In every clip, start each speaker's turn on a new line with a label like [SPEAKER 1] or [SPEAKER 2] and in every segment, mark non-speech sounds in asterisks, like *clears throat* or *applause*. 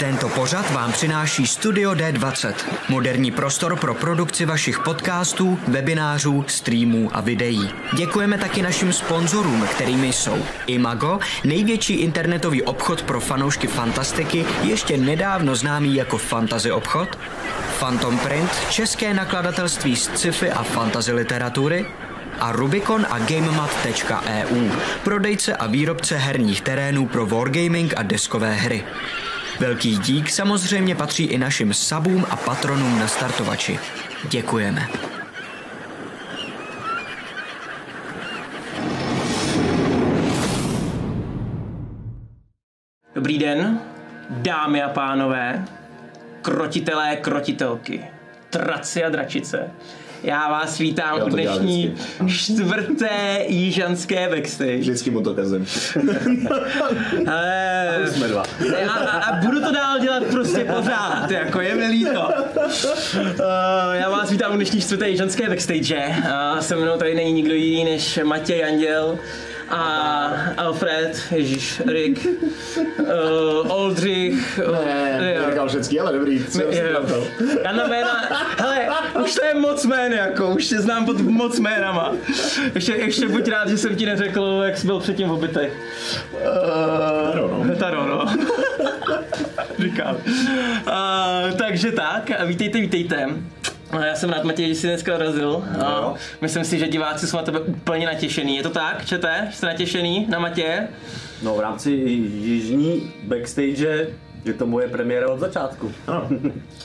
[SPEAKER 1] Tento pořad vám přináší Studio D20, moderní prostor pro produkci vašich podcastů, webinářů, streamů a videí. Děkujeme taky našim sponzorům, kterými jsou Imago, největší internetový obchod pro fanoušky fantastiky, ještě nedávno známý jako Fantasy obchod, Phantom Print, české nakladatelství z sci-fi a fantasy literatury, a Rubicon a GameMat.eu, prodejce a výrobce herních terénů pro wargaming a deskové hry. Velký dík samozřejmě patří i našim sabům a patronům na startovači. Děkujeme.
[SPEAKER 2] Dobrý den, dámy a pánové, krotitelé, krotitelky, traci a dračice. Já vás vítám
[SPEAKER 3] Já
[SPEAKER 2] u dnešní čtvrté jižanské backstage.
[SPEAKER 3] Vždycky mu to kazem. *laughs*
[SPEAKER 2] Ale,
[SPEAKER 3] Jsme dva.
[SPEAKER 2] a, a, a budu to dál dělat prostě pořád, jako je mi líto. Uh, já vás vítám u dnešní čtvrté jižanské backstage. Uh, se mnou tady není nikdo jiný než Matěj Anděl a Alfred, Ježíš, Rick, uh, Oldřich. Uh,
[SPEAKER 3] Ne,
[SPEAKER 2] jo.
[SPEAKER 3] neříkal všecky, ale dobrý. Co jsem napil?
[SPEAKER 2] Já na jména, hele, už to je moc jmén, jako, už tě znám pod moc jménama. Ještě, ještě buď rád, že jsem ti neřekl, jak jsi byl předtím v obytech.
[SPEAKER 3] Taro, no.
[SPEAKER 2] Taro, no. *laughs* Říkám. Uh, takže tak, vítejte, vítejte. A Já jsem rád, Matěj, že jsi dneska dorazil. A myslím si, že diváci jsou na tebe úplně natěšený. Je to tak, čete? Jste natěšený na Matěje?
[SPEAKER 4] No v rámci jižní backstage je to moje premiéra od začátku.
[SPEAKER 3] Ano.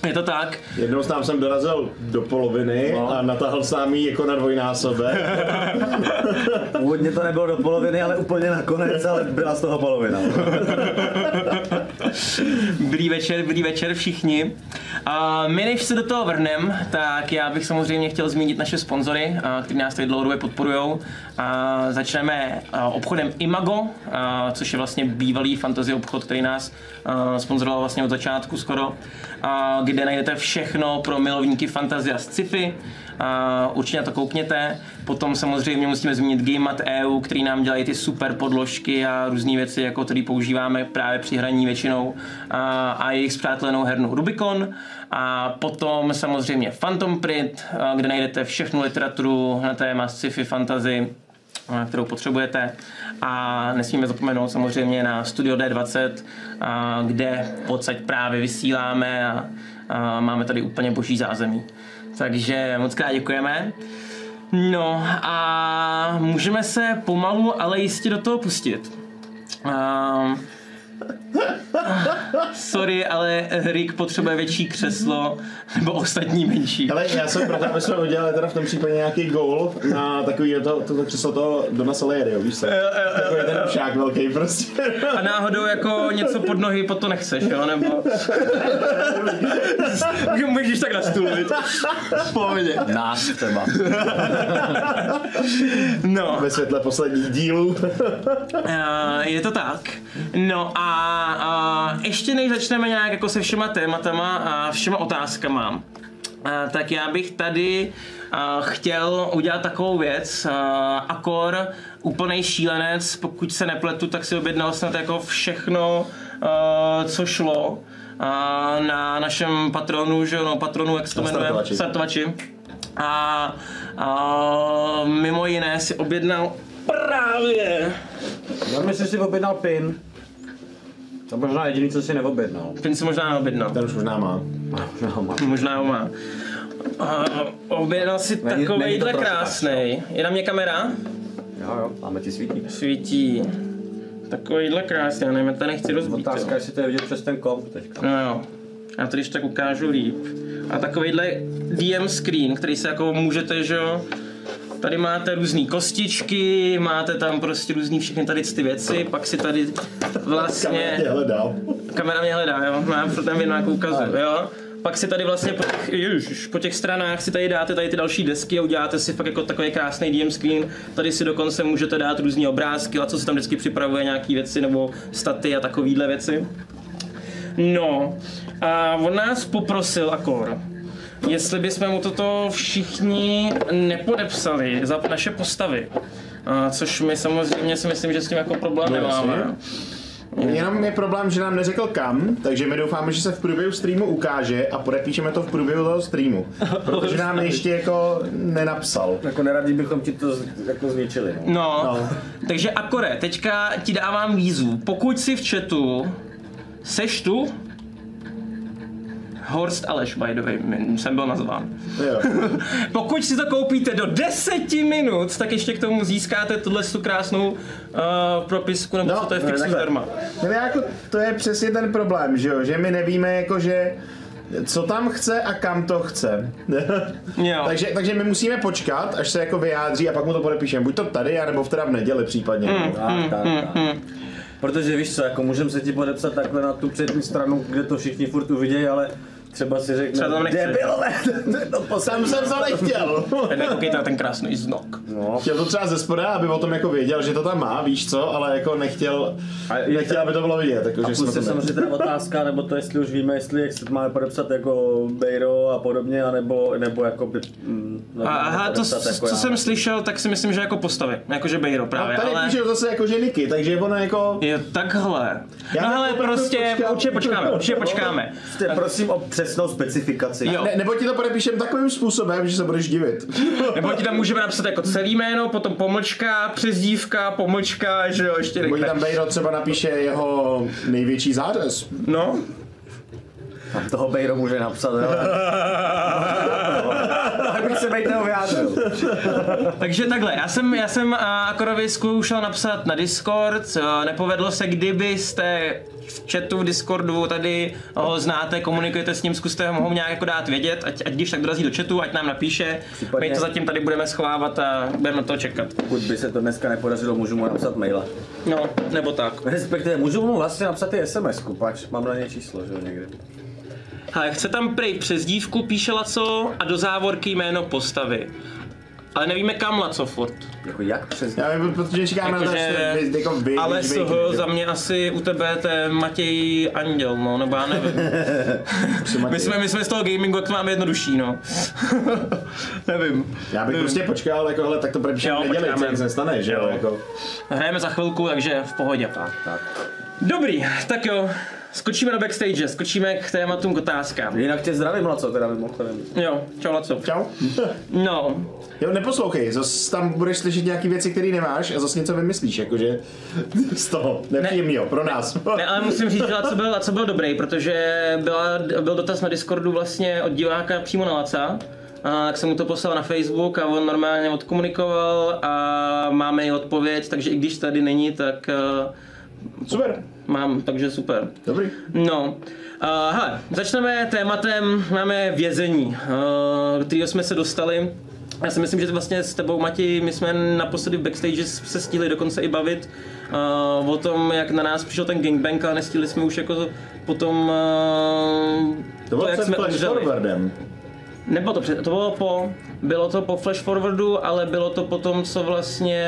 [SPEAKER 2] Je to tak?
[SPEAKER 3] Jednou tam jsem dorazil do poloviny
[SPEAKER 4] No.
[SPEAKER 3] a natáhl sám jí jako na dvojnásobek. *laughs*
[SPEAKER 4] Původně to nebylo do poloviny, ale úplně nakonec, ale byla z toho polovina. *laughs*
[SPEAKER 2] Dobrý večer, dobrý večer všichni. A my než se do toho vrhnem, tak já bych samozřejmě chtěl zmínit naše sponzory, a, kteří nás tady dlouhodobě podporují. Začneme obchodem Imago, což je vlastně bývalý fantasy obchod, který nás sponzoroval vlastně od začátku skoro, a, kde najdete všechno pro milovníky fantasy a sci-fi. A určitě na to koukněte. Potom samozřejmě musíme zmínit GameMat EU, který nám dělají ty super podložky a různé věci, jako který používáme právě při hraní většinou a, a jejich zpřátelenou hernu Rubicon. A potom samozřejmě Phantom Print, kde najdete všechnu literaturu na téma sci-fi, fantasy, kterou potřebujete. A nesmíme zapomenout samozřejmě na Studio D20, a, kde odsaď právě vysíláme a, máme tady úplně boží zázemí. Takže moc krát děkujeme. No a můžeme se pomalu, ale jistě do toho pustit. Um, sorry, ale Rick potřebuje větší křeslo, nebo ostatní menší.
[SPEAKER 3] Ale já jsem proto, aby jsme udělali teda v tom případě nějaký goal na takový to, to, to křeslo toho Dona Salierio, víš co? Takový ten ušák velký prostě.
[SPEAKER 2] A náhodou jako něco pod nohy, pod to nechceš, jo? Nebo... Můžeš tak na stůl, viď? V pohodě.
[SPEAKER 4] Nás třeba.
[SPEAKER 2] No.
[SPEAKER 3] Ve světle posledních dílů.
[SPEAKER 2] Uh, je to tak. No a uh, ještě než začneme nějak jako se všema tématama a všema otázkama, uh, tak já bych tady uh, chtěl udělat takovou věc, uh, akor úplnej šílenec, pokud se nepletu, tak si objednal snad jako všechno, uh, co šlo uh, na našem patronu, že jo, no patronu, jak se to jmenuje?
[SPEAKER 3] startovači.
[SPEAKER 2] startovači. A, a mimo jiné si objednal právě
[SPEAKER 4] Já myslím, že si objednal pin. To možná jediný, co si neobjednal.
[SPEAKER 2] Ten si možná neobjednal.
[SPEAKER 3] Ten už možná má.
[SPEAKER 4] Možná má.
[SPEAKER 2] Možná ho má. A objednal si
[SPEAKER 4] Není-
[SPEAKER 2] takovejhle krásný. Je na mě kamera?
[SPEAKER 4] Jo, jo, máme ti svítí.
[SPEAKER 2] Svítí. Takovýhle krásný, já nevím, já to nechci rozbít.
[SPEAKER 4] Otázka,
[SPEAKER 2] jo.
[SPEAKER 4] jestli to je vidět přes ten komp teďka.
[SPEAKER 2] No jo. Já to když tak ukážu líp. A takovýhle DM screen, který se jako můžete, že jo, Tady máte různé kostičky, máte tam prostě různý všechny tady ty věci, pak si tady vlastně...
[SPEAKER 3] Kamera tě hledal.
[SPEAKER 2] Kamera mě hledá, jo, mám tam nějakou ukazu, jo. Pak si tady vlastně po těch, ježiš, po těch stranách si tady dáte tady ty další desky a uděláte si fakt jako takový krásný DM screen. Tady si dokonce můžete dát různé obrázky, a co se tam vždycky připravuje, nějaké věci nebo staty a takovéhle věci. No, a on nás poprosil akor, jestli bychom mu toto všichni nepodepsali za naše postavy. A což my samozřejmě si myslím, že s tím jako problém
[SPEAKER 3] No,
[SPEAKER 2] nemáme.
[SPEAKER 3] jasně. Jenom je problém, že nám neřekl kam, takže my doufáme, že se v průběhu streamu ukáže a podepíšeme to v průběhu toho streamu. Protože nám ještě jako nenapsal.
[SPEAKER 5] Jako neradi bychom ti to jako zničili. No.
[SPEAKER 2] No,
[SPEAKER 3] No.
[SPEAKER 2] takže Akore, teďka ti dávám výzvu. Pokud si v chatu, seš tu? Horst Aleš, by the way, jsem byl nazván.
[SPEAKER 3] Jo. *laughs*
[SPEAKER 2] Pokud si to koupíte do 10 minut, tak ještě k tomu získáte tuhle tu krásnou uh, propisku, nebo
[SPEAKER 3] No,
[SPEAKER 2] co to je
[SPEAKER 3] no,
[SPEAKER 2] fixu
[SPEAKER 3] takhle.
[SPEAKER 2] zdarma.
[SPEAKER 3] No jako, to je přesně ten problém, že jo, že my nevíme jako, že co tam chce a kam to chce. *laughs*
[SPEAKER 2] Jo.
[SPEAKER 3] takže, takže my musíme počkat, až se jako vyjádří a pak mu to podepíšeme. Buď to tady, anebo v teda v neděli případně.
[SPEAKER 2] Hmm.
[SPEAKER 5] Tak, tak, tak. Protože víš co, jako můžeme se ti podepsat takhle na tu přední stranu, kde to všichni furt uvidějí, ale třeba si řekne,
[SPEAKER 2] Třeba tam nechce.
[SPEAKER 5] debilové, *laughs* no
[SPEAKER 3] Tam
[SPEAKER 5] poslední.
[SPEAKER 3] jsem to nechtěl. *laughs*
[SPEAKER 2] Koukejte na ten krásný znok.
[SPEAKER 5] No,
[SPEAKER 3] Chtěl to třeba ze spoda, aby o tom jako věděl, že to tam má, víš co, ale jako nechtěl,
[SPEAKER 5] A je
[SPEAKER 3] nechtěl, aby to bylo vidět. Jako,
[SPEAKER 5] a
[SPEAKER 3] že
[SPEAKER 5] plus je
[SPEAKER 3] to
[SPEAKER 5] samozřejmě teda otázka, nebo to jestli už víme, jestli jak se to máme podepsat jako Bejro a podobně, anebo, nebo jako by... Mm, no,
[SPEAKER 2] Aha, to,
[SPEAKER 5] podepsat
[SPEAKER 2] co
[SPEAKER 5] já.
[SPEAKER 2] jsem slyšel, tak si myslím, že jako postavy, jakože Bejro
[SPEAKER 3] A
[SPEAKER 2] právě,
[SPEAKER 3] tady
[SPEAKER 2] ale...
[SPEAKER 3] píšou zase jako že Niky, takže ono jako...
[SPEAKER 2] Jo, takhle.
[SPEAKER 3] Já
[SPEAKER 2] no hele,
[SPEAKER 3] opravdu
[SPEAKER 2] prostě určitě počkáme, určitě počkáme.
[SPEAKER 5] Prostě prosím o přesnou specifikaci.
[SPEAKER 2] Jo.
[SPEAKER 3] Ne, nebo ti to podepíšem takovým způsobem, že se budeš divit. *laughs*
[SPEAKER 2] Nebo ti tam můžeme napsat jako celý jméno, potom pomlčka, přezdívka, pomlčka, že jo, ještě
[SPEAKER 3] Nebo tam Bejro třeba napíše jeho největší zářez.
[SPEAKER 2] No.
[SPEAKER 5] Tam toho Bejro může napsat, jo. Tak bych se Bejt vyjádřil.
[SPEAKER 2] Takže takhle, já jsem, já jsem a, Akorovi zkoušel napsat na Discord, a nepovedlo se, kdybyste v chatu v Discordu tady ho znáte, komunikujete s ním, zkuste ho nějak jako dát vědět, ať, ať když tak dorazí do chatu, ať nám napíše,
[SPEAKER 5] Případně-
[SPEAKER 2] my to zatím tady budeme schovávat a budeme na to čekat.
[SPEAKER 5] Pokud by se to dneska nepodařilo, můžu mu napsat maila.
[SPEAKER 2] No, nebo tak.
[SPEAKER 5] Respektive můžu mu vlastně napsat i SMS-ku, pač mám na ně číslo, že jo, někdy.
[SPEAKER 2] Ale chce tam prej přezdívku, píše Laco a do závorky jméno postavy. Ale nevíme kam Laco furt.
[SPEAKER 5] Jako jak přes...
[SPEAKER 3] Já vím, protože čekáme na to,
[SPEAKER 2] Jakože-
[SPEAKER 3] že vy- jako vy,
[SPEAKER 2] Ale z
[SPEAKER 3] vy-
[SPEAKER 2] toho za mě asi u tebe to je Matěj Anděl, no, nebo já nevím. *laughs* my, jsme, my jsme z toho gamingu, jak to máme jednodušší, no. *laughs* nevím.
[SPEAKER 3] Já bych prostě počkal, jako, hele, tak to v neděli, co nic nestane, že jo, jako.
[SPEAKER 2] Hrajeme za chvilku, takže v pohodě.
[SPEAKER 5] Tak.
[SPEAKER 2] Dobrý, tak jo. Skočíme do backstage, skočíme k tématům k otázkám.
[SPEAKER 5] Jinak tě zdravím, Laco, teda mimochodem.
[SPEAKER 2] Jo, čau Laco.
[SPEAKER 3] Čau.
[SPEAKER 2] No,
[SPEAKER 3] Jo, neposlouchej, zas tam budeš slyšet nějaký věci, které nemáš a zase něco vymyslíš, jakože z toho, nepříjemnýho, pro nás.
[SPEAKER 2] Ne, ale musím říct, že Laco byl, Laco byl dobrý, protože byla, byl dotaz na Discordu vlastně od diváka přímo na Laca. A tak jsem mu to poslal na Facebook a on normálně odkomunikoval a máme i odpověď, takže i když tady není, tak uh,
[SPEAKER 3] Super,
[SPEAKER 2] mám, takže super.
[SPEAKER 3] dobrý.
[SPEAKER 2] No, uh, hele, začneme tématem, máme vězení, uh, kterého jsme se dostali. Já si myslím, že vlastně s tebou, Mati, my jsme naposledy v backstage se stihli dokonce i bavit uh, o tom, jak na nás přišel ten gangbang, ale nestihli jsme už jako potom uh,
[SPEAKER 3] To bylo
[SPEAKER 2] jak jsme
[SPEAKER 3] Flash
[SPEAKER 2] umřeli.
[SPEAKER 3] Forwardem.
[SPEAKER 2] Nebo to, před, to bylo po, bylo to po flash forwardu, ale bylo to potom, co vlastně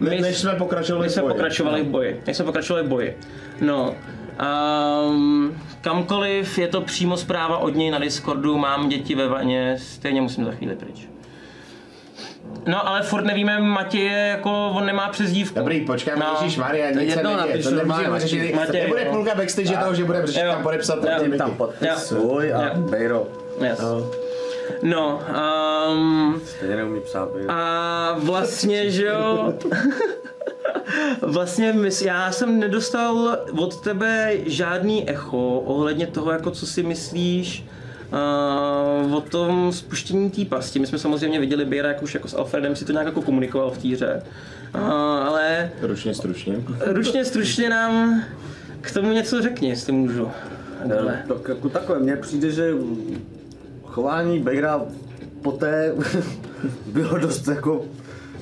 [SPEAKER 3] Ne, než jsme pokračovali
[SPEAKER 2] my jsme
[SPEAKER 3] v boji.
[SPEAKER 2] pokračovali v boji. My jsme pokračovali v boji. No. Um, kamkoliv je to přímo zpráva od něj na Discordu, mám děti ve vaně, stejně musím za chvíli pryč. No ale furt nevíme, Matěj je jako, on nemá přezdívku.
[SPEAKER 3] Dobrý, počkej,
[SPEAKER 2] No.
[SPEAKER 3] no. Ježíš Maria, nic se neděje, to
[SPEAKER 5] Matěj,
[SPEAKER 3] řešit.
[SPEAKER 2] Matěj,
[SPEAKER 3] Nebude
[SPEAKER 2] no.
[SPEAKER 3] půlka backstage toho, že bude řešit tam podepsat
[SPEAKER 2] Jo.
[SPEAKER 5] Tam podpis svůj a. Bejro.
[SPEAKER 2] Yes. No, um,
[SPEAKER 5] Stejně neumí psát Bejro.
[SPEAKER 2] A vlastně, že jo, *laughs* vlastně mys, já jsem nedostal od tebe žádný echo ohledně toho, jako co si myslíš uh, o tom spuštění té pasti. My jsme samozřejmě viděli Bejra, jak už jako s Alfredem si to nějak jako komunikoval v té hře. Uh, ale
[SPEAKER 3] Ručně, stručně.
[SPEAKER 2] ručně stručně nám k tomu něco řekni, jestli můžu. Takhle.
[SPEAKER 5] Tak jako takhle, mně přijde, že chování Bejra poté *laughs* bylo dost jako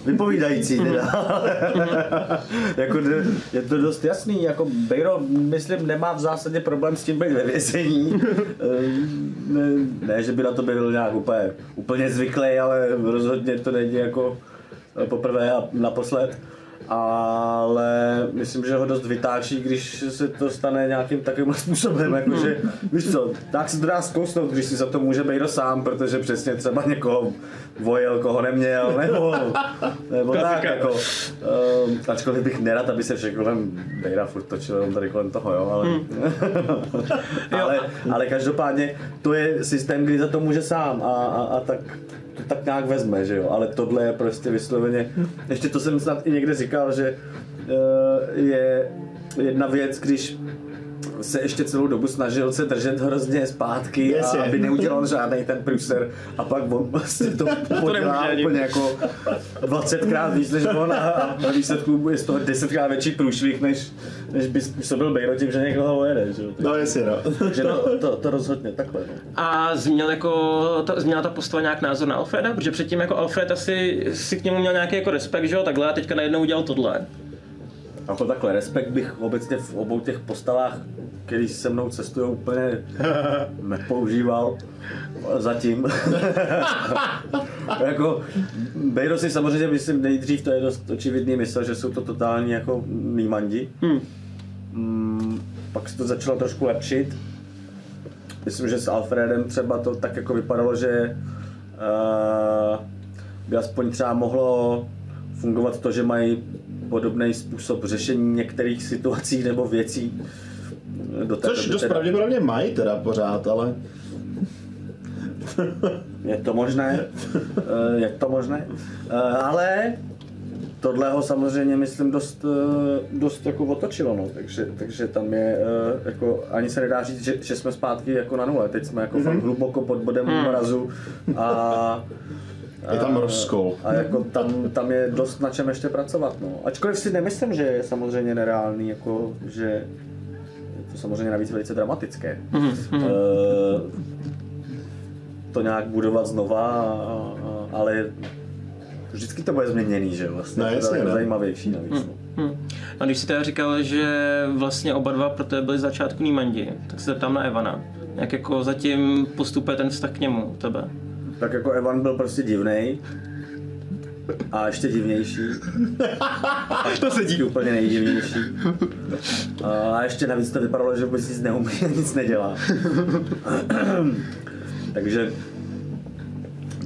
[SPEAKER 5] vypovídající teda. *laughs* jako je to dost jasný, jako Bejro, myslím, nemá v zásadě problém s tím být ve vězení. *laughs* Ehm, ne, ne, že by na to byl nějak úplně, úplně zvyklý, ale rozhodně to není jako poprvé a naposled. Ale myslím, že ho dost vytáčí, když se to stane nějakým takovým způsobem, jakože, víš co, tak se to dá zkousnout, když si za to může být sám, protože přesně třeba někoho vojel, koho neměl, nebo, *laughs* nebo tak, jako, um, ačkoliv bych nerad, aby se všechno kolem Bejra furt točil jenom tady kolem toho, jo, ale, *laughs* ale, ale každopádně to je systém, kdy za to může sám a, a, a tak to tak nějak vezme, že jo, ale tohle je prostě vysloveně, ještě to jsem snad i někde říkal, že uh, je jedna věc, když se ještě celou dobu snažil se držet hrozně zpátky
[SPEAKER 3] Jasně.
[SPEAKER 5] a aby neudělal žádný ten průser a pak on vlastně to *laughs* podělá
[SPEAKER 2] ani.
[SPEAKER 5] úplně jako 20krát víc než on a, a na výsledku je z toho 10krát větší průšvih, než, než by způsobil Bejro tím, že někoho ujede, že jo.
[SPEAKER 3] No jasně, no. *laughs*
[SPEAKER 5] Takže to, to, to rozhodně takhle. No.
[SPEAKER 2] A změnil jako, ta, změnila ta postava nějak názor na Alfreda? Protože předtím jako Alfred asi si k němu měl nějaký jako respekt, že jo, takhle a teďka najednou udělal tohle.
[SPEAKER 5] Jako takhle, respekt bych obecně v obou těch postavách, který se mnou cestují, úplně *laughs* nepoužíval zatím. jako, Bejro si samozřejmě myslím nejdřív, to je dost očividný, myslel, že jsou to totální jako nímandi.
[SPEAKER 2] Hmm.
[SPEAKER 5] Mm, pak se to začalo trošku lepšit. Myslím, že s Alfredem třeba to tak jako vypadalo, že uh, by aspoň třeba mohlo fungovat to, že mají podobný způsob řešení některých situací nebo věcí. Do té
[SPEAKER 3] Což
[SPEAKER 5] doby
[SPEAKER 3] dost
[SPEAKER 5] teda-
[SPEAKER 3] pravděpodobně mají teda pořád, ale...
[SPEAKER 5] Je to možné, Eh, je to možné, Eh, ale tohle ho samozřejmě myslím dost, eh, dost jako otočilo, no. takže, takže tam je, jako, ani se nedá říct, že, že jsme zpátky jako na nule, teď jsme jako fakt hluboko pod bodem mrazu a
[SPEAKER 3] Je tam
[SPEAKER 5] a-
[SPEAKER 3] rozkol.
[SPEAKER 5] A jako tam, tam je dost na čem ještě pracovat. No. Ačkoliv si nemyslím, že je samozřejmě nereálný, jako, že je to samozřejmě navíc velice dramatické. Eh, to nějak budovat znova, a- a- ale vždycky to bude změněný, že? Vlastně
[SPEAKER 3] No,
[SPEAKER 5] to je
[SPEAKER 3] jasně, no.
[SPEAKER 5] zajímavější navíc. No.
[SPEAKER 2] Hmm. A když si teda říkal, že vlastně oba dva pro tebe byli z začátku nímandi, tak se zeptám na Evana. Jak jako zatím postupuje ten vztah k němu u tebe?
[SPEAKER 5] Tak jako Evan byl prostě divnej. A ještě divnější. *laughs* to se dí. Úplně nejdivnější. A ještě navíc to vypadalo, že vůbec nic neumí a nic nedělá. *clears throat* Takže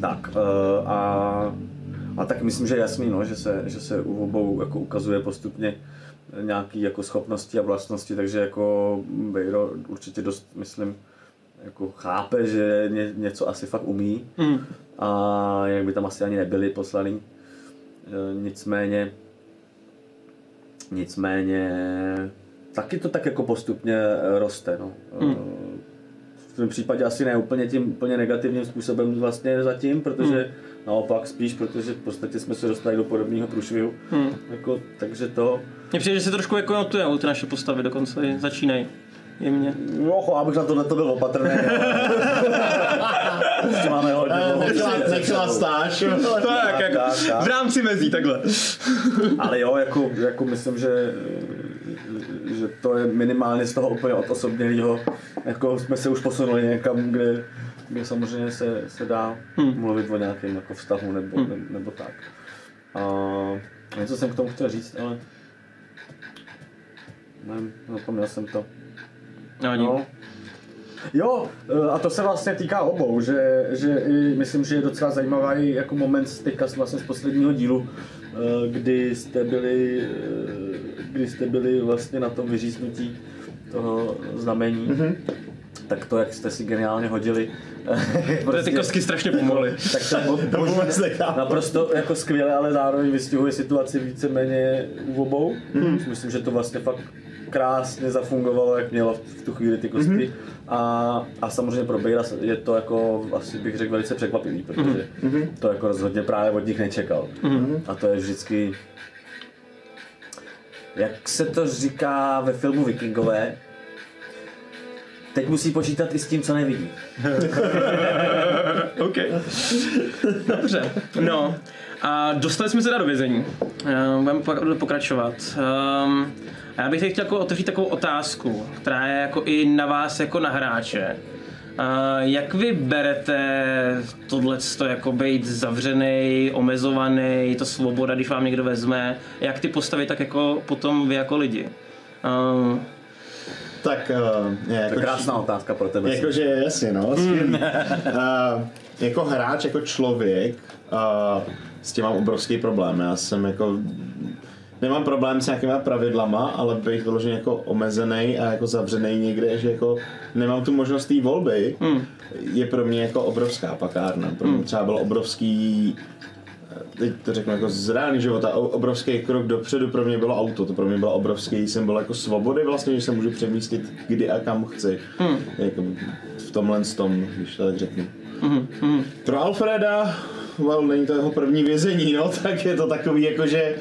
[SPEAKER 5] tak eh, a, a tak myslím, že je jasný, no, že, se, že se u obou jako ukazuje postupně nějaký jako schopnosti a vlastnosti, takže jako Bejro určitě dost, myslím, jako chápe, že ně, něco asi fakt umí
[SPEAKER 2] Hmm.
[SPEAKER 5] a jak by tam asi ani nebyli poslaný. E, Nicméně, nicméně taky to tak jako postupně e, roste. No. E, V tom případě asi ne úplně tím úplně negativním způsobem vlastně zatím, protože naopak spíš, protože v podstatě jsme se dostali do podobného průšvihu. Jako, takže to,
[SPEAKER 2] Mně přijde, že se trošku jako notujou ty naše postavy, dokonce začínají jemně.
[SPEAKER 5] no, abych na tohle to byl opatrný. Ještě máme hodně
[SPEAKER 3] nechtěla
[SPEAKER 5] sebou.
[SPEAKER 3] stáž.
[SPEAKER 2] Tak, jako v rámci mezí takhle.
[SPEAKER 5] Ale jo, jako, jako myslím, že, že to je minimálně z toho úplně odosobnělého. Jako jsme se už posunuli někam, kde, kde samozřejmě se, se dá hmm. mluvit o nějakém jako vztahu nebo, hmm. nebo, nebo tak. A něco jsem k tomu chtěl říct, ale nevím, zapomněl jsem to.
[SPEAKER 2] No,
[SPEAKER 5] No. Jo, e, a to se vlastně týká obou, že, že i myslím, že je docela zajímavý jako moment z teďka vlastně z posledního dílu, e, kdy jste byli, e, kdy jste byli vlastně na tom vyříznutí toho znamení. Mm-hmm. Tak to, jak jste si geniálně hodili.
[SPEAKER 2] Protože ty kostky strašně pomohly.
[SPEAKER 5] tak to bo- *laughs* naprosto jako skvěle, ale zároveň vystihuje situaci víceméně u obou. Mm-hmm. Myslím, že to vlastně fakt krásně zafungovalo, jak mělo v, tu chvíli ty kostky. Mm-hmm. A, a samozřejmě pro Bejra je to jako, asi bych řekl, velice překvapivý, protože mm-hmm. to jako rozhodně právě od nich nečekal. Mm-hmm. A to je vždycky, jak se to říká ve filmu Vikingové, teď musí počítat i s tím, co nevidí. *laughs*
[SPEAKER 2] OK. Dobře. No. A dostali jsme se teda do vězení. Uh, budeme po- pokračovat. Um, a já bych teď chtěl jako otevřít takovou otázku, která je jako i na vás jako na hráče. A jak vy berete tohle jako být zavřený, omezovaný, to svoboda, když vám někdo vezme, jak ty postavy, tak jako potom vy jako lidi? Uh,
[SPEAKER 3] Tak, uh, je,
[SPEAKER 5] To
[SPEAKER 3] jako,
[SPEAKER 5] je krásná otázka pro tebe.
[SPEAKER 3] Jakože jasně, no. uh, jako hráč, jako člověk, uh, s tím mám obrovský problém. Já jsem jako nemám problém s nějakýma pravidlama, ale bych vyloženě jako omezený a jako zavřený někde, že jako nemám tu možnost té volby,
[SPEAKER 2] Hmm.
[SPEAKER 3] je pro mě jako obrovská pakárna. Pro mě třeba byl obrovský teď to řeknu jako z reálného života, obrovský krok dopředu pro mě bylo auto, to pro mě bylo obrovský symbol jako svobody vlastně, že se můžu přemístit kdy a kam chci.
[SPEAKER 2] Hmm.
[SPEAKER 3] Jako v tomhle tom, když to tak řeknu.
[SPEAKER 2] mm, mm,
[SPEAKER 3] Pro Alfreda, well, není to jeho první vězení, no, *laughs* tak je to takový jako, že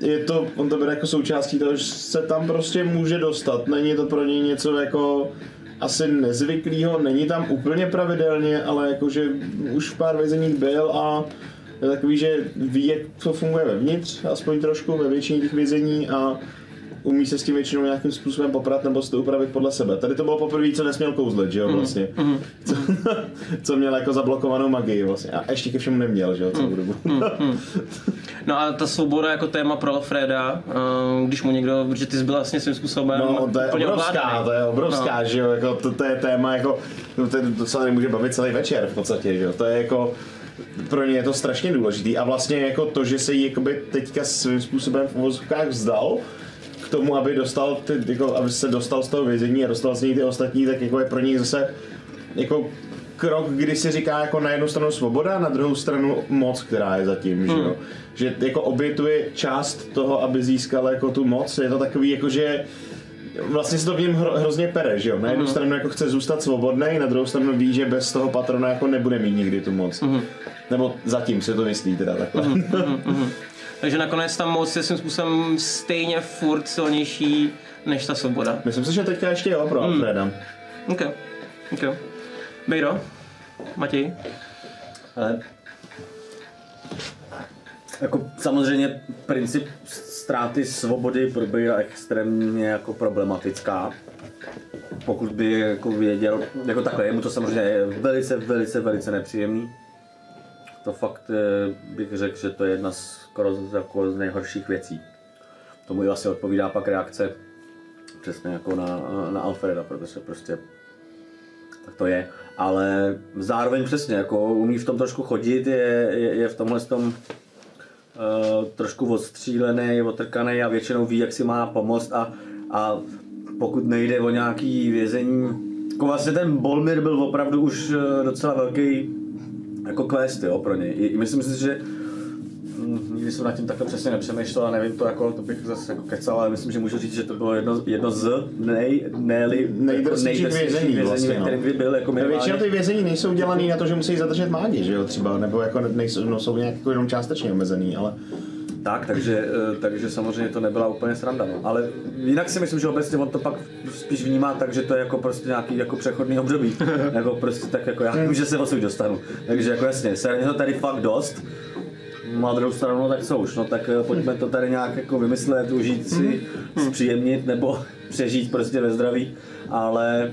[SPEAKER 3] je to, on to bere jako součástí toho, že se tam prostě může dostat. Není to pro něj něco jako asi nezvyklýho, není tam úplně pravidelně, ale jakože už v pár vězeních byl a je takový, že ví, jak to funguje vevnitř, aspoň trošku ve většině těch vězení a umí se s tím většinou nějakým způsobem poprat nebo si to upravit podle sebe. Tady to bylo poprvé, co nesměl kouzlet, že jo, vlastně. Co, co měl jako zablokovanou magii vlastně. A ještě ke všemu neměl, že jo, celou dobu.
[SPEAKER 2] No a ta svoboda jako téma pro Alfreda, uh, když mu někdo, protože ty jsi byl vlastně svým způsobem
[SPEAKER 3] No, to je obrovská,
[SPEAKER 2] ovládaný.
[SPEAKER 3] to je obrovská, že jo, jako to, to je téma, jako, no, to, to se nemůže bavit celý večer v podstatě, že jo, to je jako, pro ně je to strašně důležitý a vlastně jako to, že se jí jakoby teďka svým způsobem v uvozovkách vzdal, k tomu, aby dostal ty, jako, aby se dostal z toho vězení a dostal z něj ty ostatní, tak jako je pro něj zase jako krok, kdy si říká jako na jednu stranu svoboda, na druhou stranu moc, která je zatím, že jo. Že jako obětuje část toho, aby získal jako tu moc, je to takový jako, že vlastně se to v něm hro, hrozně pere, že jo. Na jednu stranu jako chce zůstat svobodný, na druhou stranu ví, že bez toho patrona jako nebude mít nikdy tu moc. Nebo zatím se to myslí teda takhle.
[SPEAKER 2] Takže nakonec ta moc je svým způsobem stejně furt silnější než ta svoboda.
[SPEAKER 3] Myslím si, že teďka ještě jo pro Alfreda.
[SPEAKER 2] OK. OK. Bejdo? Matěj?
[SPEAKER 5] Ale jako samozřejmě princip ztráty svobody probíhá extrémně jako problematická. Pokud by jako věděl, jako takhle, je mu to samozřejmě je velice, velice, velice nepříjemný. To fakt eh, bych řekl, že to je jedna z, skoro z, jako z nejhorších věcí. Tomu i vlastně odpovídá pak reakce přesně jako na, na Alfreda, protože prostě tak to je. Ale zároveň přesně, jako umí v tom trošku chodit, je, je, je v tomhle tom uh, trošku odstřílený, otrkaný a většinou ví, jak si má pomoct a, a pokud nejde o nějaký vězení, jako vlastně ten Bolmir byl opravdu už eh, docela velký jako quest jo, pro něj. I, myslím si, že nikdy jsem nad tím takhle přesně nepřemýšlel a nevím to jako, to bych zase jako kecal, ale myslím, že můžu říct, že to bylo jedno, jedno z nej, nejli,
[SPEAKER 3] Nejdrsnějších vězení vlastně,
[SPEAKER 5] ve
[SPEAKER 3] no.
[SPEAKER 5] kdy byl jako minimálně.
[SPEAKER 3] Většinou ty vězení nejsou dělaný na to, že musí zadržet mádi, že jo, třeba, nebo jako nejsou, no, jsou nějak jako jenom částečně omezený, ale
[SPEAKER 5] Tak, takže, eh, takže samozřejmě to nebyla úplně sranda. No. Ale jinak si myslím, že obecně on to pak spíš vnímá tak, že to je jako prostě nějaký jako přechodný období. *laughs* jako prostě tak jako já vím, že se odsud dostanu. Takže jako jasně, se to tady fakt dost. Na druhou stranu, no tak co už, no tak eh, pojďme to tady nějak jako vymyslet, užít si, zpříjemnit nebo *laughs* přežít prostě ve zdraví. Ale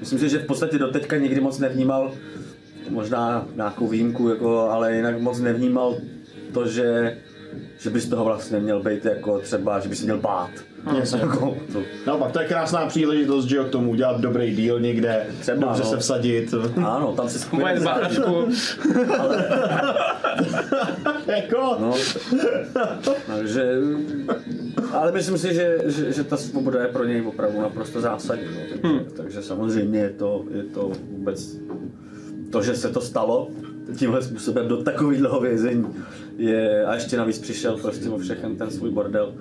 [SPEAKER 5] myslím si, že v podstatě doteďka nikdy moc nevnímal, možná nějakou výjimku, jako, ale jinak moc nevnímal to, že že bys toho vlastně měl být jako třeba, že bys se měl bát.
[SPEAKER 3] Jasně.
[SPEAKER 5] Jako, *laughs* to,
[SPEAKER 3] naopak to je krásná příležitost, že jo, k tomu udělat dobrý díl někde,
[SPEAKER 5] Třeba,
[SPEAKER 3] dobře
[SPEAKER 5] no.
[SPEAKER 3] se vsadit.
[SPEAKER 5] ano, tam si
[SPEAKER 2] Moje zbáračku. *laughs*
[SPEAKER 3] jako,
[SPEAKER 5] No, takže, ale myslím si, že, že, že ta svoboda je pro něj opravdu naprosto zásadní. No. Takže,
[SPEAKER 2] Hmm.
[SPEAKER 5] takže samozřejmě je to, je to vůbec to, že se to stalo tímhle způsobem do takového vězení je, a ještě navíc přišel prostě o všechen ten svůj bordel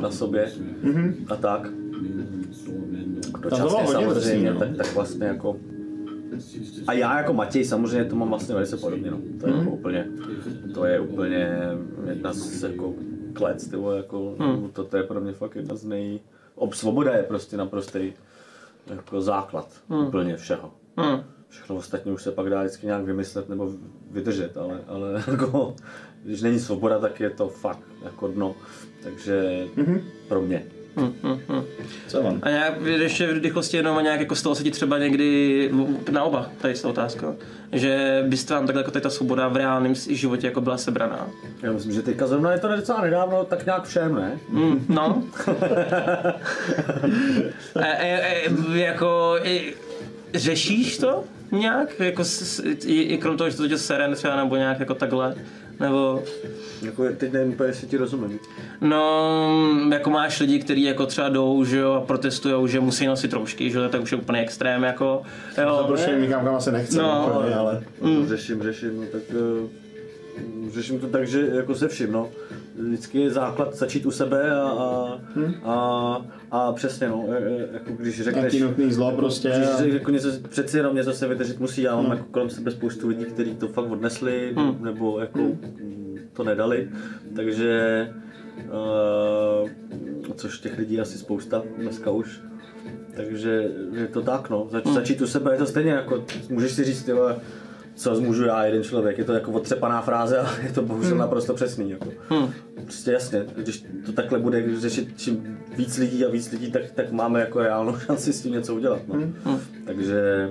[SPEAKER 5] na sobě mm-hmm. a tak.
[SPEAKER 3] to
[SPEAKER 5] Dočasně
[SPEAKER 3] hodně drsný,
[SPEAKER 5] samozřejmě,
[SPEAKER 3] no.
[SPEAKER 5] tak, tak vlastně jako a já jako Matěj samozřejmě to mám vlastně velice podobně, no. To je
[SPEAKER 3] Mhm.
[SPEAKER 5] jako úplně, to je úplně jedna z jako klec, ty vole, jako,
[SPEAKER 3] Mhm.
[SPEAKER 5] to, to je pro mě fakt jedna z nej... Ob svoboda je prostě naprostý jako základ
[SPEAKER 3] Mhm.
[SPEAKER 5] úplně všeho.
[SPEAKER 2] Hmm.
[SPEAKER 5] Všechno ostatní už se pak dá vždycky nějak vymyslet nebo vydržet, ale, ale *laughs* jako, když není svoboda, tak je to fakt jako dno. Takže
[SPEAKER 3] Mhm.
[SPEAKER 5] pro mě.
[SPEAKER 3] Co mám?
[SPEAKER 2] A nějak ještě v rychlosti jenom a nějak jako stalo se ti třeba někdy na oba, tady je ta otázka, že byste vám takhle jako tady ta svoboda v reálném životě jako byla sebraná.
[SPEAKER 5] Já myslím, že teďka zrovna je to docela nedávno, tak nějak všem, ne?
[SPEAKER 2] Mm, no. *laughs* e, e, e, jako, e, řešíš to nějak? Jako, s, i, i krom toho, že to tě sere třeba, nebo nějak jako takhle? Nebo,
[SPEAKER 5] Jako teď nevím úplně, jestli ti rozumím.
[SPEAKER 2] no, jako máš lidi, kteří jako třeba jdou, že jo, a protestujou, že musí nosit roušky, že jo, tak už je úplně extrém, jako,
[SPEAKER 3] To
[SPEAKER 2] jo.
[SPEAKER 3] prostě nikam kam asi nechce,
[SPEAKER 2] No.
[SPEAKER 3] úplně, ale...
[SPEAKER 5] Mm. Řeším, řeším, no tak uh, řeším to tak, že jako se vším, no. Vždycky je základ začít u sebe a, a, a, a přesně, no, e- e- jako když řekneš...
[SPEAKER 3] Antinutný zlo prostě.
[SPEAKER 5] Když
[SPEAKER 3] a-
[SPEAKER 5] řek- jako něco, přeci jenom něco se vydržet musí, já mám jako kolem sebe spoustu lidí, kteří to fakt odnesli, nebo jako mm, to nedali, takže uh, což těch lidí je asi spousta dneska už. Takže je to tak, no. Zač, začít u sebe je to stejně jako, můžeš si říct, tyhle, co zmůžu já, jeden člověk, je to jako otřepaná fráze, *laughs* ale je to bohužel naprosto přesný. Jako. Prostě jasně, když to takhle bude řešit čím víc lidí a víc lidí, tak, tak máme jako reálnou *laughs* šanci s tím něco udělat. No. Takže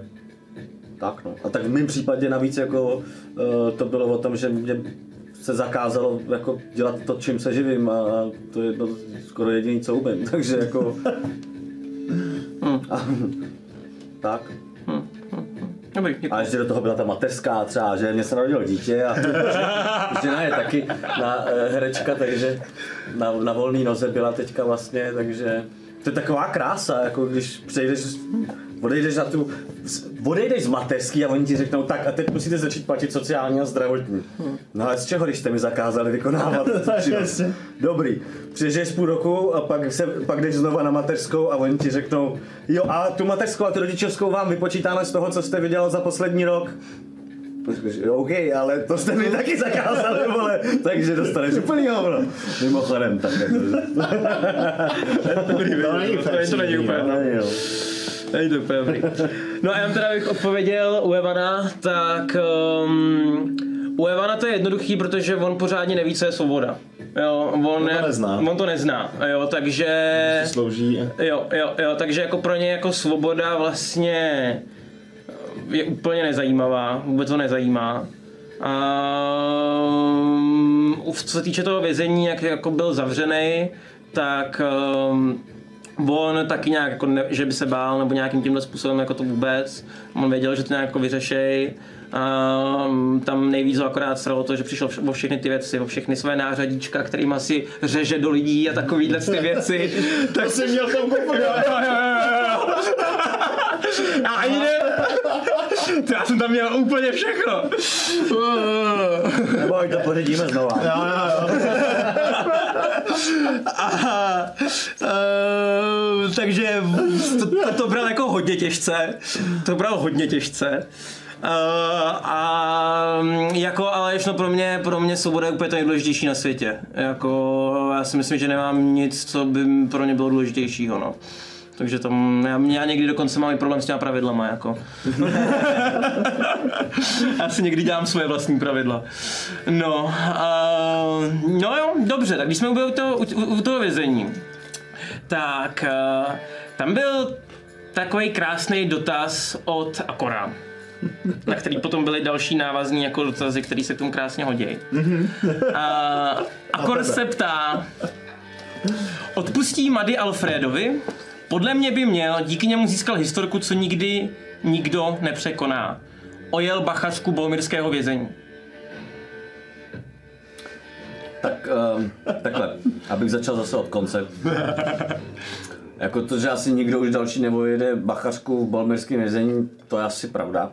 [SPEAKER 5] tak no. A tak v mém případě navíc jako uh, to bylo o tom, že mě se zakázalo jako dělat to, čím se živím a to je to skoro jediný, co umím. *laughs* Takže jako... a, tak.
[SPEAKER 2] Dobrý, děkuji.
[SPEAKER 5] A ještě do toho byla ta mateřská třeba, že mě se narodilo dítě a *laughs* žena je taky na eh, herečka, takže na, na volný noze byla teďka vlastně, takže to je taková krása, jako když přejdeš, odejdeš na tu, odejdeš z mateřský a oni ti řeknou, tak a teď musíte začít platit sociální a zdravotní. No ale z čeho, když jste mi zakázali vykonávat tu *laughs* činnost? Dobrý, přijdeš půl roku a pak, se, pak jdeš znova na mateřskou a oni ti řeknou, jo a tu mateřskou a tu rodičovskou vám vypočítáme z toho, co jste vydělal za poslední rok. Řekneš, OK, ale to jste mi taky zakázali, vole, takže dostaneš úplný hovno. Mimochodem, tak jako,
[SPEAKER 3] To není
[SPEAKER 2] To je- to není úplně.
[SPEAKER 3] no.
[SPEAKER 2] Není to úplně dobrý. No a já teda bych odpověděl u Evana, tak um, u Evana to je jednoduchý, protože on pořádně neví, co je svoboda. Jo, on,
[SPEAKER 3] to nezná.
[SPEAKER 2] on to nezná, jo, takže...
[SPEAKER 3] Slouží.
[SPEAKER 2] Jo, jo, jo, takže jako pro ně jako svoboda vlastně je úplně nezajímavá, vůbec to nezajímá. Um, co se týče toho vězení, jak jako byl zavřený, tak um, on taky nějak, jako ne, že by se bál, nebo nějakým tímhle způsobem jako to vůbec. On věděl, že to nějak jako vyřešej. Um, tam nejvíc ho akorát sralo to, že přišel vš- o všechny ty věci, o všechny své nářadíčka, kterým asi řeže do lidí a takovýhle ty věci. *laughs* tak
[SPEAKER 3] jsi měl v tom *laughs*
[SPEAKER 2] A ani ne... To já jsem tam měl úplně všechno.
[SPEAKER 5] Nebo ať to pořídíme znova.
[SPEAKER 3] Jo, jo, jo.
[SPEAKER 2] A, uh, takže to, to, to bral jako hodně těžce. To bral hodně těžce. Uh, a jako, ale ještě pro mě, pro mě svoboda je úplně to nejdůležitější na světě. Jako, já si myslím, že nemám nic, co by pro mě bylo důležitějšího. No. Takže tam, já, já někdy dokonce mám i problém s těma pravidlama, jako. *laughs* já si někdy dělám svoje vlastní pravidla. No, uh, no jo, dobře, tak když jsme byli u toho, u, u toho vězení, tak uh, tam byl takový krásný dotaz od Akora, na který potom byly další návazní jako dotazy, které se k tomu krásně hodí. Uh, *laughs* Akor se ptá, odpustí Mady Alfredovi? Podle mě by měl, díky němu získal historku, co nikdy nikdo nepřekoná. Ojel bachařku bolmirského vězení.
[SPEAKER 5] Tak um, takhle, abych začal zase od konce. Jako to, že asi nikdo už další nevojede bachařku v balmerském vězení, to je asi pravda.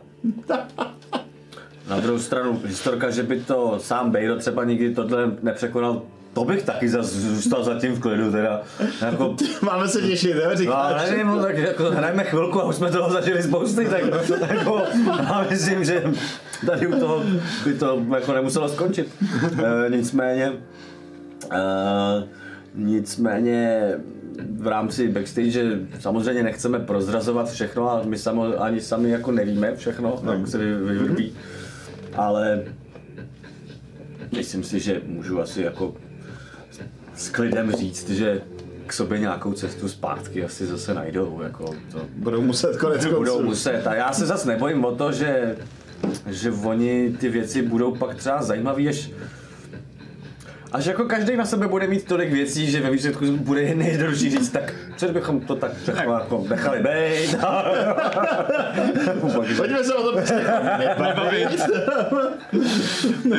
[SPEAKER 5] Na druhou stranu, historka, že by to sám Bejro třeba nikdy tohle nepřekonal, to bych taky zůstal zatím v klidu teda. Jako, *laughs*
[SPEAKER 3] Máme se těšit, jo,
[SPEAKER 5] No,
[SPEAKER 3] říkáš.
[SPEAKER 5] nevím, no, tak jako hrajeme chvilku a už jsme toho zažili spousty, tak jako, *laughs* já myslím, že tady u toho by to jako nemuselo skončit. E, nicméně, e, nicméně v rámci backstage samozřejmě nechceme prozrazovat všechno a my samo, ani sami jako nevíme všechno, jak se vy- vyvrbí. Ale myslím si, že můžu asi jako s klidem říct, že k
[SPEAKER 4] sobě nějakou cestu zpátky asi zase najdou, jako to
[SPEAKER 3] Budou muset konec
[SPEAKER 4] budou
[SPEAKER 3] konců.
[SPEAKER 4] muset. A já se zase nebojím o to, že, že oni ty věci budou pak třeba zajímavý, až Až jako každý na sebe bude mít tolik věcí, že ve výsledku bude nejjednodušší říct, tak co bychom to tak jako nechali být. *laughs*
[SPEAKER 3] Pojďme se o tom prostě nebavit.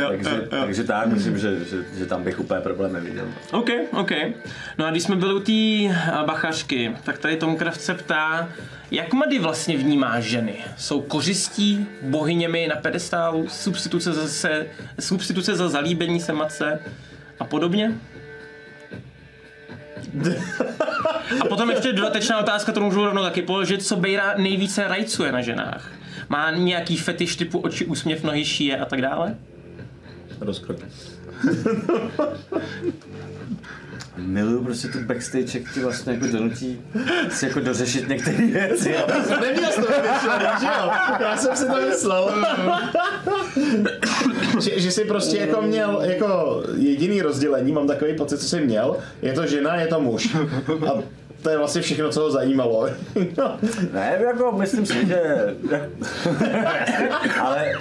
[SPEAKER 4] takže, takže tak, myslím, že, že, že tam bych úplně problém neviděl.
[SPEAKER 2] OK, OK. No a když jsme byli u té eh, bachařky, tak tady Tom Kraft se ptá, jak Mady vlastně vnímá ženy? Jsou kořistí, bohyněmi na pedestálu, substituce za, se, substituce za zalíbení se matce a podobně? A potom ještě dodatečná otázka, kterou můžu rovnou taky položit, co Bejra nejvíce rajcuje na ženách? Má nějaký fetiš typu oči, úsměv, nohy, šíje a tak dále?
[SPEAKER 3] Rozkrok. *laughs*
[SPEAKER 4] Miluju prostě tu backstage, jak ti vlastně jako donutí si jako dořešit některé věci.
[SPEAKER 3] Neměl jsi to vymyšlený, že jo? Já jsem si to myslel. že, že jsi prostě jako měl jako jediný rozdělení, mám takový pocit, co jsi měl, je to žena, je to muž. A to je vlastně všechno, co ho zajímalo.
[SPEAKER 4] Ne, jako myslím si, že... Ale...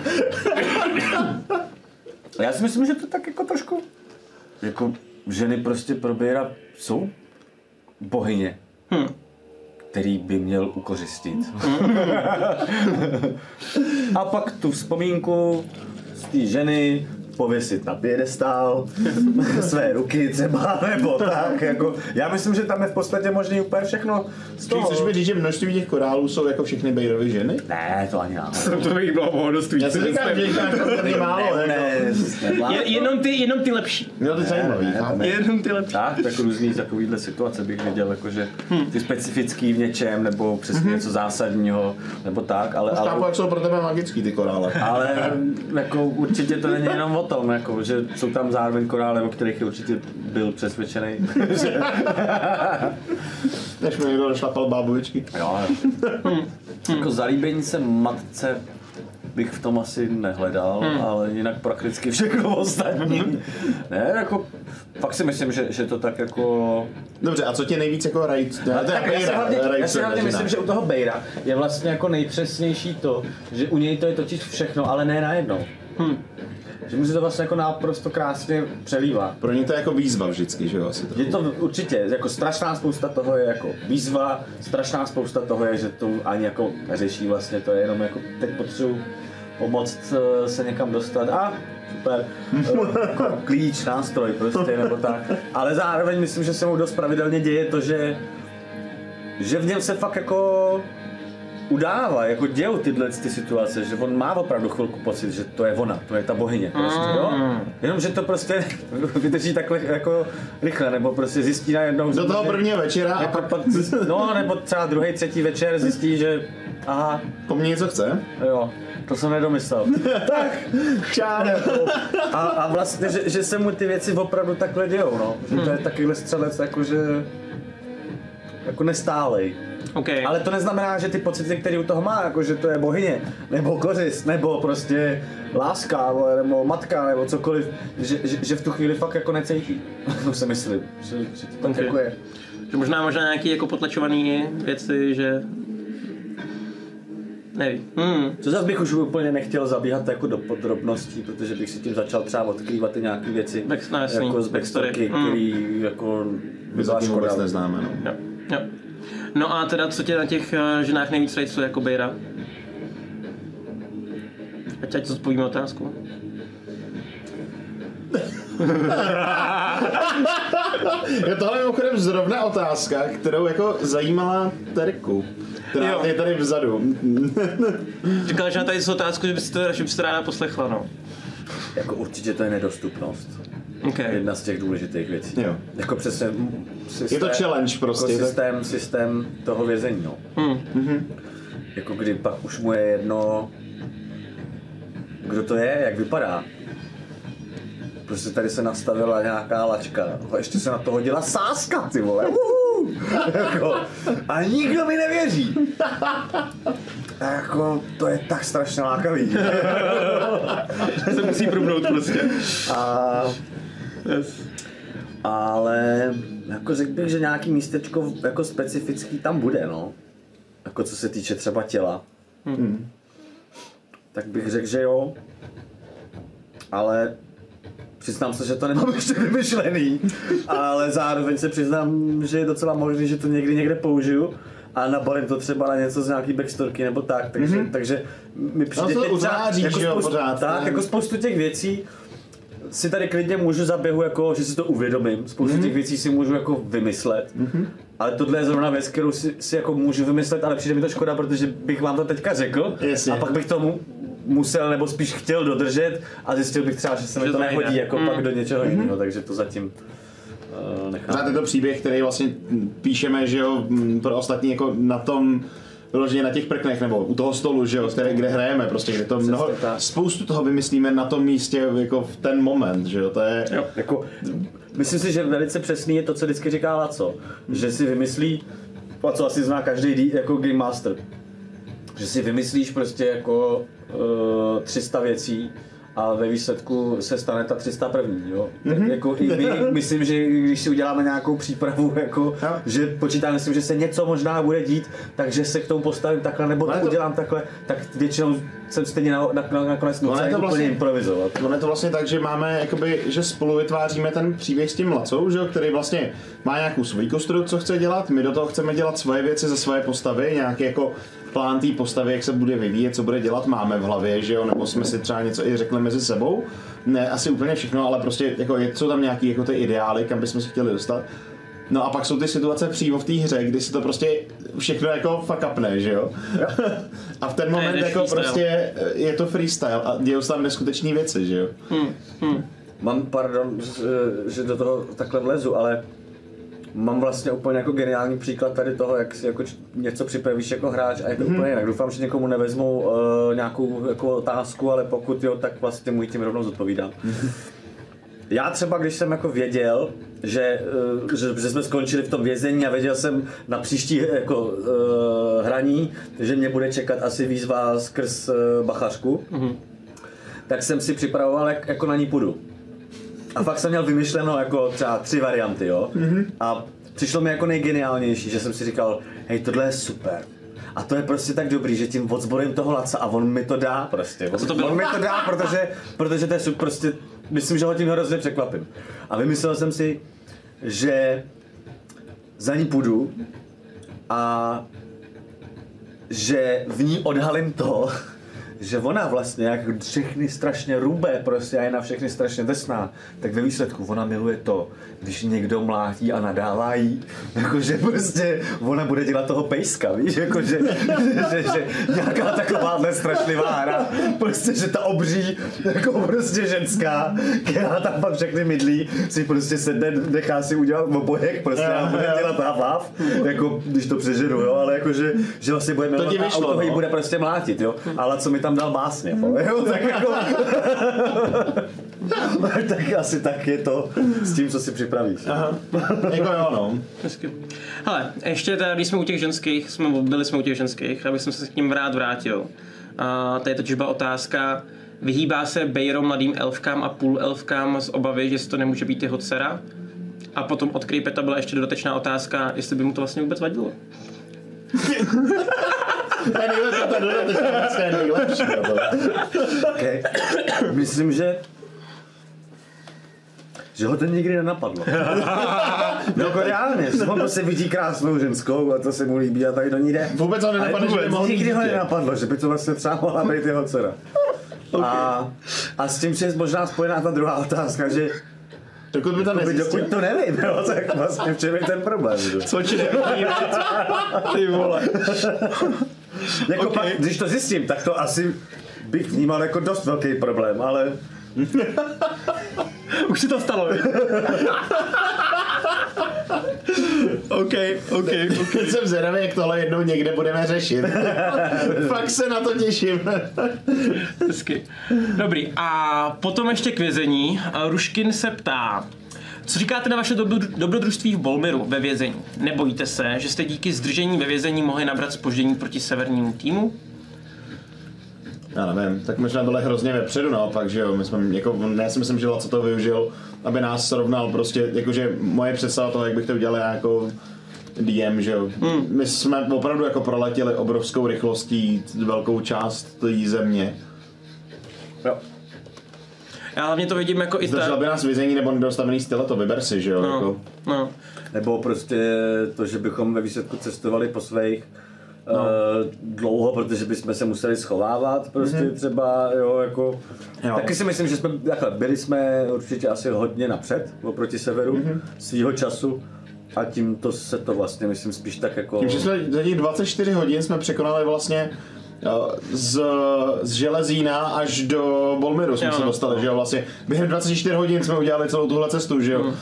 [SPEAKER 4] Já si myslím, že to tak jako trošku... Jako ženy prostě probírat jsou bohyně,
[SPEAKER 2] Hm.
[SPEAKER 4] který by měl ukořistit. *laughs* A pak tu vzpomínku z té ženy pověsit na piedestál, *laughs* své ruky třeba, nebo tak, jako, já myslím, že tam je v podstatě možný úplně všechno z toho.
[SPEAKER 3] chceš mi říct, že množství těch korálů jsou jako všechny Bejrovy ženy?
[SPEAKER 4] Ne, to ani náhodou.
[SPEAKER 2] To bych bylo o dost
[SPEAKER 3] Já si říkám, že jich poměrně málo,
[SPEAKER 4] ne,
[SPEAKER 3] jako.
[SPEAKER 4] ne,
[SPEAKER 2] Je, jenom, ty, jenom ty lepší.
[SPEAKER 3] No to je zajímavý,
[SPEAKER 4] ne, ne.
[SPEAKER 2] Jenom ty lepší.
[SPEAKER 4] Tak, tak různý takovýhle situace bych viděl, jakože ty specifický v něčem, nebo přesně něco zásadního, nebo tak, ale,
[SPEAKER 3] Chápu, jak jsou pro tebe magický ty korále.
[SPEAKER 4] ale jako určitě to není jenom o tom, jako, že jsou tam zároveň korále, o kterých je určitě byl přesvědčený. *laughs* že-
[SPEAKER 3] Než mi někdo našlapal bábovičky.
[SPEAKER 4] jo, jako zalíbení se matce bych v tom asi nehledal, ale jinak prakticky všechno ostatní. ne, jako fakt si myslím, že, že to tak jako
[SPEAKER 3] Dobře, a co tě nejvíc jako rajt? Ne,
[SPEAKER 5] Ale
[SPEAKER 3] to je
[SPEAKER 5] tak já si
[SPEAKER 3] Bejra,
[SPEAKER 5] hlavně,
[SPEAKER 3] rajcuje
[SPEAKER 5] já si hlavně myslím, že u toho Bejra je vlastně jako nejpřesnější to, že u něj to je totiž všechno, ale ne najednou.
[SPEAKER 2] Hm.
[SPEAKER 5] Že mu se to vlastně jako naprosto krásně přelívá.
[SPEAKER 3] Pro ně to je jako výzva vždycky, že jo, asi to.
[SPEAKER 5] Je to určitě, jako strašná spousta toho je jako výzva, strašná spousta toho je, že to ani jako neřeší vlastně, to je jenom jako teď potřebuji pomoct eh, se někam dostat a super, Eh, jako *laughs* klíč, nástroj prostě nebo tak. Ale zároveň myslím, že se mu dost pravidelně děje to, že že v něm se fakt jako udává, jako dějou tyhle ty situace, že on má opravdu chvilku pocit, že to je ona, to je ta bohyně prostě, jo? Jenom, že to prostě *laughs* vydrží takhle jako rychle, nebo prostě zjistí najednou,
[SPEAKER 3] Do toho prvního večera a
[SPEAKER 5] jako
[SPEAKER 3] pak
[SPEAKER 5] pak, no, nebo třeba druhý, třetí večer zjistí, že aha,
[SPEAKER 3] po mně něco chce.
[SPEAKER 5] jo, to jsem nedomyslel. *laughs* tak, čau. A, a vlastně, že, že, se mu ty věci opravdu takhle dějou, no. Že to je takovýhle střelec, jakože jako nestálej.
[SPEAKER 2] OK.
[SPEAKER 5] Ale to neznamená, že ty pocity, které u toho má, jako že to je bohyně, nebo kořist, nebo prostě láska, nebo matka, nebo cokoliv, že, že, že v tu chvíli fakt jako necítí. *laughs* To si myslím, že, že to tak
[SPEAKER 2] Ok.
[SPEAKER 5] jako je.
[SPEAKER 2] Že možná možná nějaký jako potlačovaný věci, že... Nevím. Hmm.
[SPEAKER 5] Co zase bych už úplně nechtěl zabíhat jako do podrobností, protože bych si tím začal třeba odkrývat i nějaké věci
[SPEAKER 2] Back- no,
[SPEAKER 5] jako z
[SPEAKER 2] backstory.
[SPEAKER 5] backstorky,
[SPEAKER 2] Mm.
[SPEAKER 5] který jako byla
[SPEAKER 3] zatím vůbec neznáme, no.
[SPEAKER 2] Jo. jo. No a teda co tě na těch eh, ženách nejvíc rejcuje jako Bejra? Ať ať zodpovíme otázku.
[SPEAKER 3] Jo, tohle je mimochodem zrovna otázka, kterou jako zajímala Terku. Která
[SPEAKER 2] Jo.
[SPEAKER 3] je tady vzadu.
[SPEAKER 2] Říkala, že na tady z otázku, že byste to, že byste ráda poslechla, no.
[SPEAKER 5] Jako určitě to je nedostupnost.
[SPEAKER 2] Okay.
[SPEAKER 5] Jedna z těch důležitých věcí.
[SPEAKER 3] Jo.
[SPEAKER 5] Jako přesně systém,
[SPEAKER 3] Je to challenge prostě,
[SPEAKER 5] Jako
[SPEAKER 3] tak-
[SPEAKER 5] systém, systém toho vězení, no.
[SPEAKER 2] Hmm.
[SPEAKER 5] Jako kdy pak už mu je jedno, kdo to je, jak vypadá. Prostě tady se nastavila nějaká lačka. A ještě se na to hodila sáska, ty vole. Uhu. *laughs* jako, a nikdo mi nevěří. A *laughs* jako, to je tak strašně lákavý. *laughs*
[SPEAKER 2] se musí prubnout prostě.
[SPEAKER 5] A
[SPEAKER 2] Yes.
[SPEAKER 5] Ale jako řekl bych, že nějaký místečko jako specifický tam bude, no. Jako co se týče třeba těla. Hmm. Tak bych řekl, že jo. Ale přiznám se, že to nemám *laughs* ještě vymyšlený. Ale zároveň se přiznám, že je docela možný, že to někdy někde použiju. A nabalím to třeba na něco z nějaký backstorky nebo tak, takže, mm-hmm. takže mi přijde
[SPEAKER 3] to
[SPEAKER 5] teď třeba
[SPEAKER 3] uznáříš,
[SPEAKER 5] jako
[SPEAKER 3] že jo,
[SPEAKER 5] spoustu,
[SPEAKER 3] pořád,
[SPEAKER 5] tak,
[SPEAKER 3] ne?
[SPEAKER 5] jako spoustu těch věcí si tady klidně můžu za běhu, jako, že si to uvědomím. Spoustu mm-hmm. těch věcí si můžu jako vymyslet. Mm-hmm. Ale tohle je zrovna věc, kterou si, si jako můžu vymyslet, ale přijde mi to škoda, protože bych vám to teďka řekl
[SPEAKER 3] Jasně.
[SPEAKER 5] a pak bych tomu musel nebo spíš chtěl dodržet a zjistil bych třeba, že se mi to
[SPEAKER 2] nejde.
[SPEAKER 5] nehodí jako
[SPEAKER 2] Mm.
[SPEAKER 5] pak do něčeho jiného, takže to zatím uh, nechám.
[SPEAKER 3] Je to příběh, který vlastně píšeme, že jo, pro ostatní jako na tom vyloženě na těch prknech nebo u toho stolu, že jo, které, kde hrajeme, prostě, kde to mnoho, spoustu toho vymyslíme na tom místě jako v ten moment, že jo, to je,
[SPEAKER 2] Jo.
[SPEAKER 5] Jako, myslím si, že velice přesný je to, co vždycky říká Laco. Že si vymyslí, Laco asi zná každý dý- jako Game Master. Že si vymyslíš prostě jako uh, 300 věcí a ve výsledku se stane ta 301. Jo? Mm-hmm. Tak jako i my, *laughs* myslím, že když si uděláme nějakou přípravu, jako,
[SPEAKER 3] Jo.
[SPEAKER 5] že počítáme s tím, že se něco možná bude dít, takže se k tomu postavím takhle, nebo
[SPEAKER 3] Ale
[SPEAKER 5] to
[SPEAKER 3] to-
[SPEAKER 5] udělám takhle, tak většinou jsem stejně na, na, na, nakonec nucený
[SPEAKER 3] to
[SPEAKER 5] úplně
[SPEAKER 3] vlastně-
[SPEAKER 5] improvizovat.
[SPEAKER 3] Ono je to vlastně tak, že máme, jakoby, že spolu vytváříme ten příběh s tím Lacou, že jo, který vlastně má nějakou svůj konstrukt, co chce dělat, my do toho chceme dělat svoje věci za svoje postavy, nějaký jako plán té postavy, jak se bude vyvíjet, co bude dělat, máme v hlavě, že jo, nebo jsme si třeba něco i řekli mezi sebou. Ne, asi úplně všechno, ale prostě jako, je- jsou tam nějaký jako ty ideály, kam bychom se chtěli dostat. No a pak jsou ty situace přímo v té hře, kdy si to prostě všechno jako fuck upne, že jo? *laughs* A v ten moment jako
[SPEAKER 2] freestyle.
[SPEAKER 3] prostě je to freestyle a dějou se tam neskutečné věci, že jo?
[SPEAKER 5] Mám, pardon, že- že do toho takhle vlezu, ale mám vlastně úplně jako geniální příklad tady toho, jak si jako něco připravíš jako hráč a je to úplně jinak. Doufám, že někomu nevezmou uh, nějakou jako otázku, ale pokud jo, tak vlastně můj tím rovnou zodpovídám. Já třeba, když jsem jako věděl, že, eh, že, že jsme skončili v tom vězení a věděl jsem na příští jako, uh, hraní, že mě bude čekat asi výzva skrz uh, bachařku, mm-hmm. tak jsem si připravoval, jak, jako na ní půjdu. A fakt jsem měl vymyšleno jako třeba tři varianty, jo. Mm-hmm. A přišlo mi jako nejgeniálnější, že jsem si říkal, hej, tohle je super. A to je prostě tak dobrý, že tím odzborím toho laca a on mi to dá prostě. On,
[SPEAKER 2] to bylo?
[SPEAKER 5] on mi to dá, protože, protože to je super, prostě, myslím, že ho tím hrozně překvapím. A vymyslel jsem si, že za ní půjdu a že v ní odhalím to, že ona vlastně, jak všechny strašně rubé prostě a je na všechny strašně drsná, tak ve výsledku ona miluje to, když někdo mlátí a nadává jí, *laughs* jakože prostě ona bude dělat toho pejska, víš, jakože *laughs* že, že, nějaká takováhle strašlivá hra, prostě, že ta obří, jako prostě ženská, která tam pak všechny mydlí, si prostě sedne, nechá si udělat obojek, prostě a bude dělat hav, jako když to přeženu, jo, ale jakože, že vlastně bude milovat
[SPEAKER 3] ti
[SPEAKER 5] a
[SPEAKER 3] vyšlo,
[SPEAKER 5] jí
[SPEAKER 3] no.
[SPEAKER 5] bude prostě mlátit, jo, ale co mi tam dal básně, vole, jo, tak jako, *laughs* tak asi tak je to s tím, co si připravíš.
[SPEAKER 3] Aha. jako jo, no.
[SPEAKER 2] Hezky. Hele, ještě teda, když jsme u těch ženských, jsme, byli jsme u těch ženských, abych se k ním rád vrátil. A tady totiž byla otázka, vyhýbá se Bejro mladým elfkám a půl elfkám z obavy, že to nemůže být jeho dcera? A potom od Creepeta byla ještě dodatečná otázka, jestli by mu to vlastně vůbec vadilo. *laughs*
[SPEAKER 3] To je nejlepší, to je nejlepší. no to.
[SPEAKER 5] Okay. Myslím, že že ho to nikdy nenapadlo. no jako reálně, že on prostě vidí krásnou ženskou a to se mu líbí a tak do ní jde.
[SPEAKER 3] Vůbec ho
[SPEAKER 5] Ale
[SPEAKER 3] nenapadne, že by
[SPEAKER 5] nikdy ho nenapadlo, že by to vlastně třeba mohla být jeho dcera. A, a s tím je možná spojená ta druhá otázka, že
[SPEAKER 3] Dokud by to
[SPEAKER 5] dokud, dokud to nevím, jo, tak vlastně v čem je ten problém. Že?
[SPEAKER 2] Co ti *laughs* Ty vole.
[SPEAKER 5] Jako okay. pak, když to zjistím, tak to asi bych vnímal jako dost velký problém, ale *laughs*
[SPEAKER 2] Už si to stalo? *laughs* OK, OK, OK.
[SPEAKER 3] Teď jsem zvědavý, jak tohle jednou někde budeme řešit. *laughs* Fakt se na to těším.
[SPEAKER 2] Hezky. Dobrý, a potom ještě k vězení. A Ruškin se ptá, co říkáte na vaše dobro, dobrodružství v Bolmiru ve vězení? Nebojíte se, že jste díky zdržení ve vězení mohli nabrat spoždění proti severnímu týmu?
[SPEAKER 3] Já nevím, tak možná byli hrozně vepředu naopak, že jo, my jsme, jako, ne si myslím, že Laco to využil aby nás srovnal prostě, jakože moje představa toho, jak bych to udělal já jako DM, že jo.
[SPEAKER 2] Hmm.
[SPEAKER 3] My jsme opravdu jako proletěli obrovskou rychlostí velkou část té země.
[SPEAKER 5] Jo.
[SPEAKER 2] Já hlavně to vidím jako i
[SPEAKER 3] Zdržel
[SPEAKER 2] tak.
[SPEAKER 3] by nás vězení nebo nedostavený styl, to vyber si, že jo.
[SPEAKER 2] No,
[SPEAKER 3] Jako.
[SPEAKER 2] no.
[SPEAKER 5] Nebo prostě to, že bychom ve výsledku cestovali po svých no. uh, dlouho, protože bychom se museli schovávat prostě mm-hmm. třeba, jo, jako.
[SPEAKER 3] Jo.
[SPEAKER 5] Taky si myslím, že jsme, takhle, byli jsme určitě asi hodně napřed oproti severu mm-hmm. svýho času a tím to se to vlastně, myslím, spíš tak jako...
[SPEAKER 3] Tím, že jsme za těch 24 hodin jsme překonali vlastně z, z Železína až do Bolmiru jsme
[SPEAKER 2] Jo,
[SPEAKER 3] se
[SPEAKER 2] no.
[SPEAKER 3] dostali, že jo, vlastně během 24 hodin jsme udělali celou tuhle cestu, že jo,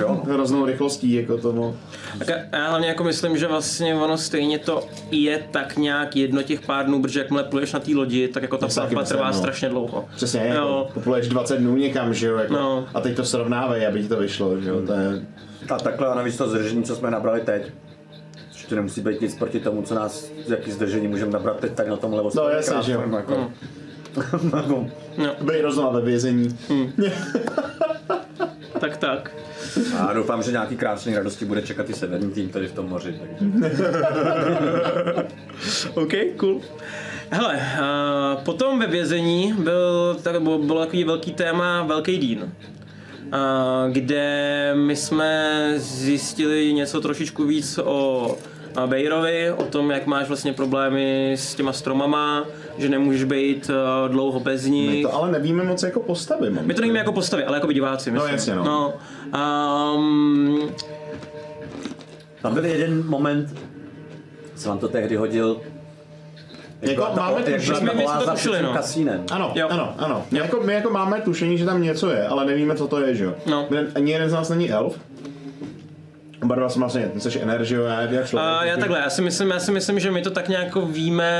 [SPEAKER 5] jo.
[SPEAKER 3] hroznou rychlostí, jako tomu.
[SPEAKER 2] Tak já- já hlavně jako myslím, že vlastně ono stejně to je tak nějak jedno těch pár dnů, protože jakmile pluješ na té lodi, tak jako ta plavba trvá
[SPEAKER 3] no.
[SPEAKER 2] strašně dlouho.
[SPEAKER 3] Přesně, jako
[SPEAKER 2] Jo.
[SPEAKER 3] popluješ 20 dnů někam, že jo, jako,
[SPEAKER 2] No.
[SPEAKER 3] a teď to srovnávej, aby ti to vyšlo, že jo, to je,
[SPEAKER 5] A takhle a navíc to zdržení, co jsme nabrali teď, ještě nemusí být nic proti tomu, co nás, jaký zdržení můžeme nabrat teď tak na tom levo.
[SPEAKER 3] No, jasně, že jo.
[SPEAKER 5] Jako, *laughs* jako,
[SPEAKER 3] bej rozumá ve vězení. *laughs*
[SPEAKER 2] Tak tak.
[SPEAKER 5] a doufám, že nějaký krásný radosti bude čekat i severní tým tady v tom moři. Takže. *laughs*
[SPEAKER 2] OK, cool. Hele, uh, potom ve vězení byl, tak bylo, bylo takový velký téma Velký dín. Kde my jsme zjistili něco trošičku víc o a Bejrovi, o tom, jak máš vlastně problémy s těma stromama, že nemůžeš být uh, dlouho bez
[SPEAKER 3] My
[SPEAKER 2] nich.
[SPEAKER 3] to ale nevíme moc jako postavy. mám
[SPEAKER 2] My to nevíme jako postavy, ale jako by diváci, myslím.
[SPEAKER 3] jasně, no.
[SPEAKER 2] no um,
[SPEAKER 5] Tam byl jeden moment, jsem vám to tehdy hodil, jak
[SPEAKER 3] Jako
[SPEAKER 5] ta-
[SPEAKER 3] máme tu-
[SPEAKER 5] jak byla
[SPEAKER 3] my
[SPEAKER 5] ta
[SPEAKER 2] jsme to tušili, no.
[SPEAKER 5] kasínem.
[SPEAKER 3] Ano,
[SPEAKER 2] Jo.
[SPEAKER 3] ano, ano. My jako, my jako máme tušení, že tam něco je, ale nevíme, co to je, že jo.
[SPEAKER 2] No.
[SPEAKER 3] Ani jeden z nás není elf. Oba dva jsme vlastně, ty jsi energy, já, já člověk.
[SPEAKER 2] A já takhle, já si myslím, já si myslím, že my to tak nějak víme,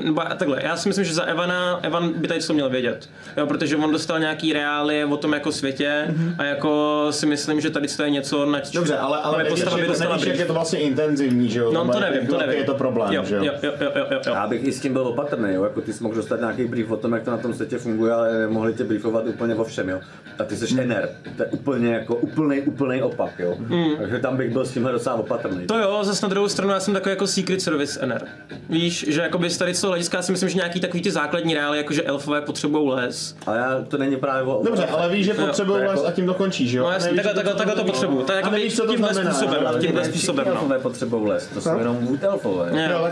[SPEAKER 2] nebo takhle, já si myslím, že za Evana, Evan by tady to měl vědět, jo, protože on dostal nějaký reálie o tom jako světě mm-hmm. a jako si myslím, že tady to je něco, na
[SPEAKER 3] Dobře, ale, ale nevíš, jako,
[SPEAKER 2] dostala
[SPEAKER 3] nevíš, jak je to vlastně intenzivní, že jo.
[SPEAKER 2] No to nevím,
[SPEAKER 3] jak
[SPEAKER 2] to nevím.
[SPEAKER 3] je to problém,
[SPEAKER 2] jo,
[SPEAKER 3] že jo.
[SPEAKER 2] jo, jo, jo, jo, jo.
[SPEAKER 5] Já bych i s tím byl opatrný, jo? jako ty jsi mohl dostat nějaký brief o tom, jak to na tom světě funguje, ale mohli tě briefovat úplně o všem, jo. A ty jsi NR, to je úplně jako úplný, úplný opak, jo. Takže tam bych byl s tímhle docela opatrný.
[SPEAKER 2] To jo, zase na druhou stranu já jsem takový jako Secret Service NR. Víš, že jakoby z tady z toho hlediska já si myslím, že nějaký takový ty základní reály, jako že elfové potřebují les.
[SPEAKER 5] Ale já, to není právě o...
[SPEAKER 3] Dobře, ale víš, že potřebují les
[SPEAKER 5] jako-
[SPEAKER 3] a tím to končí, že jo.
[SPEAKER 2] No
[SPEAKER 3] A
[SPEAKER 2] jasně, takhle, takhle, takhle to potřebuju. Tak
[SPEAKER 3] A
[SPEAKER 2] jako
[SPEAKER 3] nevíš, co to
[SPEAKER 2] tímhle
[SPEAKER 3] znamená,
[SPEAKER 2] způsobem,
[SPEAKER 3] ale
[SPEAKER 2] tímhle
[SPEAKER 5] Ne,
[SPEAKER 2] způsobem, no.
[SPEAKER 5] elfové potřebují les, to jsou jenom wood elfové.
[SPEAKER 2] Jo,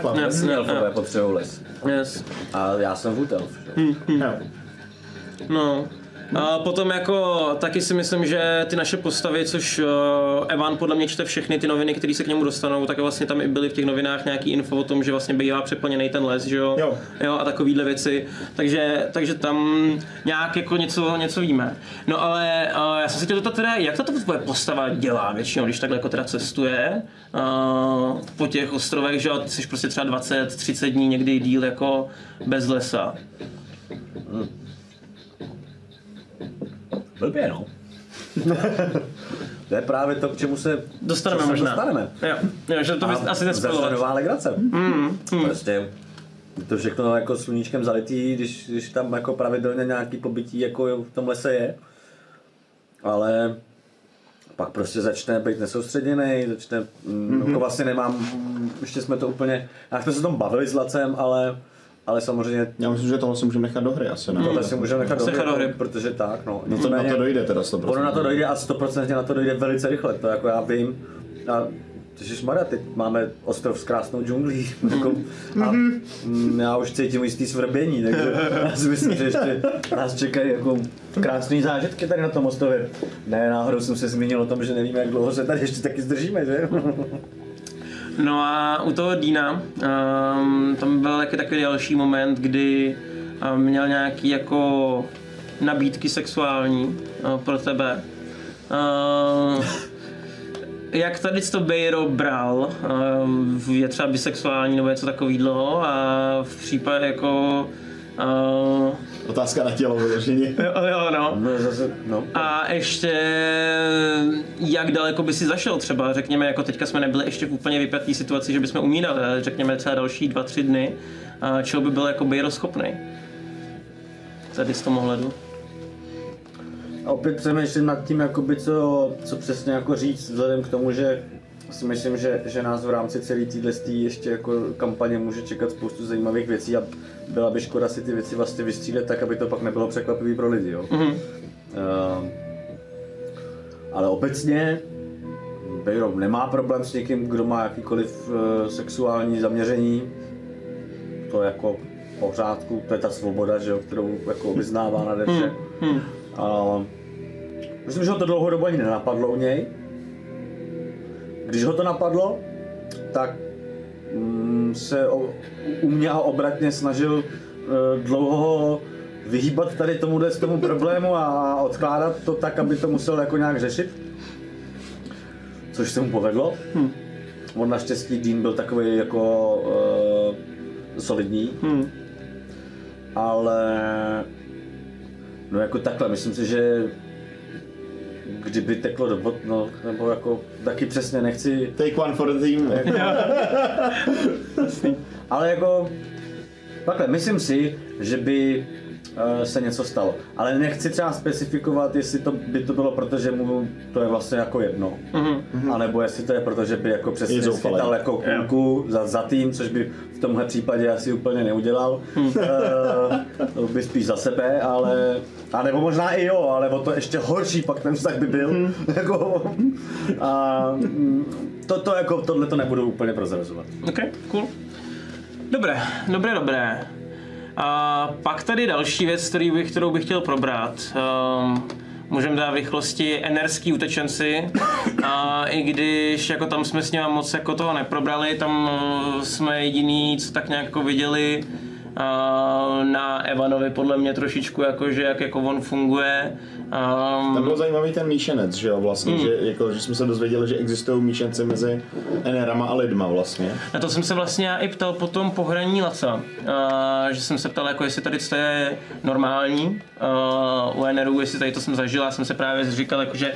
[SPEAKER 5] elfové potřebují les.
[SPEAKER 2] yes.
[SPEAKER 5] A já jsem wood elf, že?
[SPEAKER 3] Jo.
[SPEAKER 2] No. A potom jako taky si myslím, že ty naše postavy, což uh, Evan podle mě čte všechny ty noviny, které se k němu dostanou, tak vlastně tam i byly v těch novinách nějaký info o tom, že vlastně bývá přeplněný ten les, že jo?
[SPEAKER 3] Jo.
[SPEAKER 2] jo a takovýhle věci. Takže, takže tam nějak jako něco, něco víme. No ale uh, já jsem se chtěl zeptat teda, jak to tvoje postava dělá většinou, když takhle jako teda cestuje uh, po těch ostrovech, že jo, ty jsi prostě třeba 20-30 dní, někdy díl jako bez lesa.
[SPEAKER 5] Blbě, no. to je právě to, k čemu se
[SPEAKER 2] Dostaneme možná.
[SPEAKER 5] Dostaneme.
[SPEAKER 2] Jo, jo že to bys
[SPEAKER 5] A
[SPEAKER 2] asi nespojovat.
[SPEAKER 5] nová legrace. Mm, mm. Prostě je to všechno jako sluníčkem zalitý, když, když tam jako pravidelně nějaký pobytí jako v tom lese je. Ale pak prostě začne být nesoustředěný, začne, mm-hmm. jako vlastně nemám, ještě jsme to úplně, jak jsme se tom bavili s Lacem, ale, ale samozřejmě
[SPEAKER 3] Já myslím, že tohle si můžeme nechat do hry asi, ne?
[SPEAKER 5] tohle si můžeme nechat do
[SPEAKER 2] nechat do hry.
[SPEAKER 5] protože tak, no.
[SPEAKER 3] No to, na to dojde teda 100%.
[SPEAKER 5] Ono na to dojde a 100% na to dojde velice rychle, to jako já vím. A Maria, teď máme ostrov s krásnou džunglí. *laughs* Jako, a mm, já už cítím jistý svrbění, takže *laughs* já si myslím, že ještě nás čekají jako krásné zážitky tady na tom ostrově. Ne, náhodou jsem se zmínil o tom, že nevíme, jak dlouho se tady ještě taky zdržíme, že? *laughs*
[SPEAKER 2] No a u toho Dýna, um, tam byl taky takový další moment, kdy um, měl nějaký jako nabídky sexuální uh, pro tebe. Uh, jak tady to Bejro bral, uh, je třeba bisexuální nebo něco takového a v případě jako uh,
[SPEAKER 3] Otázka na tělo vyloženě. *laughs*
[SPEAKER 2] jo, jo, no.
[SPEAKER 5] No, zase, no.
[SPEAKER 2] A ještě jak daleko by si zašel třeba, řekněme, jako teďka jsme nebyli ještě v úplně vypjatý situaci, že bychom umírali, ale řekněme třeba další dva, tři dny, a čeho by byl jako Bejro schopný. Tady z tomu ohledu.
[SPEAKER 5] A opět přemýšlím nad tím, jakoby co, co přesně jako říct, vzhledem k tomu, že si myslím, že, že nás v rámci celé téhle ještě jako kampaně může čekat spoustu zajímavých věcí a byla by škoda si ty věci vlastně vystřílet tak, aby to pak nebylo překvapivý pro lidi. Jo? Mm-hmm. Uh, ale obecně Bejro nemá problém s někým, kdo má jakýkoliv uh, sexuální zaměření. To je jako pořádku, to je ta svoboda, že jo, kterou jako vyznává nade vše. Hmm. Uh, myslím, že ho to dlouhodobě ani nenapadlo u něj. Když ho to napadlo, tak mm, se o, u mě a obratně snažil uh, dlouho vyhýbat tady tomuhle z tomu problému a odkládat to tak, aby to musel jako nějak řešit. Což se mu povedlo. Hmm. On naštěstí Dean byl takový jako uh, solidní. Hmm. Ale no jako takhle, myslím si, že kdyby teklo do bot, no, nebo jako taky přesně nechci.
[SPEAKER 3] Take one for the team. *laughs*
[SPEAKER 5] Jako, ale jako, takhle, myslím si, že by se něco stalo. Ale nechci třeba specifikovat, jestli to by to bylo proto, že mu to je vlastně jako jedno. Mm-hmm. A nebo jestli to je proto, že by jako přesně schytal jako kulku za, za tým, což by v tomhle případě asi úplně neudělal. Mm. Uh, to by spíš za sebe, ale a nebo možná i jo, ale o to ještě horší pak ten vztah by byl. Mm. *laughs* jako, a mm, to, to jako, tohle to nebudu úplně prozrazovat.
[SPEAKER 2] Ok, cool. Dobré, dobré, dobré. A pak tady další věc, který bych, kterou bych chtěl probrat. Um, můžeme dát v rychlosti enerský utečenci. A i když jako tam jsme s ním moc jako toho neprobrali, tam uh, jsme jediný, co tak nějak jako viděli, na Evanovi podle mě trošičku jako, že jak jako on funguje.
[SPEAKER 3] Um, Tam byl zajímavý ten míšenec, že jo, vlastně, mm. že, jako, že jsme se dozvěděli, že existují míšence mezi NRama a lidma vlastně.
[SPEAKER 2] Na to jsem se vlastně já i ptal potom pohraní Laca, uh, že jsem se ptal, jako jestli tady to je normální uh, u NRu, jestli tady to jsem zažil, já jsem se právě říkal, jako, že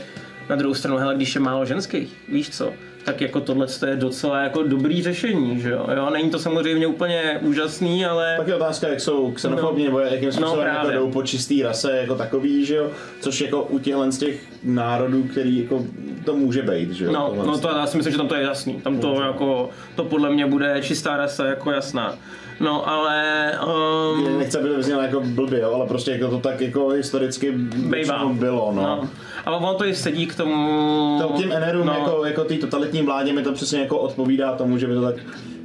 [SPEAKER 2] na druhou stranu, hele, když je málo ženských, víš co, tak jako tohle je docela jako dobrý řešení, že jo? jo? Není to samozřejmě úplně úžasný, ale...
[SPEAKER 3] Tak je otázka, jak jsou xenofobní, no. nebo jakým způsobem no, jako jdou po čistý rase jako takový, že jo? Což jako u těchhle z těch národů, který jako to může být, že jo?
[SPEAKER 2] No, no to já si myslím, že tam to je jasný. Tam to no. jako, to podle mě bude čistá rasa jako jasná. No, ale... Um...
[SPEAKER 3] Nechci, aby to vyznělo jako blbě, jo, ale prostě jako to tak jako historicky bylo, no. no.
[SPEAKER 2] Ale ono to i sedí k tomu...
[SPEAKER 3] To tím NRům, no. jako, jako té totalitní vládě mi to přesně jako odpovídá tomu, že by to tak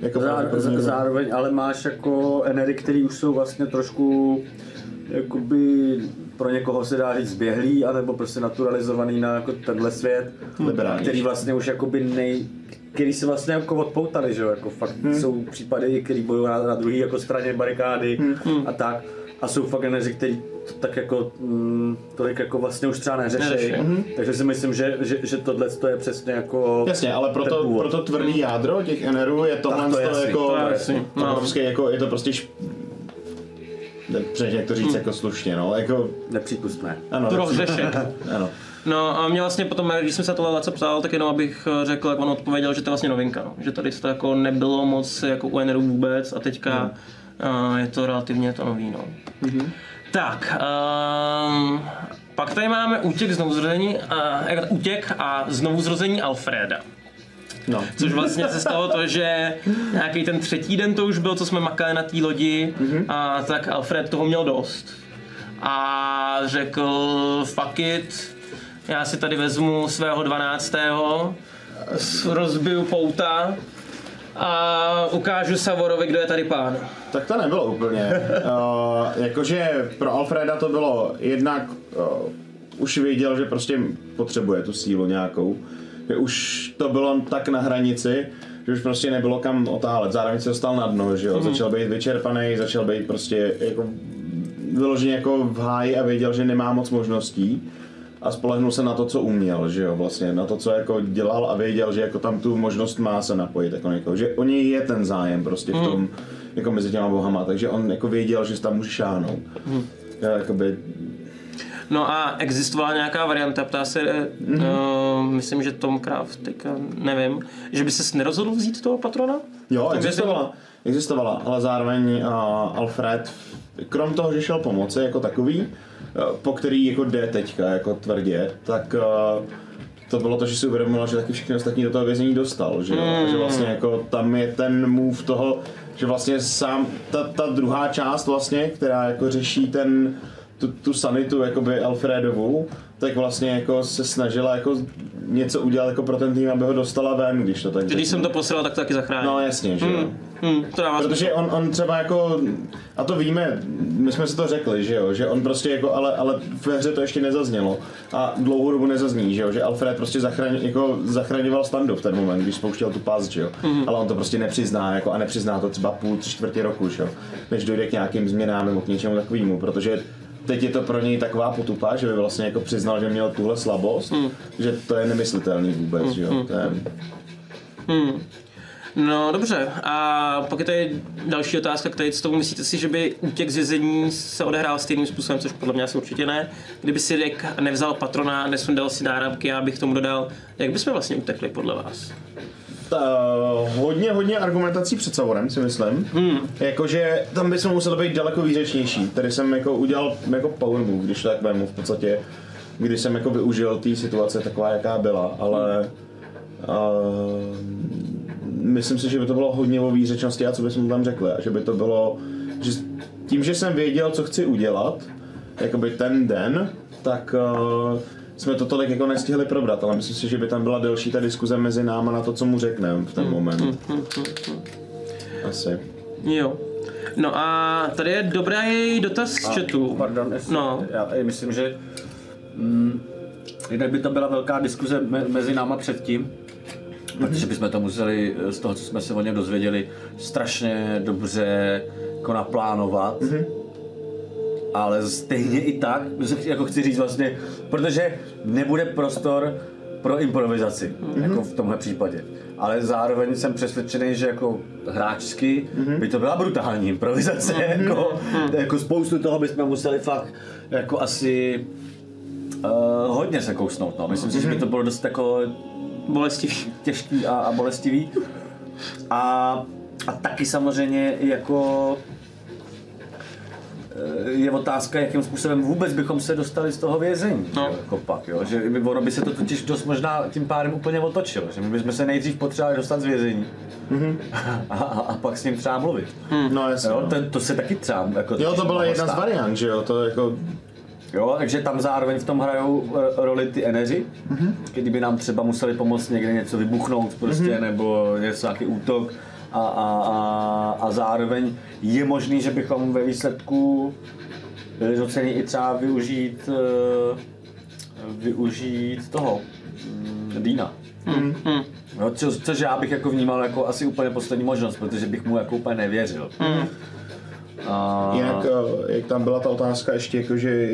[SPEAKER 3] jako...
[SPEAKER 5] Zá, zároveň, ale máš jako NRy, který už jsou vlastně trošku jakoby pro někoho se dá říct zběhlý, anebo prostě naturalizovaný na jako tenhle svět, Liberální. který vlastně už jakoby nej, který se vlastně jako odpoutali, že jo, jako fakt hmm. jsou případy, který bojují na, na druhé jako straně barikády hmm. a tak. A jsou fakt energy, který tak jako mm, tolik jako vlastně už třeba neřeší. Mm-hmm. Takže si myslím, že, že, že tohle to je přesně jako
[SPEAKER 3] Jasně, ale proto, proto tvrdý jádro těch NRů je tohle to, to jako, to, je to, no. prostě jako, je to prostě š... Přesně jak to říct hmm. jako slušně, no, jako...
[SPEAKER 5] Nepřípustné.
[SPEAKER 2] Ano, to rozřešit. *laughs*
[SPEAKER 3] ano.
[SPEAKER 2] No a mě vlastně potom, když jsem se tohle Laco psal, tak jenom abych eh, řekl, jak on odpověděl, že to je vlastně novinka, no. že tady to jako nebylo moc jako u NRu vůbec a teďka hmm. uh, je to relativně to nový. No. Mm-hmm. Tak, um, pak tady máme útěk znovu zrození, uh, útěk a znovu zrození Alfreda. No. Což vlastně se stalo to, že nějaký ten třetí den to už byl, co jsme makali na té lodi, mm-hmm. a tak Alfred toho měl dost. A řekl, fuck it, já si tady vezmu svého 12. rozbiju pouta a ukážu Savorovi, kdo je tady pán.
[SPEAKER 3] Tak to nebylo úplně. uh, *laughs* jakože pro Alfreda to bylo jednak uh, už věděl, že prostě potřebuje tu sílu nějakou. Že už to bylo tak na hranici, že už prostě nebylo kam otálet. Zároveň se dostal na dno, že jo. Mm. Začal být vyčerpaný, začal být prostě jako vyloženě jako v háji a věděl, že nemá moc možností a spolehnul se na to, co uměl, že jo, vlastně, na to, co jako dělal a věděl, že jako tam tu možnost má se napojit, jako někoho, že o něj je ten zájem prostě v hmm. tom, mm. jako mezi těma bohama, takže on jako věděl, že tam může šáhnout. Mm. Jakoby,
[SPEAKER 2] No a existovala nějaká varianta, ptá se, mm-hmm. uh, myslím, že Tom Kraft, teďka nevím, že by se nerozhodl vzít toho patrona?
[SPEAKER 3] Jo, existovala, existovala, ale zároveň uh, Alfred, krom toho, že šel pomoci jako takový, po který jako jde teďka jako tvrdě, tak uh, to bylo to, že si uvědomila, že taky všechny ostatní do toho vězení dostal, že, jo?
[SPEAKER 2] Hmm.
[SPEAKER 3] že vlastně jako tam je ten move toho, že vlastně sám, ta, ta druhá část vlastně, která jako řeší ten, tu, tu sanitu jakoby Alfredovu, tak vlastně jako se snažila jako něco udělat jako pro ten tým, aby ho dostala ven, když to tak
[SPEAKER 2] Když jsem to posílal, tak to taky zachránil.
[SPEAKER 3] No jasně, že jo.
[SPEAKER 2] Hmm, to dává.
[SPEAKER 3] Protože on, on třeba jako, a to víme, my jsme si to řekli, že jo, že on prostě jako, ale, ale ve hře to ještě nezaznělo a dlouhou dobu nezazní, že jo, že Alfred prostě zachraň, jako zachraňoval standu v ten moment, když spouštěl tu past, že jo, mm-hmm. ale on to prostě nepřizná, jako a nepřizná to třeba půl, tři čtvrtě roku, že jo, než dojde k nějakým změnám nebo k něčemu takovému, protože teď je to pro něj taková potupa, že by vlastně jako přiznal, že měl tuhle slabost, mm. že to je nemyslitelný vůbec, že jo, to je,
[SPEAKER 2] No dobře, a pak je tady další otázka k tady, co tomu myslíte si, že by útěk z vězení se odehrál stejným způsobem, což podle mě asi určitě ne. Kdyby si Rick nevzal patrona, nesundal si náramky, já bych tomu dodal, jak bychom vlastně utekli podle vás?
[SPEAKER 3] ta, hodně, hodně argumentací před Savorem, si myslím. Hmm. Jakože tam bychom museli být daleko výřečnější. Tady jsem jako udělal jako power move, když to tak vemu v podstatě, když jsem jako využil té situace taková, jaká byla, ale uh, myslím si, že by to bylo hodně o výřečnosti a co bychom tam řekli. A že by to bylo, že tím, že jsem věděl, co chci udělat, jakoby ten den, tak uh, jsme to tolik jako nestihli probrat, ale myslím si, že by tam byla delší ta diskuze mezi náma na to, co mu řekneme v ten moment. Asi.
[SPEAKER 2] Jo. No a tady je dobrý dotaz z chatu.
[SPEAKER 5] Pardon, jestli,
[SPEAKER 2] No.
[SPEAKER 5] já myslím, že mm, jinak by to byla velká diskuze me, mezi náma předtím, protože bychom to museli eh, z toho, co jsme se o něm dozvěděli, strašně dobře jako naplánovat. Ale stejně i tak, jako chci říct vlastně, protože nebude prostor pro improvizaci, jako v tomhle případě. Ale zároveň jsem přesvědčený, že jako hráčsky by to byla brutální improvizace. Jako, jako spoustu toho bychom museli fakt jako asi uh, hodně se kousnout. No. Myslím si, že by to bylo dost jako
[SPEAKER 2] Bolestivý.
[SPEAKER 5] těžký a, a bolestivý. A, a taky samozřejmě jako eh, je otázka, jakým způsobem vůbec bychom se dostali z toho vězení.
[SPEAKER 2] No.
[SPEAKER 5] Jo, jako pak, jo? Že by, ono by se to totiž dost možná tím pádem úplně otočilo. Že my bychom se nejdřív potřebovali dostat z vězení a, *laughs* a, a, pak s ním třeba mluvit.
[SPEAKER 3] No jasně.
[SPEAKER 5] Jo?
[SPEAKER 3] no.
[SPEAKER 5] To, to se taky třeba jako
[SPEAKER 3] Jo, to byla jedna z
[SPEAKER 5] stát.
[SPEAKER 3] variant, že jo, to jako,
[SPEAKER 5] Jo, takže tam zároveň v tom hrajou eh, roli ty eneři, mm-hmm. kdyby nám třeba museli pomoct někde něco vybuchnout prostě, mm-hmm. nebo něco, nějaký útok a, a, a, a zároveň je možný, že bychom ve výsledku byli nuceni i třeba využít eh, využít toho mm, Dýna.
[SPEAKER 2] Hmm.
[SPEAKER 5] No, co, což já bych jako vnímal jako asi úplně poslední možnost, protože bych mu jako úplně nevěřil. A...
[SPEAKER 3] jinak, eh, jak tam byla ta otázka ještě, jako, že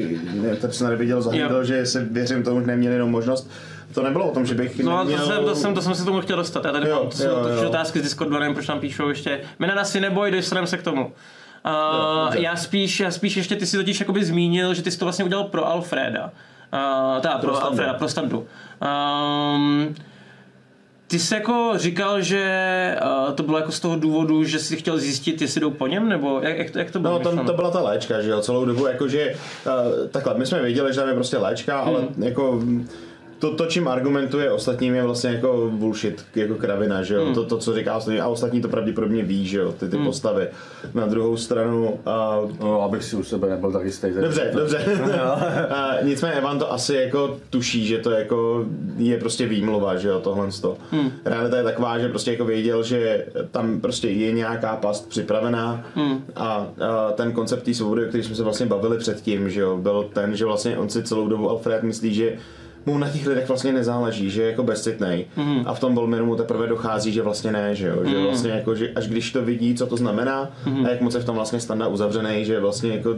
[SPEAKER 3] tak jsem neviděl za
[SPEAKER 2] Jo.
[SPEAKER 3] že si věřím tomu, že neměl jenom možnost. To nebylo o tom, že bych
[SPEAKER 2] No,
[SPEAKER 3] neměl...
[SPEAKER 2] to jsem, to, jsem, to jsem se tomu chtěl dostat. Já tady
[SPEAKER 3] Jo,
[SPEAKER 2] mám to jsou
[SPEAKER 3] jo,
[SPEAKER 2] totiž
[SPEAKER 3] jo.
[SPEAKER 2] otázky z Discordu, nevím, proč tam píšou ještě. Minana si neboj, dostaneme se k tomu. Uh,
[SPEAKER 3] dobře.
[SPEAKER 2] já spíš, já spíš ještě, ty si totiž jakoby zmínil, že ty jsi to vlastně udělal pro Alfreda. Uh, teda pro,
[SPEAKER 3] Pro.
[SPEAKER 2] Alfreda, pro standu. Um, ty jsi jako říkal, že uh, to bylo jako z toho důvodu, že jsi chtěl zjistit, jestli jdou po něm, nebo jak, jak, to, jak to bylo
[SPEAKER 3] No, to,
[SPEAKER 2] myšleno?
[SPEAKER 3] to byla ta léčka, že jo, celou dobu, jakože, uh, takhle, my jsme věděli, že tam je prostě léčka, ale jako to, to, čím argumentuje ostatním, je vlastně jako bullshit, jako kravina, že jo, to, to, co říká ostatní, a ostatní to pravděpodobně ví, že jo, ty, ty postavy. Na druhou stranu, uh,
[SPEAKER 5] No, abych si u sebe nebyl tak jistý. tak-
[SPEAKER 3] Dobře, dobře. *laughs* *laughs* A nicméně Evan to asi jako tuší, že to jako je prostě výmluva, že jo, tohle to. Hmm. Realita je taková, že prostě jako věděl, že tam prostě je nějaká past připravená hmm. a, a, ten koncept té svobody, o který jsme se vlastně bavili předtím, že jo, byl ten, že vlastně on si celou dobu Alfred myslí, že mu na těch lidech vlastně nezáleží, že je jako bezcitnej. Mm. A v tom Bolmiru mu teprve dochází, že vlastně ne, že jo, že vlastně jako, že až když to vidí, co to znamená mm. a jak moc je v tom vlastně standa uzavřený, že vlastně jako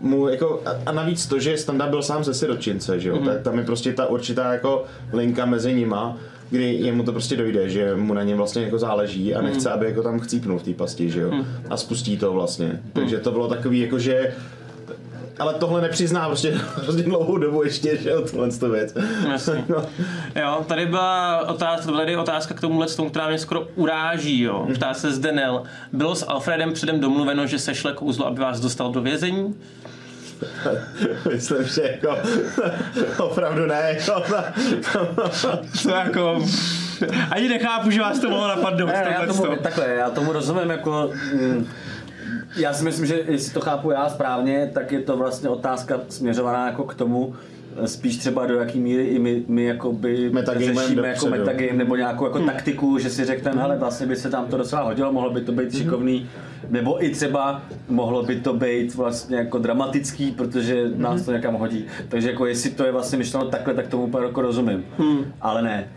[SPEAKER 3] mu jako, a- navíc to, že Standa byl sám ze siročince, že jo, mm-hmm. tak tam je prostě ta určitá jako linka mezi nima, kdy jemu to prostě dojde, že mu na něm vlastně jako záleží a nechce, aby jako tam chcípnul v té pasti, že jo, a spustí to vlastně, takže to bylo takový jako, že ale tohle nepřizná prostě *laughs* hrozně dlouhou dobu ještě, že jo, tohle to věc.
[SPEAKER 2] Jasně. *laughs*
[SPEAKER 3] No.
[SPEAKER 2] Jo, tady byla otázka, tady je otázka k tomuhle, tomu, která mě skoro uráží, jo. Ptá se zde Nel. Bylo s Alfredem předem domluveno, že sešle kouzlo, aby vás dostal do vězení? *laughs*
[SPEAKER 3] Myslím, že jako opravdu ne, jako
[SPEAKER 2] To jako... Ani nechápu, že vás to mohlo napadnout.
[SPEAKER 5] Ne, já tomu, takhle, já tomu rozumím jako... Mm, já si myslím, že jestli to chápu já správně, tak je to vlastně otázka směřovaná jako k tomu, eh, spíš třeba do jaký míry i my, my jakoby
[SPEAKER 3] Metagamem
[SPEAKER 5] řešíme jako metagame nebo nějakou jako taktiku, že si řekneme, hele vlastně by se tam to docela hodilo, mohlo by to být šikovný, nebo i třeba mohlo by to být vlastně jako dramatický, protože nás to někam hodí. Takže jako jestli to je vlastně myšleno takhle, tak tomu úplně jako rozumím. Ale ne.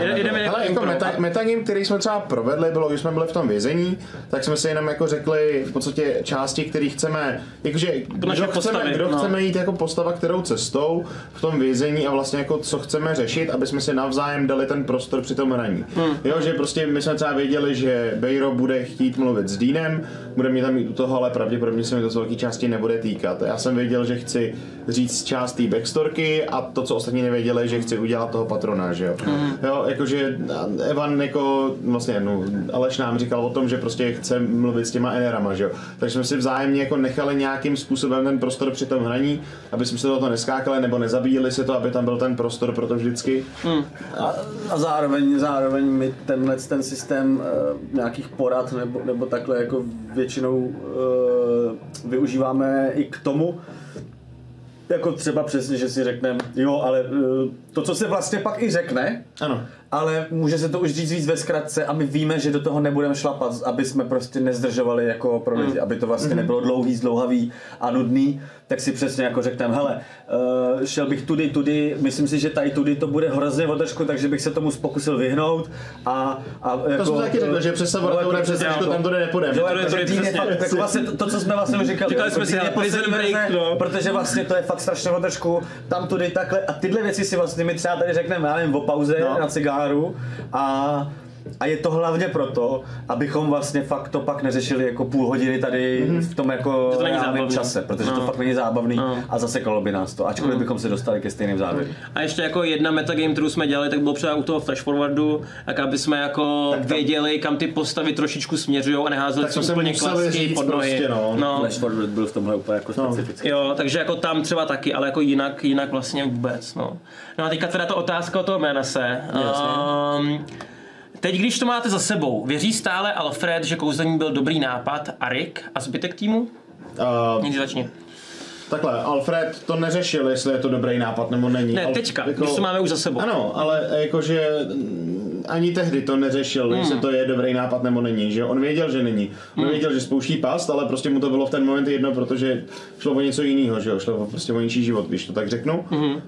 [SPEAKER 2] Jako
[SPEAKER 3] Ale jako meta, metagame, který jsme třeba provedli, bylo, když jsme byli v tom vězení, tak jsme si jenom jako řekli v podstatě části, které chceme, jakože kdo,
[SPEAKER 2] naše
[SPEAKER 3] chceme,
[SPEAKER 2] postavy,
[SPEAKER 3] kdo
[SPEAKER 2] no.
[SPEAKER 3] chceme jít jako postava kterou cestou v tom vězení a vlastně jako co chceme řešit, aby jsme si navzájem dali ten prostor při tom hraní.
[SPEAKER 2] Hmm.
[SPEAKER 3] Jo, že prostě my jsme třeba věděli, že Bejro bude chtít mluvit s Deanem, bude mě tam mít u toho, ale pravděpodobně se mi to z velké části nebude týkat. Já jsem věděl, že chci říct část té backstorky a to, co ostatní nevěděli, že chci udělat toho patrona, že jo.
[SPEAKER 2] Hmm.
[SPEAKER 3] Jo, jakože Evan jako, vlastně, no, Aleš nám říkal o tom, že prostě chce mluvit s těma enerama, že jo. Takže jsme si vzájemně jako nechali nějakým způsobem ten prostor při tom hraní, aby jsme se do toho neskákali nebo nezabíjeli se to, aby tam byl ten prostor pro to vždycky.
[SPEAKER 5] A, a zároveň, zároveň my tenhle ten systém uh, nějakých porad nebo, nebo takhle jako většinou uh, využíváme i k tomu, jako třeba přesně, že si řekneme, jo, ale uh, to, co se vlastně pak i řekne,
[SPEAKER 3] Ano.
[SPEAKER 5] Ale může se to už říct víc ve zkratce a my víme, že do toho nebudeme šlapat, aby jsme prostě nezdržovali jako pro lidi, aby to vlastně nebylo dlouhý, zdlouhavý a nudný, tak si přesně jako řekneme, hele, uh, šel bych tudy, tudy, myslím si, že tady tudy to bude hrozně održku, takže bych se tomu pokusil vyhnout a, a jako,
[SPEAKER 3] To jsme taky řekli, že přes to bude přes
[SPEAKER 5] jako-
[SPEAKER 3] tam to jde nepůjdeme.
[SPEAKER 5] Jo,
[SPEAKER 2] to je-
[SPEAKER 5] jako,
[SPEAKER 2] to přesně.
[SPEAKER 5] jako vlastně to, to, co jsme vlastně říkali.
[SPEAKER 2] Říkali
[SPEAKER 5] jako
[SPEAKER 2] jsme si Prison Break, no.
[SPEAKER 5] Protože vlastně to je fakt strašně o držku, tam tudy takhle a tyhle věci si vlastně my třeba tady řekneme, já nevím, o pauze
[SPEAKER 3] No.
[SPEAKER 5] na cigáru a a je to hlavně proto, abychom vlastně fakt to pak neřešili jako půl hodiny tady v tom jako
[SPEAKER 2] Že to není
[SPEAKER 5] reálném čase, protože to
[SPEAKER 2] No.
[SPEAKER 5] fakt není zábavný
[SPEAKER 2] No.
[SPEAKER 5] a zasekalo by nás to, ačkoliv bychom se dostali ke stejným závěrům.
[SPEAKER 2] A ještě jako jedna metagame, kterou jsme dělali, tak bylo třeba u toho flash forwardu, tak aby jsme jako
[SPEAKER 5] Tak tam-
[SPEAKER 2] věděli, kam ty postavy trošičku směřují a neházeli
[SPEAKER 3] Tak se
[SPEAKER 2] úplně klasky
[SPEAKER 3] říct
[SPEAKER 2] pod nohy.
[SPEAKER 3] prostě, no.
[SPEAKER 2] no.
[SPEAKER 5] Flash Forward byl v tomhle úplně jako specifický.
[SPEAKER 2] Jo, takže jako tam třeba taky, ale jako jinak, jinak vlastně vůbec, no. No a teďka teda ta otázka o toho jména se. Um, teď, když to máte za sebou, věří stále Alfred, že kouzlení byl dobrý nápad a Rick a zbytek týmu?
[SPEAKER 3] Uh,
[SPEAKER 2] Nic začni.
[SPEAKER 3] takhle, Alfred to neřešil, jestli je to dobrý nápad nebo není.
[SPEAKER 2] Ne,
[SPEAKER 3] Al-
[SPEAKER 2] teďka, když to máme už za sebou.
[SPEAKER 3] Ano, ale jakože mm, ani tehdy to neřešil, hmm. jestli to je dobrý nápad nebo není, že on věděl, že není. On
[SPEAKER 2] Hmm.
[SPEAKER 3] věděl, že spouští past, ale prostě mu to bylo v ten moment jedno, protože šlo o něco jiného, že jo, šlo o prostě o život, když to tak řeknu.
[SPEAKER 2] Hmm.
[SPEAKER 3] Uh,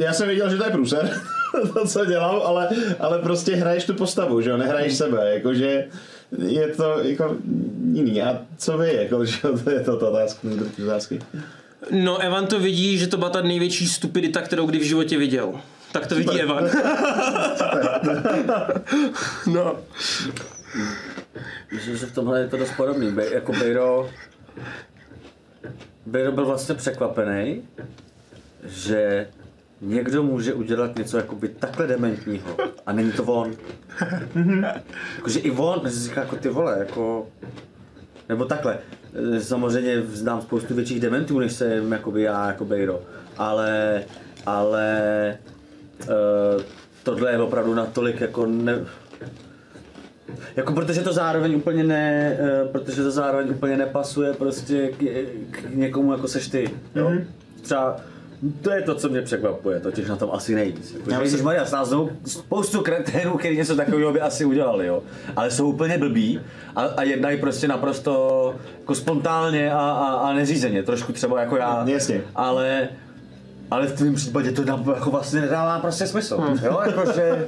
[SPEAKER 3] já jsem věděl, že to je průser, *laughs* to, co dělám, ale, ale prostě hraješ tu postavu, že jo, nehraješ sebe, jakože je to jako jiný. A co vy, jako, že jo, to je to, to otázka, otázky.
[SPEAKER 2] No, Evan to vidí, že to byla ta největší stupidita, kterou kdy v životě viděl. Tak to vidí Evan. *laughs* no.
[SPEAKER 5] Myslím, že v tomhle je to dost podobný. Be, jako Bejro, Bejro byl vlastně překvapený, že někdo může udělat něco jakoby takhle dementního a není to on. *laughs* Jakože i on, že říká jako ty vole, jako... Nebo takhle, e, samozřejmě znám spoustu větších dementů, než jsem jakoby já, jako Bejro, ale, ale uh, tohle je opravdu natolik jako ne, jako protože to zároveň úplně ne, eh, protože to zároveň úplně nepasuje prostě k, k někomu jako seš ty, jo? Mm-hmm. Třeba to je to, co mě překvapuje, totiž na tom asi nejvíc. Jako,
[SPEAKER 3] Já
[SPEAKER 5] že
[SPEAKER 3] myslím-
[SPEAKER 5] Maria, znovu spoustu kreténů, kteří něco takového by asi udělali, jo. Ale jsou úplně blbí a, a jednají prostě naprosto jako spontánně a, a, a neřízeně, trošku třeba jako já.
[SPEAKER 3] Jasně.
[SPEAKER 5] Ale, ale v tvém případě to jako vlastně nedává prostě smysl, jo, jakože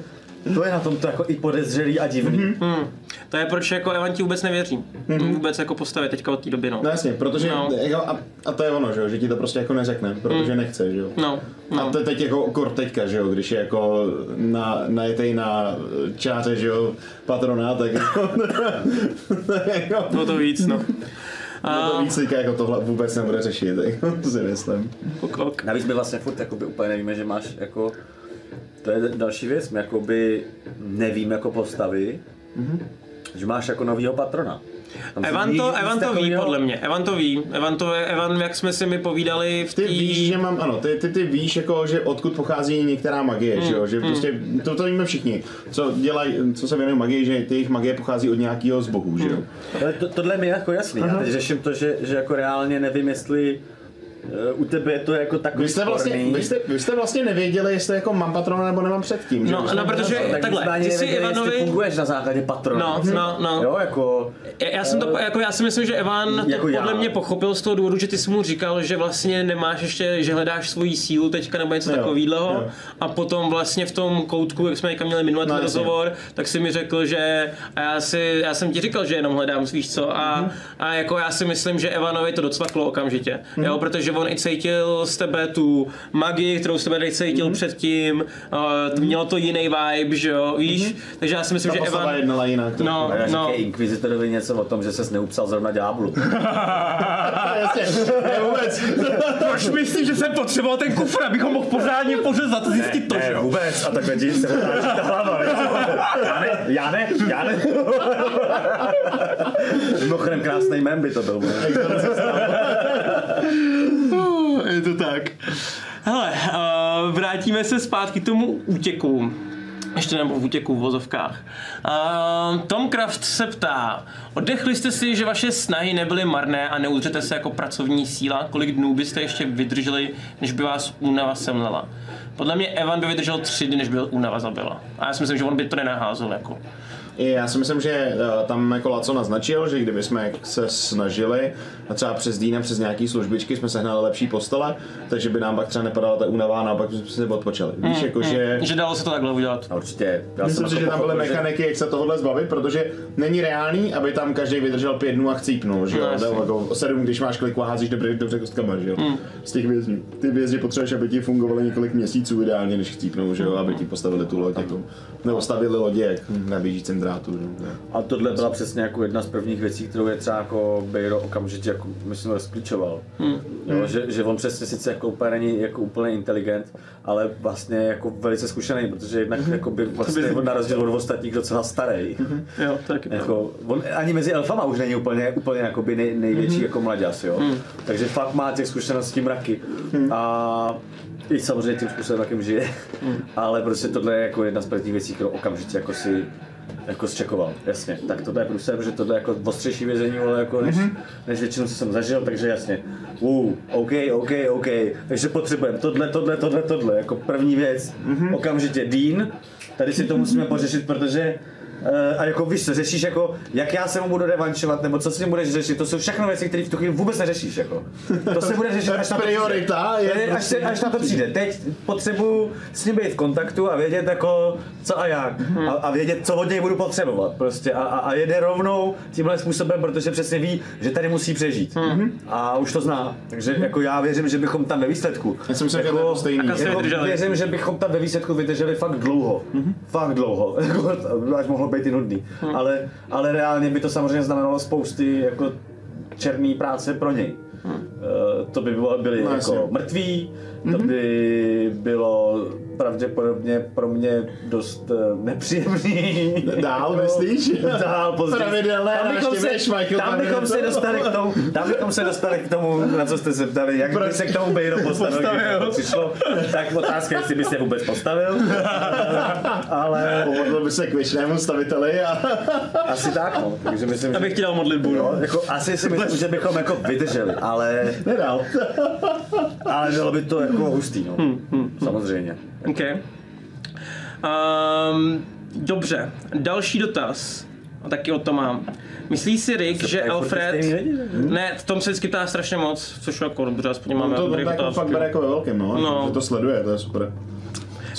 [SPEAKER 5] to je na tom to jako i podezřelý a divný. Mm-hmm.
[SPEAKER 2] Hmm. To je proč jako Evan ti vůbec nevěří. Mm-hmm. Vůbec jako postavě teďka od té doby, no.
[SPEAKER 3] No jasně, protože,
[SPEAKER 2] No.
[SPEAKER 3] no. jako, a, a, to je ono, že, jo, že ti to prostě jako neřekne, protože nechce, že jo.
[SPEAKER 2] No, no.
[SPEAKER 3] A to je teď jako kor teďka, že jo, když je jako na, najetej na čáře, že jo, patrona, tak jako, tak jako
[SPEAKER 2] Bylo to víc, no.
[SPEAKER 3] a, to víc teďka jako tohle vůbec nebude řešit, *laughs* jako, si myslím.
[SPEAKER 2] Ok, ok.
[SPEAKER 5] Navíc my vlastně furt jakoby úplně nevíme, že máš jako, to je další věc, my jakoby nevíme jako postavy, mm-hmm. že máš jako novýho patrona. Tam
[SPEAKER 2] Evan to, Evan to ví,
[SPEAKER 5] takovýho.
[SPEAKER 2] podle mě. Evan to ví. Evan, to, Evan jak jsme si mi povídali v
[SPEAKER 3] Ty
[SPEAKER 2] té...
[SPEAKER 3] víš, že mám, ano, ty, ty, ty víš, jako, že odkud pochází některá magie, že jo, že prostě, to, to víme všichni, co dělají, co se věnují magii, že ty jejich magie pochází od nějakého z bohů, že jo.
[SPEAKER 5] Ale to, tohle mi je jako jasný. Já teď řeším to, že, že jako reálně nevím, jestli u tebe je to jako takový
[SPEAKER 3] Vy jste, vlastně,
[SPEAKER 5] sporný.
[SPEAKER 3] vy, jste, vy jste vlastně nevěděli, jestli jako mám patrona nebo nemám předtím, že
[SPEAKER 2] No, no, protože
[SPEAKER 5] tak
[SPEAKER 2] takhle, ty jsi
[SPEAKER 5] jestli
[SPEAKER 2] Ivanovi...
[SPEAKER 5] funguješ na základě patrona.
[SPEAKER 2] No, no, no.
[SPEAKER 5] Jo, jako...
[SPEAKER 2] Já, já jsem to, jako já si myslím, že Evan to
[SPEAKER 5] Jako já.
[SPEAKER 2] podle mě pochopil z toho důvodu, že ty jsi mu říkal, že vlastně nemáš ještě, že hledáš svoji sílu teďka nebo něco takového a potom vlastně v tom koutku, jak jsme teďka měli minulý
[SPEAKER 3] No,
[SPEAKER 2] rozhovor, tak si mi řekl, že a já, si, já jsem ti říkal, že jenom hledám, víš co, a,
[SPEAKER 3] Mhm.
[SPEAKER 2] a jako já si myslím, že Evanovi to docvaklo okamžitě,
[SPEAKER 3] Mhm.
[SPEAKER 2] jo, protože on i cítil z tebe tu magii, kterou z tebe necítil
[SPEAKER 3] Mhm.
[SPEAKER 2] předtím, uh, mělo to jiný vibe, že jo, víš, takže já si myslím,
[SPEAKER 3] Ta
[SPEAKER 2] že Evan...
[SPEAKER 3] jednala jinak.
[SPEAKER 2] No,
[SPEAKER 5] já
[SPEAKER 2] no.
[SPEAKER 5] Inquisitorovi něco o tom, že ses neupsal zrovna ďáblu. *laughs*
[SPEAKER 3] Jasně, ne, vůbec.
[SPEAKER 2] Proč myslíš, že jsem potřeboval ten kufr, abychom mohl pořádně pořezat a zjistit to, že jo?
[SPEAKER 5] vůbec. A takhle ti se ta hlava. Já ne, já ne, já ne. *laughs* Mimochodem krásný mem by to byl.
[SPEAKER 2] Je to tak. Hele, uh, vrátíme se zpátky k tomu útěku. Ještě nebo v útěku v vozovkách. Uh, Tom se ptá, oddechli jste si, že vaše snahy nebyly marné a neudřete se jako pracovní síla? Kolik dnů byste ještě vydrželi, než by vás únava semlela? Podle mě Evan by vydržel tři dny, než by únava zabila. A já si myslím, že on by to nenaházel jako.
[SPEAKER 3] I Já si myslím, že eh, tam jako Laco naznačil, že kdyby jsme se snažili a třeba přes Dýna, přes nějaký službičky jsme sehnali lepší postele, takže by nám pak třeba nepadala ta únava a naopak bychom si odpočali. Víš, jako že...
[SPEAKER 2] Že dalo se to takhle udělat.
[SPEAKER 5] A určitě. Já
[SPEAKER 3] Myslím si, že tam byly mechaniky, jak se tohohle zbavit, protože není reálný, aby tam každý vydržel pět dnů a chcípnul, že jo?
[SPEAKER 2] No,
[SPEAKER 3] jako sedm, když máš kliku a házíš dobře, dobře kostkama, že jo?
[SPEAKER 2] Hmm.
[SPEAKER 3] Z těch vězňů. Ty vězni potřebuješ, aby ti fungovaly několik měsíců ideálně, než chcípnou, že jo? Aby ti postavili tu loď, jako, nebo stavili lodě, jak na běžícím drátu, že jo?
[SPEAKER 5] A tohle byla přesně jako jedna z prvních věcí, kterou je třeba jako Bejro okamžitě jako, myslím, rozklíčoval.
[SPEAKER 2] Hmm.
[SPEAKER 5] Jo, že, že, on přesně sice jako úplně není jako úplně inteligent, ale vlastně jako velice zkušený, protože jednak
[SPEAKER 2] Hmm.
[SPEAKER 5] jako by vlastně on na rozdíl od ostatních docela starý.
[SPEAKER 2] Jo, to taky
[SPEAKER 5] Jako, on ani mezi elfama už není úplně, úplně jakoby nej, největší
[SPEAKER 2] Mhm.
[SPEAKER 5] jako mladěs, jo. Takže fakt má těch zkušeností mraky. A i samozřejmě tím způsobem, jakým žije. Ale prostě tohle je jako jedna z prvních věcí, kterou okamžitě jako si jako zčekoval, jasně. Tak tohle je průser, že tohle je jako ostřejší vězení, ale jako než, než většinu, co jsem zažil, takže jasně. Uh, OK, OK, OK. Takže potřebujeme tohle, tohle, tohle, tohle, jako první věc. Okamžitě Dean, tady si to musíme pořešit, protože a jako víš co, řešíš jako, jak já se mu budu revančovat, nebo co s ním budeš řešit, to jsou všechno věci, které v tu chvíli vůbec neřešíš, jako. To se bude řešit, až na to
[SPEAKER 3] Priorita
[SPEAKER 5] přijde.
[SPEAKER 3] je
[SPEAKER 5] až, se, až na to přijde. Teď potřebuju s ním být v kontaktu a vědět jako, co a jak. A, a vědět, co od něj budu potřebovat prostě. A, a, a jede rovnou tímhle způsobem, protože přesně ví, že tady musí přežít. A už to zná. Takže jako já věřím, že bychom tam ve výsledku.
[SPEAKER 3] Já to je to stejný.
[SPEAKER 5] Jako
[SPEAKER 2] vydrželi.
[SPEAKER 5] věřím, že bychom tam ve výsledku vydrželi fakt dlouho. Fakt dlouho. *laughs* Jako, Až mohlo být i nudný. Ale, ale reálně by to samozřejmě znamenalo spousty jako černý práce pro něj. Eh, to by bylo, byli
[SPEAKER 3] No,
[SPEAKER 5] jako mrtví, to by bylo pravděpodobně pro mě dost eh, nepříjemný.
[SPEAKER 3] Dál,
[SPEAKER 5] Jako, *laughs*
[SPEAKER 3] myslíš?
[SPEAKER 5] Dál později.
[SPEAKER 3] Pravidelné
[SPEAKER 5] Tam bychom se,
[SPEAKER 3] Michael
[SPEAKER 5] tam bychom se dostali k tomu, tam bychom se dostali k tomu, na co jste se ptali, jak by
[SPEAKER 3] Proč?
[SPEAKER 5] se k tomu Bejro *laughs* postavil, přišlo. Tak otázka, jestli by se vůbec postavil. *laughs* Ale
[SPEAKER 3] Pomodlil by se k věčnému staviteli a...
[SPEAKER 5] asi tak, no. Takže myslím, že...
[SPEAKER 2] Abych ti dal modlitbu, no.
[SPEAKER 5] Jako, asi si myslím, že bychom jako vydrželi, ale,
[SPEAKER 3] Nedal.
[SPEAKER 5] ale bylo by to jako hustý, no. Samozřejmě.
[SPEAKER 2] OK. Um, dobře, další dotaz. A taky o to mám. Myslí si Rick, že
[SPEAKER 5] furt ty
[SPEAKER 2] Alfred...
[SPEAKER 5] že?
[SPEAKER 2] Ne, v tom se vždycky ptá strašně moc, což jako dobře, aspoň máme
[SPEAKER 3] To, to
[SPEAKER 2] dobrý
[SPEAKER 3] jako fakt
[SPEAKER 2] otázky.
[SPEAKER 3] bere jako ve velkém, no.
[SPEAKER 2] No.
[SPEAKER 3] Že to sleduje, to je super.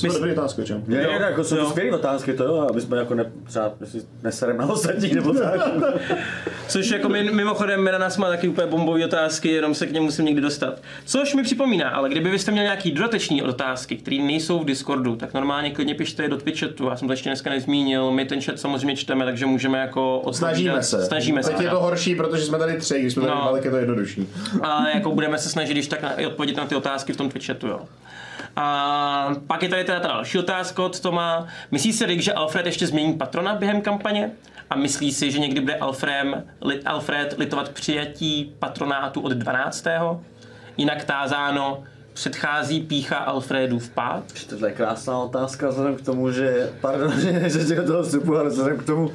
[SPEAKER 3] Super
[SPEAKER 2] Mys-
[SPEAKER 3] dobrý otázka, čem?
[SPEAKER 5] Je,
[SPEAKER 2] Jo,
[SPEAKER 5] je, jako jsou
[SPEAKER 2] jo.
[SPEAKER 5] to skvělé otázky, to jo, aby jsme jako ne, třeba jestli neserem na ostatní nebo tak. *laughs*
[SPEAKER 2] Což jako mi, mimochodem Miranas má taky úplně bombové otázky, jenom se k němu musím někdy dostat. Což mi připomíná, ale kdyby byste měli nějaký dodateční otázky, které nejsou v Discordu, tak normálně klidně pište je do Twitch chatu. Já jsem to ještě dneska nezmínil, my ten chat samozřejmě čteme, takže můžeme jako odpovídat.
[SPEAKER 3] Snažíme se.
[SPEAKER 2] Snažíme se.
[SPEAKER 3] Teď je to horší, protože jsme tady tři, když jsme tady
[SPEAKER 2] No.
[SPEAKER 3] no. je to jednodušší.
[SPEAKER 2] ale jako budeme se snažit, když tak odpovědět na ty otázky v tom Twitch chatu, jo. A pak je tady teda ta další otázka od Toma. Myslí si Rick, že Alfred ještě změní patrona během kampaně? a myslí si, že někdy bude Alfrem, li, Alfred litovat přijatí patronátu od 12. Jinak tázáno, předchází pícha Alfredu v pád?
[SPEAKER 4] To je krásná otázka vzhledem k tomu, že, pardon, *laughs* že, že do toho vstupu, ale vzhledem k tomu uh,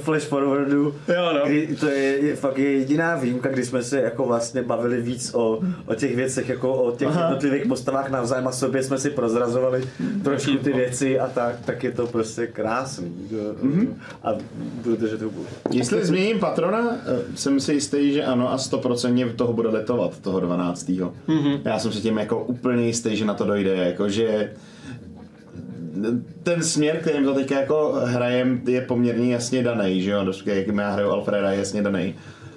[SPEAKER 4] flash forwardu,
[SPEAKER 2] Jo, no.
[SPEAKER 4] kdy to je, je, fakt je jediná výjimka, kdy jsme se jako vlastně bavili víc o, o těch věcech, jako o těch Aha. jednotlivých postavách navzájem a sobě jsme si prozrazovali trošku ty věci a tak, tak je to prostě krásný. Mm-hmm. A budu držet hubu.
[SPEAKER 3] Jestli změním patrona, eh, jsem si jistý, že ano a 100% toho bude letovat, toho 12. Mm-hmm. Já jsem si tím jako úplně jistý, že na to dojde, jako že ten směr, kterým to teďka jako hrajem, je poměrně jasně daný, že jo, jak já hraju Alfreda, je jasně daný.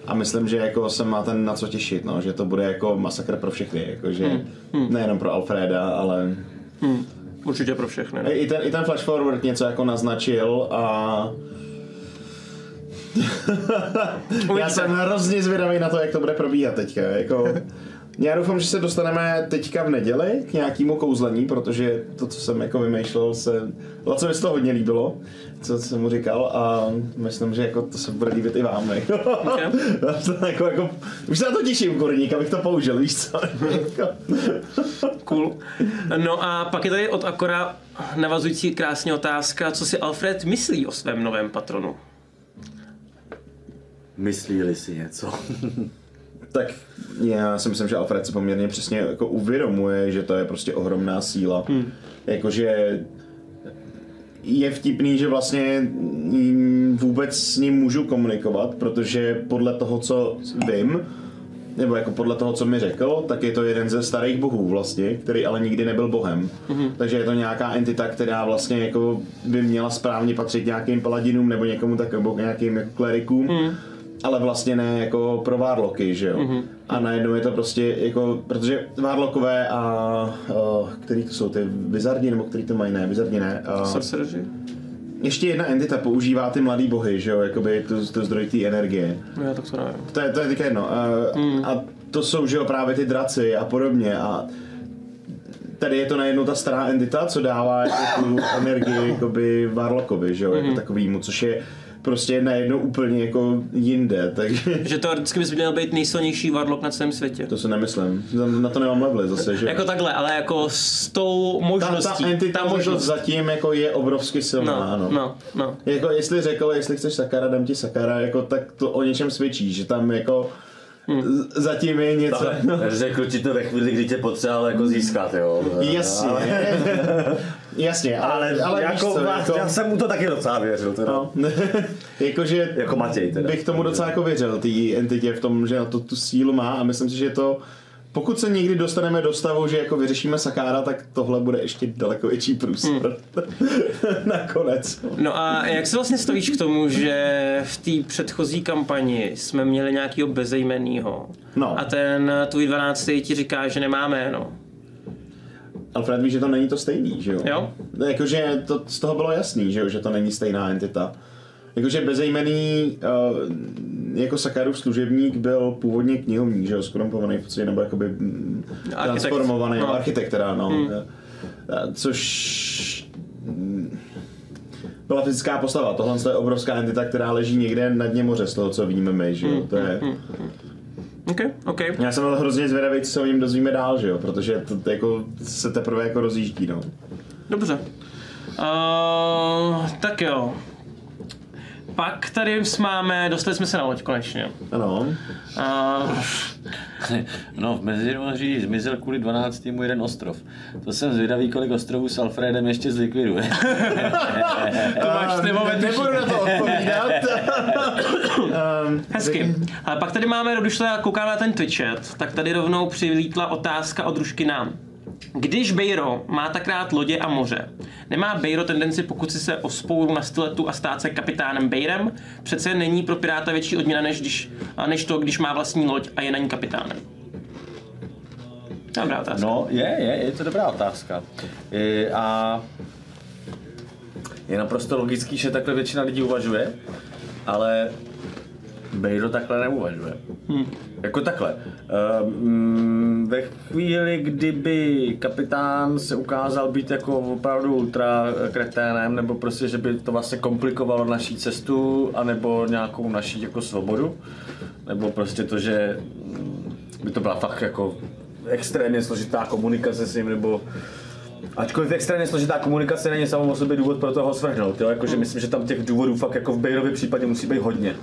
[SPEAKER 3] A myslím, že jako se má ten na co těšit, no, že to bude jako masakr pro všechny, jako že
[SPEAKER 2] Hmm.
[SPEAKER 3] nejenom pro Alfreda, ale
[SPEAKER 2] Určitě pro všechny. No.
[SPEAKER 3] i ten, i ten flash forward něco jako naznačil a *laughs* já jsem hrozně zvědavý na to, jak to bude probíhat teďka. Jako, *laughs* já doufám, že se dostaneme teďka v neděli k nějakému kouzlení, protože to, co jsem jako vymýšlel, se... Lacovi se to hodně líbilo, co jsem mu říkal a myslím, že jako to se bude líbit i vám. *laughs* Jako.
[SPEAKER 2] Okay.
[SPEAKER 3] To *laughs* jako, jako, už se na to těším, kurník, abych to použil, víš co? Jako-
[SPEAKER 2] Cool. No a pak je tady od Akora navazující krásně otázka, co si Alfred myslí o svém novém patronu.
[SPEAKER 4] Myslí-li si něco?
[SPEAKER 3] Tak já si myslím, že Alfred se poměrně přesně jako uvědomuje, že to je prostě ohromná síla. Hmm. Jakože je vtipný, že vlastně vůbec s ním můžu komunikovat, protože podle toho, co vím, nebo jako podle toho, co mi řekl, tak je to jeden ze starých bohů vlastně, který ale nikdy nebyl bohem. Mm-hmm. Takže je to nějaká entita, která vlastně jako by měla správně patřit nějakým paladinům nebo někomu tak, nebo nějakým jako klerikům. Mm ale vlastně ne jako pro Warlocky, že jo. Mm-hmm. A najednou je to prostě jako, protože Warlockové a, uh, který to jsou ty Wizardi, nebo který to mají, ne, Wizardi ne. Uh,
[SPEAKER 2] Sorcereři?
[SPEAKER 3] ještě jedna entita používá ty mladý bohy, že jo, jakoby to, to zdroj té energie.
[SPEAKER 2] Já tak to nevím.
[SPEAKER 3] To je, to je teďka jedno. Uh, mm. A to jsou, že jo, právě ty draci a podobně a tady je to najednou ta stará entita, co dává jako tu *laughs* energii jakoby Warlockovi, že jo, mm. jako takovýmu, což je prostě najednou úplně jako jinde, takže
[SPEAKER 2] Že teoreticky bys měl být nejsilnější warlock na celém světě.
[SPEAKER 3] to si nemyslím. Na to nemám levely zase, že
[SPEAKER 2] Jako takhle, ale jako s tou
[SPEAKER 3] ta,
[SPEAKER 2] možností.
[SPEAKER 3] ta entita možnost zatím jako je obrovsky silná,
[SPEAKER 2] No,
[SPEAKER 3] ano.
[SPEAKER 2] no, no.
[SPEAKER 3] Jako jestli řekl, jestli chceš Sakara, dám ti Sakara, jako, tak to o něčem svědčí, že tam jako
[SPEAKER 2] Hmm.
[SPEAKER 3] zatím je něco.
[SPEAKER 4] Řekl ti to ve chvíli, kdy tě potřeboval jako získat, jo.
[SPEAKER 3] Jasně, *laughs* jasně, ale, ale, ale
[SPEAKER 4] jako,
[SPEAKER 3] víš co, jako,
[SPEAKER 4] já jsem mu to taky docela věřil. Teda.
[SPEAKER 3] no, *laughs* jakože
[SPEAKER 4] Jako Matěj teda.
[SPEAKER 3] bych tomu docela jako věřil, té entitě v tom, že na to tu sílu má a myslím si, že to pokud se někdy dostaneme do stavu, že jako vyřešíme Sakára, tak tohle bude ještě daleko větší průser. *laughs* Nakonec.
[SPEAKER 2] No a jak se vlastně stavíš k tomu, že v té předchozí kampani jsme měli nějakýho bezejmenýho
[SPEAKER 3] No.
[SPEAKER 2] a ten tvůj 12. ti říká, že nemá jméno.
[SPEAKER 3] Alfred ví, že to není to stejný, že jo?
[SPEAKER 2] Jo.
[SPEAKER 3] Jakože to z toho bylo jasný, že jo, že to není stejná entita. Jakože bezejmený uh, jako Sakarův služebník byl původně knihovník, že jo, skorumpovaný v podstatě, nebo jakoby mm,
[SPEAKER 2] Architekt.
[SPEAKER 3] transformovaný,
[SPEAKER 2] No.
[SPEAKER 3] architekt teda, no. Hmm. Což mm, byla fyzická postava. Tohle je obrovská entita, která leží někde na dně moře, z toho, co víme my, že jo. To je,
[SPEAKER 2] OK, OK.
[SPEAKER 3] já jsem byl hrozně zvědavý, co se o něm dozvíme dál, že jo, protože to, to jako se teprve jako rozjíždí, no.
[SPEAKER 2] Dobře. Uh, tak jo. Pak tady máme, dostali jsme se na loď konečně.
[SPEAKER 3] Ano.
[SPEAKER 2] Uh, *laughs*
[SPEAKER 6] No, v Mezimoří zmizel kvůli 12. jeden ostrov. To jsem zvědavý, kolik ostrovů s Alfredem ještě zlikviduje. *laughs*
[SPEAKER 2] to máš ty momenty.
[SPEAKER 3] Nebudu na to odpovídat. *laughs* um,
[SPEAKER 2] Hezky. Ale pak tady máme, když to já koukám na ten Twitchet, tak tady rovnou přilítla otázka od Rušky nám. Když Bejro má tak rád lodě a moře, nemá Bejro tendenci pokusit se o spouru na styletu a stát se kapitánem Bejrem? Přece není pro piráta větší odměna, než, když, než to, když má vlastní loď a je na ní kapitánem. Dobrá otázka.
[SPEAKER 5] No, je, je, je to dobrá otázka. E, a je naprosto logický, že takhle většina lidí uvažuje, ale Bejro takhle neuvažuje. Hmm. Jako takhle. Um, ve chvíli, kdyby kapitán se ukázal být jako opravdu ultra kreténem, nebo prostě, že by to vlastně komplikovalo naší cestu, anebo nějakou naší jako svobodu, nebo prostě to, že mm, by to byla fakt jako extrémně složitá komunikace s ním, nebo Ačkoliv extrémně složitá komunikace není samou o sobě důvod pro toho ho svrhnout, jo? Jakože myslím, že tam těch důvodů fakt jako v Bejrově případě musí být hodně.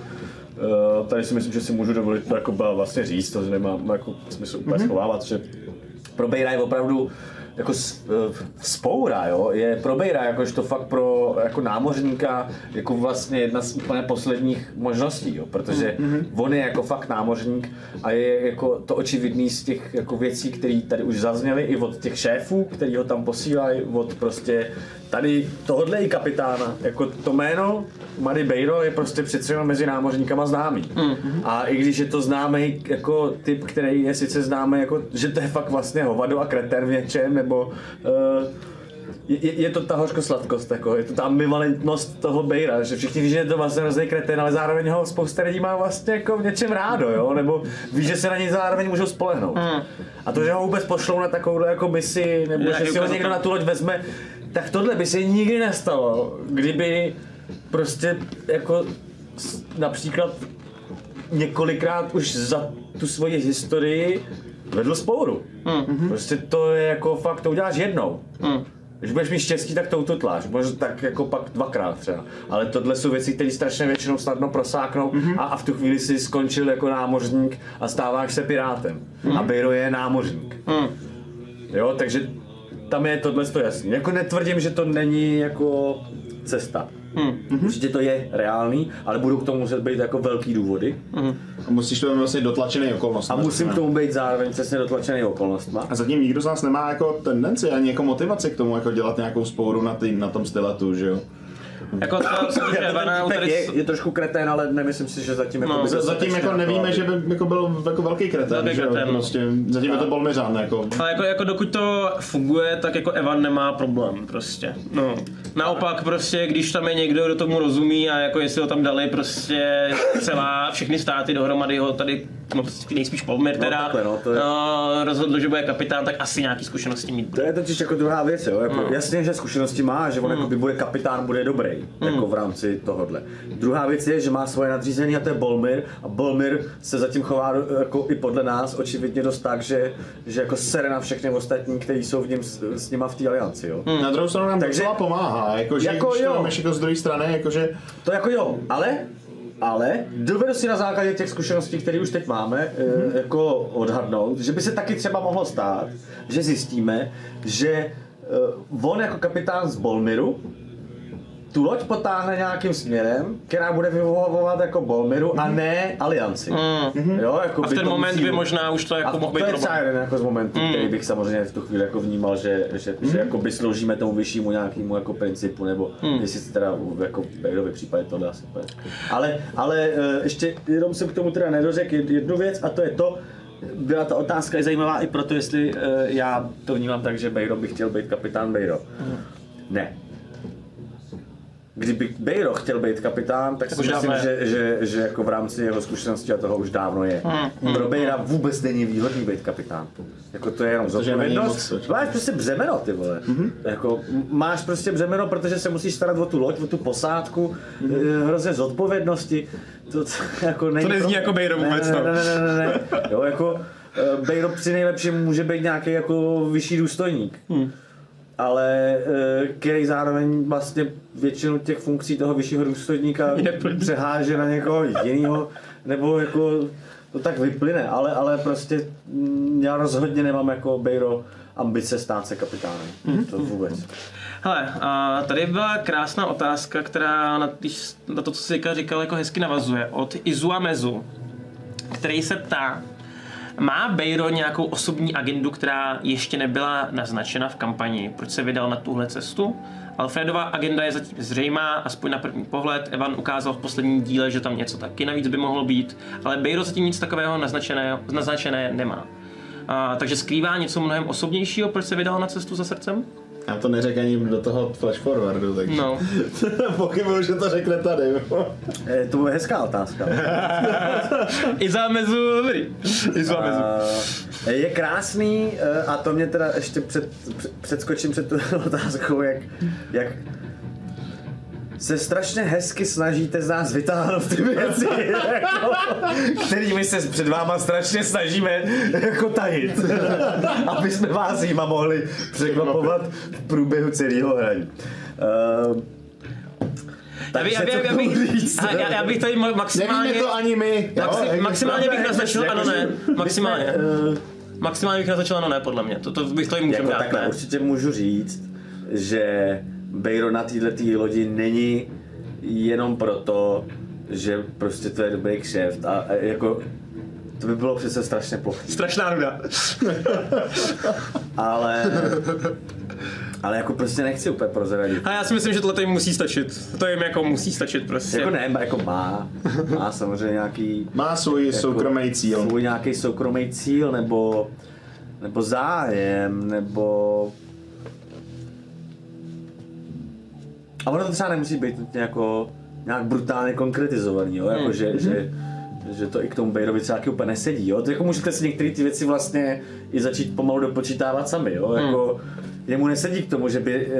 [SPEAKER 5] Uh, tady si myslím, že si můžu dovolit to jako vlastně říct, to že nemá jako smysl úplně mm-hmm. schovávat, že pro Bejra je opravdu jako eh, spoura, jo, je pro Bejra jakožto fakt pro jako námořníka jako vlastně jedna z úplně posledních možností, jo, protože mm-hmm. on je jako fakt námořník a je jako to očividný z těch jako věcí, které tady už zazněly i od těch šéfů, který ho tam posílají, od prostě tady tohodle i kapitána, jako to jméno Mary Bejro je prostě přece jenom mezi námořníkama známý. Mm-hmm. A i když je to známý jako typ, který je sice známý jako, že to je fakt vlastně hovado a kreten v něčem, nebo uh, je, je, to ta hořko-sladkost, jako, je to ta ambivalentnost toho Bejra, že všichni ví, že je to vlastně hrozný kreten, ale zároveň ho spousta lidí má vlastně jako v něčem rádo, jo? nebo ví, že se na něj zároveň můžou spolehnout. Mm. A to, že ho vůbec pošlou na takovou jako misi, nebo
[SPEAKER 2] Je,
[SPEAKER 5] že si ho někdo na tu loď vezme, tak tohle by se nikdy nestalo, kdyby prostě jako například několikrát už za tu svoji historii vedl spouru. Mm. Prostě to je jako fakt, to uděláš jednou.
[SPEAKER 2] Mm.
[SPEAKER 5] Když budeš mít štěstí, tak to ututláš. Možná tak jako pak dvakrát třeba. Ale tohle jsou věci, které strašně většinou snadno prosáknou mm-hmm. a, a, v tu chvíli si skončil jako námořník a stáváš se pirátem. Mm-hmm. A Bejro je námořník.
[SPEAKER 2] Mm.
[SPEAKER 5] Jo, takže tam je tohle to jasný. Jako netvrdím, že to není jako cesta. Hmm. Určitě to je reálný, ale budou k tomu muset být jako velký důvody.
[SPEAKER 3] A musíš to mít vlastně dotlačený okolnost.
[SPEAKER 5] A musím k tomu být zároveň přesně dotlačený okolnostma.
[SPEAKER 3] A zatím nikdo z nás nemá jako tendenci ani jako motivaci k tomu jako dělat nějakou spouru na, tý, na tom styletu, že jo?
[SPEAKER 2] Jako to, co Evana
[SPEAKER 5] Týpek
[SPEAKER 2] tady...
[SPEAKER 5] je, je trošku kretén, ale nemyslím si, že zatím jako
[SPEAKER 2] No,
[SPEAKER 5] by
[SPEAKER 3] Z- Zatím jako
[SPEAKER 5] to,
[SPEAKER 3] nevíme, že by jako byl jako velký kreten,
[SPEAKER 2] Velký
[SPEAKER 3] že jo?
[SPEAKER 2] kreten, no.
[SPEAKER 3] Prostě, zatím je to Bolmiřan, jako.
[SPEAKER 2] Ale jako, jako dokud to funguje, tak jako Evan nemá problém prostě. No. Naopak prostě, když tam je někdo, kdo tomu rozumí a jako jestli ho tam dali prostě celá, všechny státy dohromady ho tady, no nejspíš Polmir teda,
[SPEAKER 5] takhle, no, to je-
[SPEAKER 2] no, rozhodl, že bude kapitán, tak asi nějaký zkušenosti mít.
[SPEAKER 5] To je totiž jako druhá věc, jo. Jako, Jasně, že zkušenosti má, že on jako by bude kapitán, bude dobrý, jako v rámci tohohle. Druhá věc je, že má svoje nadřízený a to je Bolmir a Bolmir se zatím chová jako i podle nás očividně dost tak, že, že jako sere na všechny ostatní, kteří jsou v něm s, s nima v té alianci, jo.
[SPEAKER 3] Na druhou stranu nám
[SPEAKER 5] Takže-
[SPEAKER 3] docela pomáhá, jakože
[SPEAKER 5] Jako
[SPEAKER 3] když to
[SPEAKER 5] jo.
[SPEAKER 3] máš jako z druhé strany, jakože
[SPEAKER 5] To jako jo, ale ale dovedu si na základě těch zkušeností, které už teď máme, mm-hmm. jako odhadnout, že by se taky třeba mohlo stát, že zjistíme, že uh, on jako kapitán z Bolmiru tu loď potáhne nějakým směrem, která bude vyvolovat jako Bolmiru a ne alianci. Mm. Jo, jako
[SPEAKER 2] A v
[SPEAKER 5] by
[SPEAKER 2] ten moment
[SPEAKER 5] musí-
[SPEAKER 2] by možná už to jako mohl být
[SPEAKER 5] to je třeba jeden jako z momentů, který bych samozřejmě v tu chvíli jako vnímal, že, že, že jako by sloužíme tomu vyššímu nějakému jako principu, nebo jestli si teda jako v Bejrově případě to dá se. Ale, ale eh, ještě jenom jsem k tomu teda nedořekl jed- jednu věc a to je to, byla ta otázka je zajímavá i proto, jestli eh, já to vnímám tak, že Bejro by chtěl být kapitán Bejro. Ne. Kdyby Bejro chtěl být kapitán, tak si
[SPEAKER 2] už
[SPEAKER 5] myslím, že, že, že jako v rámci jeho zkušenosti a toho už dávno je. Pro Bejra vůbec není výhodný být kapitán. Jako to je jenom zodpovědnost. Máš prostě břemeno, ty vole. Jako, m- máš prostě břemeno, protože se musíš starat o tu loď, o tu posádku, mm hrozně zodpovědnosti. To, to *laughs* jako není
[SPEAKER 2] To nezní
[SPEAKER 5] pro-
[SPEAKER 2] jako Bejro vůbec,
[SPEAKER 5] ne,
[SPEAKER 2] no.
[SPEAKER 5] ne, ne, ne, ne, ne. Jo, jako eh, Bejro při nejlepším může být nějaký jako vyšší důstojník.
[SPEAKER 2] Hmm.
[SPEAKER 5] Ale eh, který zároveň vlastně většinu těch funkcí toho vyššího důstojníka *laughs* přeháže na někoho jiného, nebo jako to tak vyplyne, ale, ale prostě mm, já rozhodně nemám jako Bejro ambice stát se kapitánem.
[SPEAKER 2] Mhm.
[SPEAKER 5] To vůbec.
[SPEAKER 2] Hele, a tady byla krásná otázka, která na, na to, co jsi říkal, říkal, jako hezky navazuje. Od Izua Mezu, který se ptá, má Bejro nějakou osobní agendu, která ještě nebyla naznačena v kampani? Proč se vydal na tuhle cestu? Alfredova agenda je zatím zřejmá, aspoň na první pohled. Evan ukázal v posledním díle, že tam něco taky navíc by mohlo být, ale Bejro zatím nic takového naznačené, naznačené nemá. A, takže skrývá něco mnohem osobnějšího, proč se vydal na cestu za srdcem?
[SPEAKER 3] Já to neřekl ani do toho flash forwardu, takže
[SPEAKER 2] No. *laughs*
[SPEAKER 3] pochybuju, že to řekne tady.
[SPEAKER 5] Eh, To bude hezká otázka.
[SPEAKER 2] I zámezu, dobrý. I zámezu.
[SPEAKER 5] Eh, Je krásný eh, a to mě teda ještě před, před, předskočím před tu *laughs* otázkou, jak, jak se strašně hezky snažíte z nás vytáhnout ty věci, *laughs* jako, kterými se před váma strašně snažíme jako tajit, *laughs* aby jsme vás jima mohli překvapovat v průběhu celého hraní. Uh,
[SPEAKER 2] Já bych, já, bych, já, bych, já, já, já bych tady ma- maximálně...
[SPEAKER 3] Nevíme to ani my. jo?
[SPEAKER 2] Maxi,
[SPEAKER 3] Jako-
[SPEAKER 2] maximálně bych naznačil, ano ne, maximálně.
[SPEAKER 5] eh,
[SPEAKER 2] Maximálně bych naznačil, ano ne, podle mě. To, to bych tady můžeme
[SPEAKER 5] Jako
[SPEAKER 2] dát,
[SPEAKER 5] takhle
[SPEAKER 2] ne.
[SPEAKER 5] určitě můžu říct, že Bejro na této lodi není jenom proto, že prostě to je dobrý kšeft a, a jako to by bylo přece strašně ploché.
[SPEAKER 2] Strašná nuda. *laughs*
[SPEAKER 5] Ale, ale jako prostě nechci úplně prozradit.
[SPEAKER 2] A já si myslím, že tohle tady musí stačit. To jim jako musí stačit prostě.
[SPEAKER 5] Jako ne, jako má, má samozřejmě nějaký
[SPEAKER 3] Má svůj
[SPEAKER 5] jako
[SPEAKER 3] soukromý cíl.
[SPEAKER 5] Svůj nějaký soukromý cíl, nebo, nebo zájem, nebo... A ono to třeba nemusí být nutně jako nějak brutálně konkretizovaný, jo? Jako, že, že, že, to i k tomu Bejrovi třeba úplně nesedí, jo? To jako můžete si některé ty věci vlastně i začít pomalu dopočítávat sami, jo? Jako, jemu nesedí k tomu, že by e,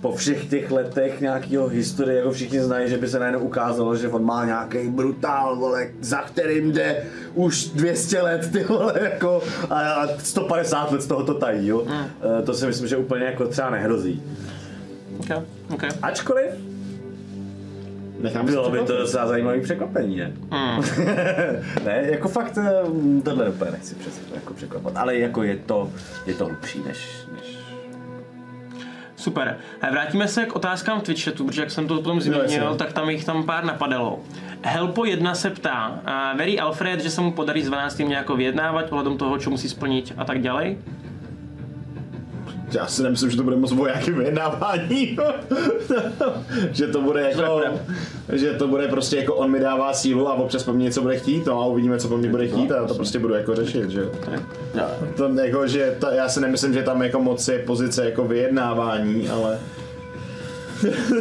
[SPEAKER 5] po všech těch letech nějakého historie, jako všichni znají, že by se najednou ukázalo, že on má nějaký brutál, vole, za kterým jde už 200 let, ty vole, jako, a, a 150 let z toho to tají, jo. E, to si myslím, že úplně jako třeba nehrozí.
[SPEAKER 2] Okay. Okay.
[SPEAKER 5] Ačkoliv
[SPEAKER 3] Nechám
[SPEAKER 5] bylo by to docela zajímavý překvapení, ne? *laughs* ne, jako fakt eh, tohle úplně nechci přes, jako překvapat, ale jako je to, je to hlubší než, než
[SPEAKER 2] Super. A vrátíme se k otázkám Twitch chatu, protože jak jsem to potom zmínil,
[SPEAKER 3] jasně.
[SPEAKER 2] tak tam jich tam pár napadalo. Helpo 1 se ptá, a verí Alfred, že se mu podarí s 12. nějak vyjednávat ohledom toho, co musí splnit a tak dále?
[SPEAKER 3] Já si nemyslím, že to bude moc vojáky vyjednávání. *laughs* že to bude jako, že to bude prostě jako on mi dává sílu a občas po mně něco bude chtít, no a uvidíme, co po mně bude chtít a já to prostě budu jako řešit, že jo. To jako, že to, já si nemyslím, že tam jako moc je pozice jako vyjednávání, ale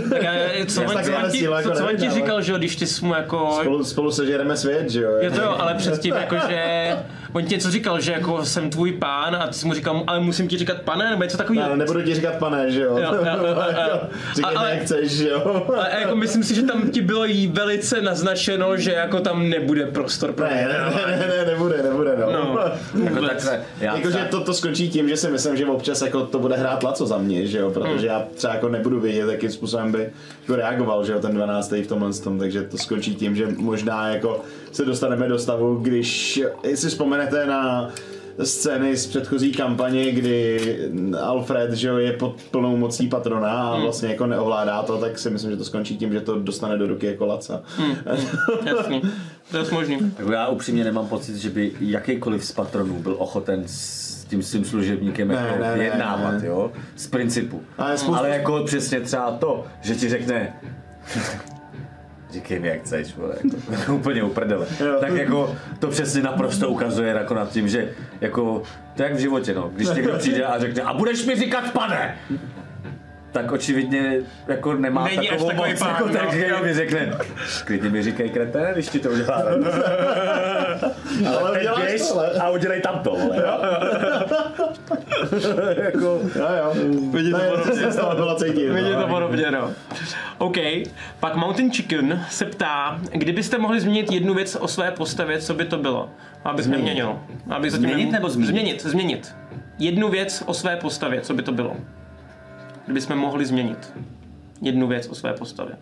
[SPEAKER 2] Tak, a co, on, ti,
[SPEAKER 3] jako
[SPEAKER 2] co, ti říkal, že když ty jsi mu jako...
[SPEAKER 3] spolu, spolu sežereme svět, že jo.
[SPEAKER 2] Jo to jo, ale předtím jakože... On ti něco říkal, že jako jsem tvůj pán a ty jsi mu říkal, ale musím ti říkat pane, nebo něco takového.
[SPEAKER 3] Ale nebudu ti říkat pane, že jo.
[SPEAKER 2] Jo, jo, jo, jo. *laughs* Ale-
[SPEAKER 3] jak chceš, že jo.
[SPEAKER 2] A *laughs* a jako myslím si, že tam ti bylo jí velice naznačeno, že jako tam nebude prostor pro
[SPEAKER 3] Ne, ne, ne, ne, ne, nebude, nebude, no.
[SPEAKER 2] No, *laughs*
[SPEAKER 5] jako takhle. Já
[SPEAKER 3] Jakože to, to skončí tím, že si myslím, že občas jako to bude hrát laco za mě, že jo, protože já třeba jako nebudu vědět, jakým způsobem by jako reagoval, že jo, ten 12. v tomhle tom, takže to skončí tím, že možná jako se dostaneme do stavu, když, jestli vzpomenete na scény z předchozí kampaně, kdy Alfred že jo, je pod plnou mocí patrona a vlastně jako neovládá to, tak si myslím, že to skončí tím, že to dostane do ruky jako laca.
[SPEAKER 2] Jasný. To je možný.
[SPEAKER 5] Já upřímně nemám pocit, že by jakýkoliv z patronů byl ochoten s tím svým služebníkem
[SPEAKER 3] Ne,
[SPEAKER 5] jako
[SPEAKER 3] ne, ne,
[SPEAKER 5] vyjednávat,
[SPEAKER 3] ne.
[SPEAKER 5] jo, z principu.
[SPEAKER 3] Ale spoustu-
[SPEAKER 5] Ale jako přesně třeba to, že ti řekne Říkej mi, jak chceš, vole, jako, *laughs* úplně uprdele. Tak jako to přesně naprosto ukazuje jako nad tím, že jako, to je jak v životě, no. Když někdo přijde a řekne, a budeš mi říkat pane! Tak očividně jako nemá
[SPEAKER 2] Není až
[SPEAKER 5] takovou
[SPEAKER 2] takový
[SPEAKER 5] moc,
[SPEAKER 2] pán,
[SPEAKER 5] jako
[SPEAKER 2] no.
[SPEAKER 5] tak, že mi řekne, klidně mi říkej kreté, když ti to udělá. radost." *laughs*
[SPEAKER 3] Ale
[SPEAKER 5] Teď
[SPEAKER 3] uděláš
[SPEAKER 5] běž
[SPEAKER 3] to, ale.
[SPEAKER 5] a udělej tam to, vole. jo. *laughs* jako,
[SPEAKER 3] Jo, jo.
[SPEAKER 2] Vidíte
[SPEAKER 3] To
[SPEAKER 2] podobně.
[SPEAKER 3] to se z toho bylo cítit. no.
[SPEAKER 2] Vidíte to podobně, no. OK, pak Mountain Chicken se ptá, kdybyste mohli změnit jednu věc o své postavě, co by to bylo? Abych
[SPEAKER 3] Změnit.
[SPEAKER 2] neměnil. Abych
[SPEAKER 5] Změnit nebo zmínit?
[SPEAKER 2] Změnit, změnit. Jednu věc o své postavě, co by to bylo? Kdybychom mohli změnit jednu věc o své postavě.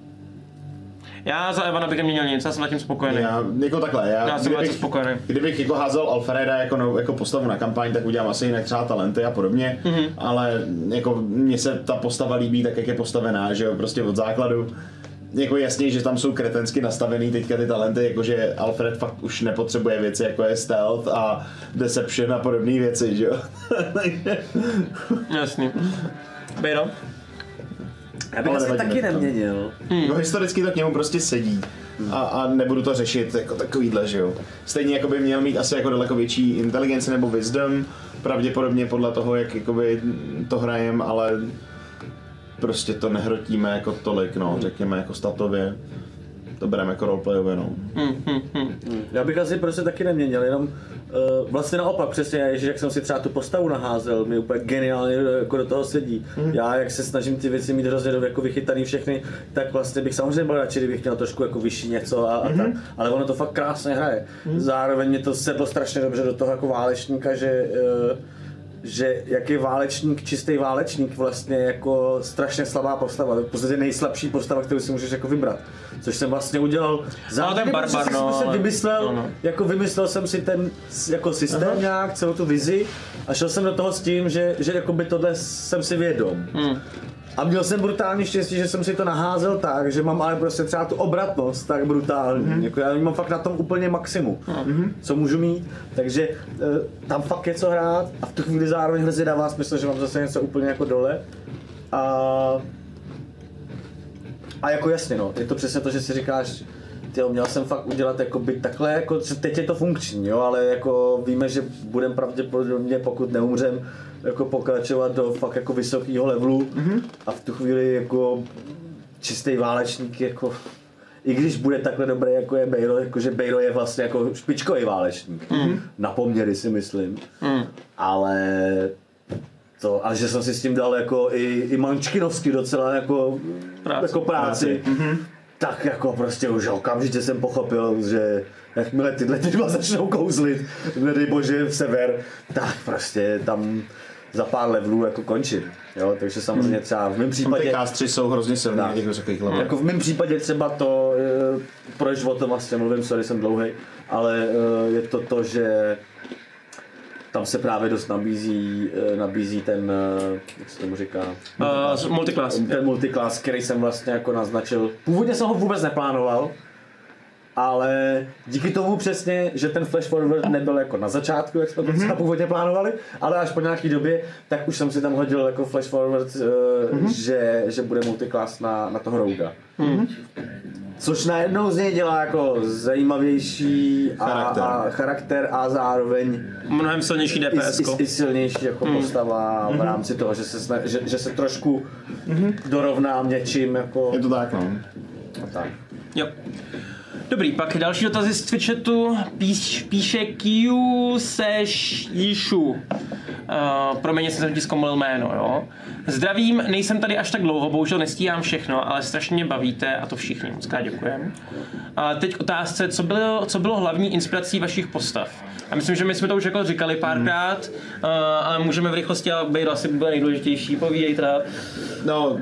[SPEAKER 2] Já za Evana bych neměnil nic, já jsem zatím spokojený.
[SPEAKER 3] Já, jako takhle, já,
[SPEAKER 2] Já jsem velice spokojený.
[SPEAKER 3] kdybych jako házel Alfreda jako, no, jako postavu na kampaň, tak udělám asi jinak třeba talenty a podobně,
[SPEAKER 2] Mhm.
[SPEAKER 3] mm-hmm. ale jako mně se ta postava líbí tak, jak je postavená, že jo, prostě od základu. Jako jasně, že tam jsou kretensky nastavený teďka ty talenty, jakože Alfred fakt už nepotřebuje věci jako je stealth a deception a podobné věci, že jo. *laughs* Takže-
[SPEAKER 2] Bejro?
[SPEAKER 5] já bych asi taky neměnil.
[SPEAKER 3] jako historicky to k němu prostě sedí. a, a nebudu to řešit jako takovýhle, že jo. Stejně jako by měl mít asi jako daleko větší inteligenci nebo wisdom, pravděpodobně podle toho, jak jakoby to hrajem, ale prostě to nehrotíme jako tolik, no, řekněme jako statově. To bereme jako roleplayově, no.
[SPEAKER 5] Já bych asi prostě taky neměnil, jenom uh, vlastně naopak přesně, že jak jsem si třeba tu postavu naházel, mi úplně geniálně jako do toho sedí.
[SPEAKER 3] Mhm.
[SPEAKER 5] Já jak se snažím ty věci mít hrozně dobře jako vychytaný všechny, tak vlastně bych samozřejmě byl radši, kdybych měl trošku jako vyšší něco a, a
[SPEAKER 3] Mhm.
[SPEAKER 5] tak, ale ono to fakt krásně hraje. Zároveň mě to sedlo strašně dobře do toho jako válečníka, že uh, že jak je válečník, čistý válečník vlastně jako strašně slabá postava, v podstatě nejslabší postava, kterou si můžeš jako vybrat. Což jsem vlastně udělal záměrně,
[SPEAKER 2] ten
[SPEAKER 5] protože
[SPEAKER 2] barbar,
[SPEAKER 5] jsem
[SPEAKER 2] no,
[SPEAKER 5] si
[SPEAKER 2] ale-
[SPEAKER 5] vymyslel,
[SPEAKER 2] no, no.
[SPEAKER 5] jako vymyslel jsem si ten jako systém Aha. nějak, celou tu vizi a šel jsem do toho s tím, že, že jakoby tohle jsem si vědom. Hmm. A měl jsem brutální štěstí, že jsem si to naházel tak, že mám ale prostě třeba tu obratnost tak brutální. Mm-hmm. Jako já mám fakt na tom úplně maximum, mm-hmm. co můžu mít. Takže e, tam fakt je co hrát a v tu chvíli zároveň hrozně dává smysl, že mám zase něco úplně jako dole. A, a jako jasně no, je to přesně to, že si říkáš, Tyjo, měl jsem fakt udělat jako by takhle, jako, teď je to funkční, jo, ale jako víme, že budeme pravděpodobně, pokud neumřem, jako pokračovat do fakt jako vysokého levelu mm-hmm. a v tu chvíli jako čistý válečník jako i když bude takhle dobrý, jako je Bejlo, jakože Bejlo je vlastně jako špičkový válečník. Mm. Na poměry si myslím. Mm. Ale to, a že jsem si s tím dal jako i, i mančkinovsky docela jako práci, jako práci. práci. Mm-hmm. tak jako prostě už okamžitě jsem pochopil, že jakmile tyhle ty dva začnou kouzlit, nedej bože v sever, tak prostě tam za pár levelů jako končím. Jo, takže samozřejmě třeba v mém
[SPEAKER 3] Ty
[SPEAKER 5] případě...
[SPEAKER 3] kástři jsou hrozně silní
[SPEAKER 5] Tak.
[SPEAKER 3] na těch vysokých.
[SPEAKER 5] Jako v mém případě třeba to, eh, proč o tom vlastně mluvím, sorry, jsem dlouhý, ale eh, je to to, že tam se právě dost nabízí, eh, nabízí ten, jak se tomu říká,
[SPEAKER 2] Uh, multiclass.
[SPEAKER 5] ten multiclass, který jsem vlastně jako naznačil. Původně jsem ho vůbec neplánoval, ale díky tomu přesně, že ten flash forward nebyl jako na začátku, jak jsme to třeba původně plánovali, ale až po nějaký době, tak už jsem si tam hodil jako flash forward, uh, že, že bude multiclass na, na toho rouga. Což najednou z něj dělá jako zajímavější a,
[SPEAKER 3] Charakter.
[SPEAKER 5] a charakter a zároveň
[SPEAKER 2] Mnohem silnější
[SPEAKER 5] i,
[SPEAKER 2] DPS.
[SPEAKER 5] i, i silnější jako postava v rámci toho, že se, sna, že, že se trošku dorovnám něčím jako
[SPEAKER 3] Je to tak, no.
[SPEAKER 5] tak.
[SPEAKER 2] Jo. Dobrý, pak další dotazy z Twitchetu. Píš, píše Q seš Jishu. Uh, promiň, jestli jsem ti zkomolil jméno, jo. Zdravím, nejsem tady až tak dlouho, bohužel nestíhám všechno, ale strašně mě bavíte a to všichni, moc krát děkujem. A teď otázce, co bylo, co bylo hlavní inspirací vašich postav? Já myslím, že my jsme to už jako říkali párkrát, uh, ale můžeme v rychlosti, ale Bejdo asi bude nejdůležitější, povídej teda.
[SPEAKER 3] No,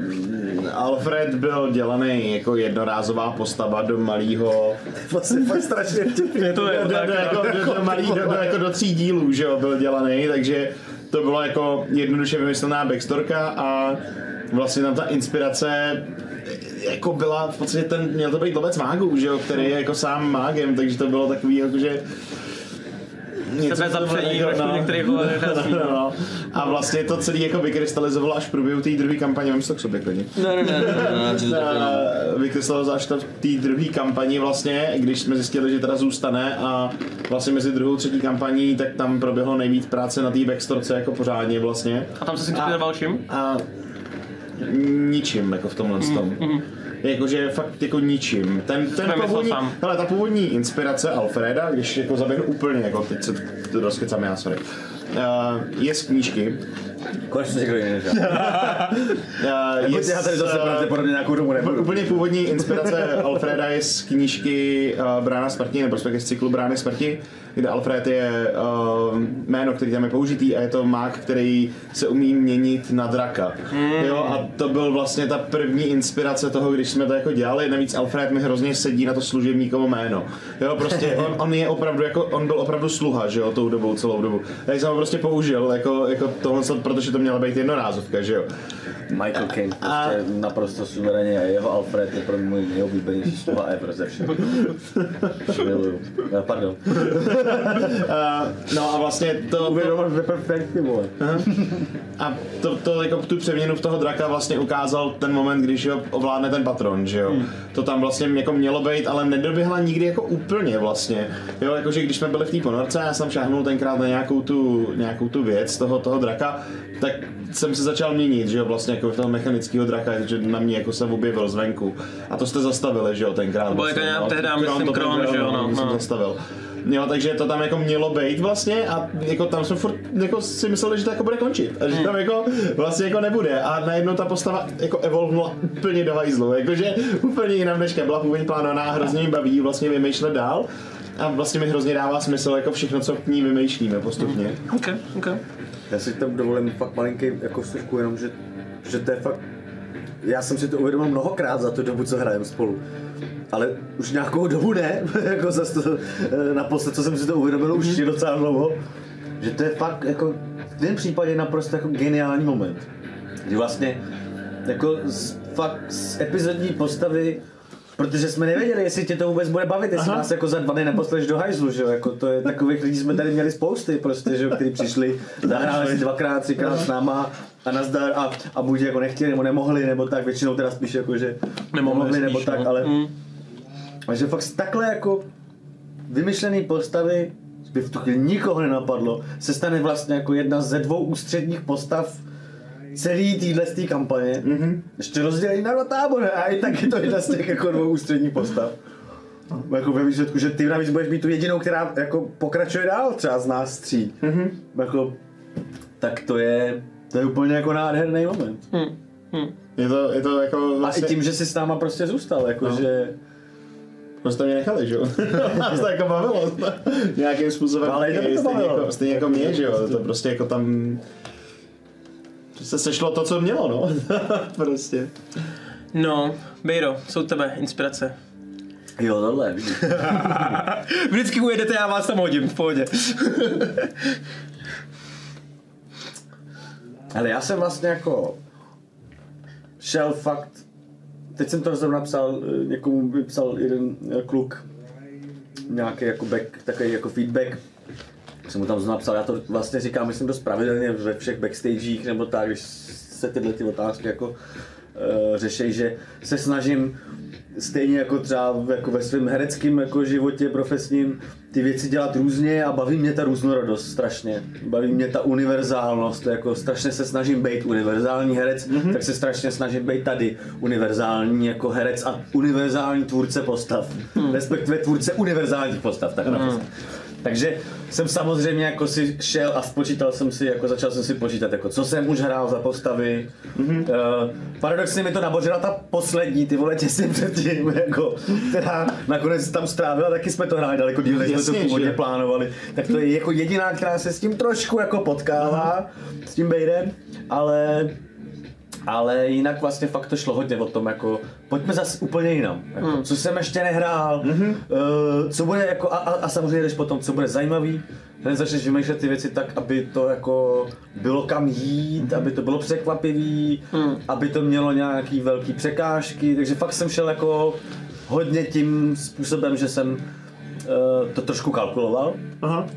[SPEAKER 3] Alfred byl dělaný jako jednorázová postava do malého
[SPEAKER 5] Vlastně fakt strašně vtipně.
[SPEAKER 2] To je
[SPEAKER 3] do, do, jako, do, do, malý, do, do, jako do tří dílů, že jo, byl dělaný, takže to bylo jako jednoduše vymyslená backstorka a vlastně tam ta inspirace jako byla v podstatě ten, měl to být lovec mágů, že jo, který je jako sám mágem, takže to bylo takový jako, že něco
[SPEAKER 2] Sebe zapření trošku některých
[SPEAKER 3] no, *laughs* no. A vlastně to celé jako vykrystalizovalo až v průběhu té druhé kampaně, mám to k sobě klidně.
[SPEAKER 6] Ne, ne, ne, ne,
[SPEAKER 3] Eh, Vykrystalizovalo až to v té druhé kampani vlastně, když jsme zjistili, že teda zůstane a vlastně mezi druhou a třetí kampaní, tak tam proběhlo nejvíc práce na té backstorce jako pořádně vlastně.
[SPEAKER 2] A tam se si inspiroval čím?
[SPEAKER 3] A ničím jako v tomhle tom. Jakože fakt jako ničím. Ten, ten původní, hele, ta původní inspirace Alfreda, když jako zaběhnu úplně, jako teď se to rozkecám já, sorry. Uh, je z knížky.
[SPEAKER 5] Konečně někdo jiný než *laughs* já.
[SPEAKER 3] Uh,
[SPEAKER 5] Jako já tady zase pravděpodobně nějakou dobu nebudu.
[SPEAKER 3] Úplně původní inspirace Alfreda je z knížky uh, Brána smrti, nebo z cyklu Brány smrti, kde Alfred je uh, jméno, který tam je použitý a je to mák, který se umí měnit na draka.
[SPEAKER 2] Hmm.
[SPEAKER 3] Jo, a to byl vlastně ta první inspirace toho, když jsme to jako dělali. Navíc Alfred mi hrozně sedí na to služebníkovo jméno. Jo, prostě *laughs* on, on je opravdu jako, on byl opravdu sluha, že jo, tou dobou, celou dobu. Já jsem prostě použil, jako, jako tohle, protože to měla být jednorázovka, že jo.
[SPEAKER 5] Michael Caine prostě naprosto suverénně a jeho Alfred je pro mě můj nejoblíbenější slova ever ze všech. Miluju. Eh, Pardon. *laughs*
[SPEAKER 3] A, no a vlastně to,
[SPEAKER 5] Uvědomil že perfektně, vole.
[SPEAKER 3] a to, to, jako tu přeměnu v toho draka vlastně ukázal ten moment, když ho ovládne ten patron, že jo. To tam vlastně jako mělo být, ale nedoběhla nikdy jako úplně vlastně. Jo, jakože když jsme byli v té ponorce, já jsem šáhnul tenkrát na nějakou tu, nějakou tu věc toho, toho draka, tak jsem se začal měnit, že jo, vlastně jako toho mechanického draka, že na mě jako se objevil zvenku. A to jste zastavili, že jo, tenkrát.
[SPEAKER 2] Byl jako nějak tehdy,
[SPEAKER 3] Kron
[SPEAKER 2] myslím,
[SPEAKER 3] to byl,
[SPEAKER 2] že jo, no,
[SPEAKER 3] jsem
[SPEAKER 2] no.
[SPEAKER 3] zastavil. Jo, takže to tam jako mělo být vlastně a jako tam jsme furt jako si mysleli, že to jako bude končit a že tam jako vlastně jako nebude a najednou ta postava jako evolvnula úplně do hajzlu, jakože úplně jinam než byla původně plánovaná a hrozně mě baví vlastně vymýšlet dál a vlastně mi hrozně dává smysl jako všechno, co k ní vymýšlíme postupně.
[SPEAKER 2] OK, OK.
[SPEAKER 5] Já si tam dovolím fakt malinký jako vstupku, jenom že, že to je fakt... Já jsem si to uvědomil mnohokrát za tu dobu, co hrajeme spolu. Ale už nějakou dobu ne, *laughs* jako zase to, eh, naposled, co jsem si to uvědomil, už je docela dlouho. Že to je fakt jako v tom případě naprosto jako geniální moment. Kdy vlastně jako z, fakt z epizodní postavy Protože jsme nevěděli, jestli tě to vůbec bude bavit, jestli Aha. nás jako za dva dny neposleš do hajzlu, že jo, jako to je takových lidí jsme tady měli spousty prostě, že jo, kteří přišli, *laughs* zahráli si dvakrát, třikrát s náma a nazdar a, a buď jako nechtěli nebo nemohli, nebo tak, většinou teda spíš jako, že
[SPEAKER 2] Nemohli spíš,
[SPEAKER 5] nebo tak,
[SPEAKER 2] no.
[SPEAKER 5] ale
[SPEAKER 2] Mm.
[SPEAKER 5] že fakt takhle jako vymyšlený postavy by v tu chvíli nikoho nenapadlo, se stane vlastně jako jedna ze dvou ústředních postav celý týhle z té kampaně. Mm-hmm. Ještě rozdělení na dva tábory a i tak je to jedna z těch jako dvou ústředních postav. Jako ve výsledku, že ty navíc budeš být tu jedinou, která jako pokračuje dál třeba z nás tří. Mm-hmm. Jako, tak to je, to je úplně jako nádherný moment.
[SPEAKER 3] Je to, je to jako
[SPEAKER 5] A i
[SPEAKER 3] vlastně,
[SPEAKER 5] tím, že si s náma prostě zůstal, jako
[SPEAKER 3] No.
[SPEAKER 5] že...
[SPEAKER 3] prostě mě nechali, že jo. *laughs* Nás to jako bavilo *laughs* nějakým způsobem,
[SPEAKER 5] No, ale i to by to
[SPEAKER 3] stejně,
[SPEAKER 5] bavilo.
[SPEAKER 3] jako, stejně jako mě, že jo, to prostě jako tam se sešlo to, co mělo, no. *laughs* prostě.
[SPEAKER 2] No, Bejro, jsou tebe inspirace.
[SPEAKER 5] Jo, tohle. *laughs*
[SPEAKER 2] Vždycky ujedete, já vás tam hodím, v pohodě. *laughs*
[SPEAKER 5] Ale já jsem vlastně jako šel fakt, teď jsem to zrovna napsal, eh, někomu mi psal jeden eh, kluk, nějaký jako back, takový jako feedback, jsem mu tam znovu napsal, já to vlastně říkám, myslím dost pravidelně ve všech backstagech nebo tak, když se tyhle ty otázky jako uh, řeší, že se snažím stejně jako třeba jako ve svém hereckém jako životě profesním ty věci dělat různě a baví mě ta různorodost strašně. Baví mě ta univerzálnost, jako strašně se snažím být univerzální herec, mm-hmm. tak se strašně snažím být tady univerzální jako herec a univerzální tvůrce postav. Mm. Respektive tvůrce univerzálních postav, tak mm. Takže jsem samozřejmě jako si šel a spočítal jsem si, jako začal jsem si počítat, jako co jsem už hrál za postavy. Mm-hmm. Uh, paradoxně mi to nabořila ta poslední, ty vole těsně předtím, *laughs* jako, která nakonec tam strávila, taky jsme to hráli daleko díl, než jsme to původně
[SPEAKER 3] že?
[SPEAKER 5] plánovali. Tak to je jako jediná, která se s tím trošku jako potkává, s tím Bejdem, ale ale jinak vlastně fakt to šlo hodně o tom, jako pojďme zase úplně jinam. Jako,
[SPEAKER 2] Hmm.
[SPEAKER 5] Co jsem ještě nehrál, mm-hmm. uh, co bude jako, a, a, a samozřejmě jdeš potom, co bude zajímavý, hned začneš vymýšlet ty věci tak, aby to jako bylo kam jít, mm-hmm. aby to bylo překvapivý,
[SPEAKER 2] Hmm.
[SPEAKER 5] aby to mělo nějaký velký překážky, takže fakt jsem šel jako hodně tím způsobem, že jsem uh, to trošku kalkuloval
[SPEAKER 3] Aha.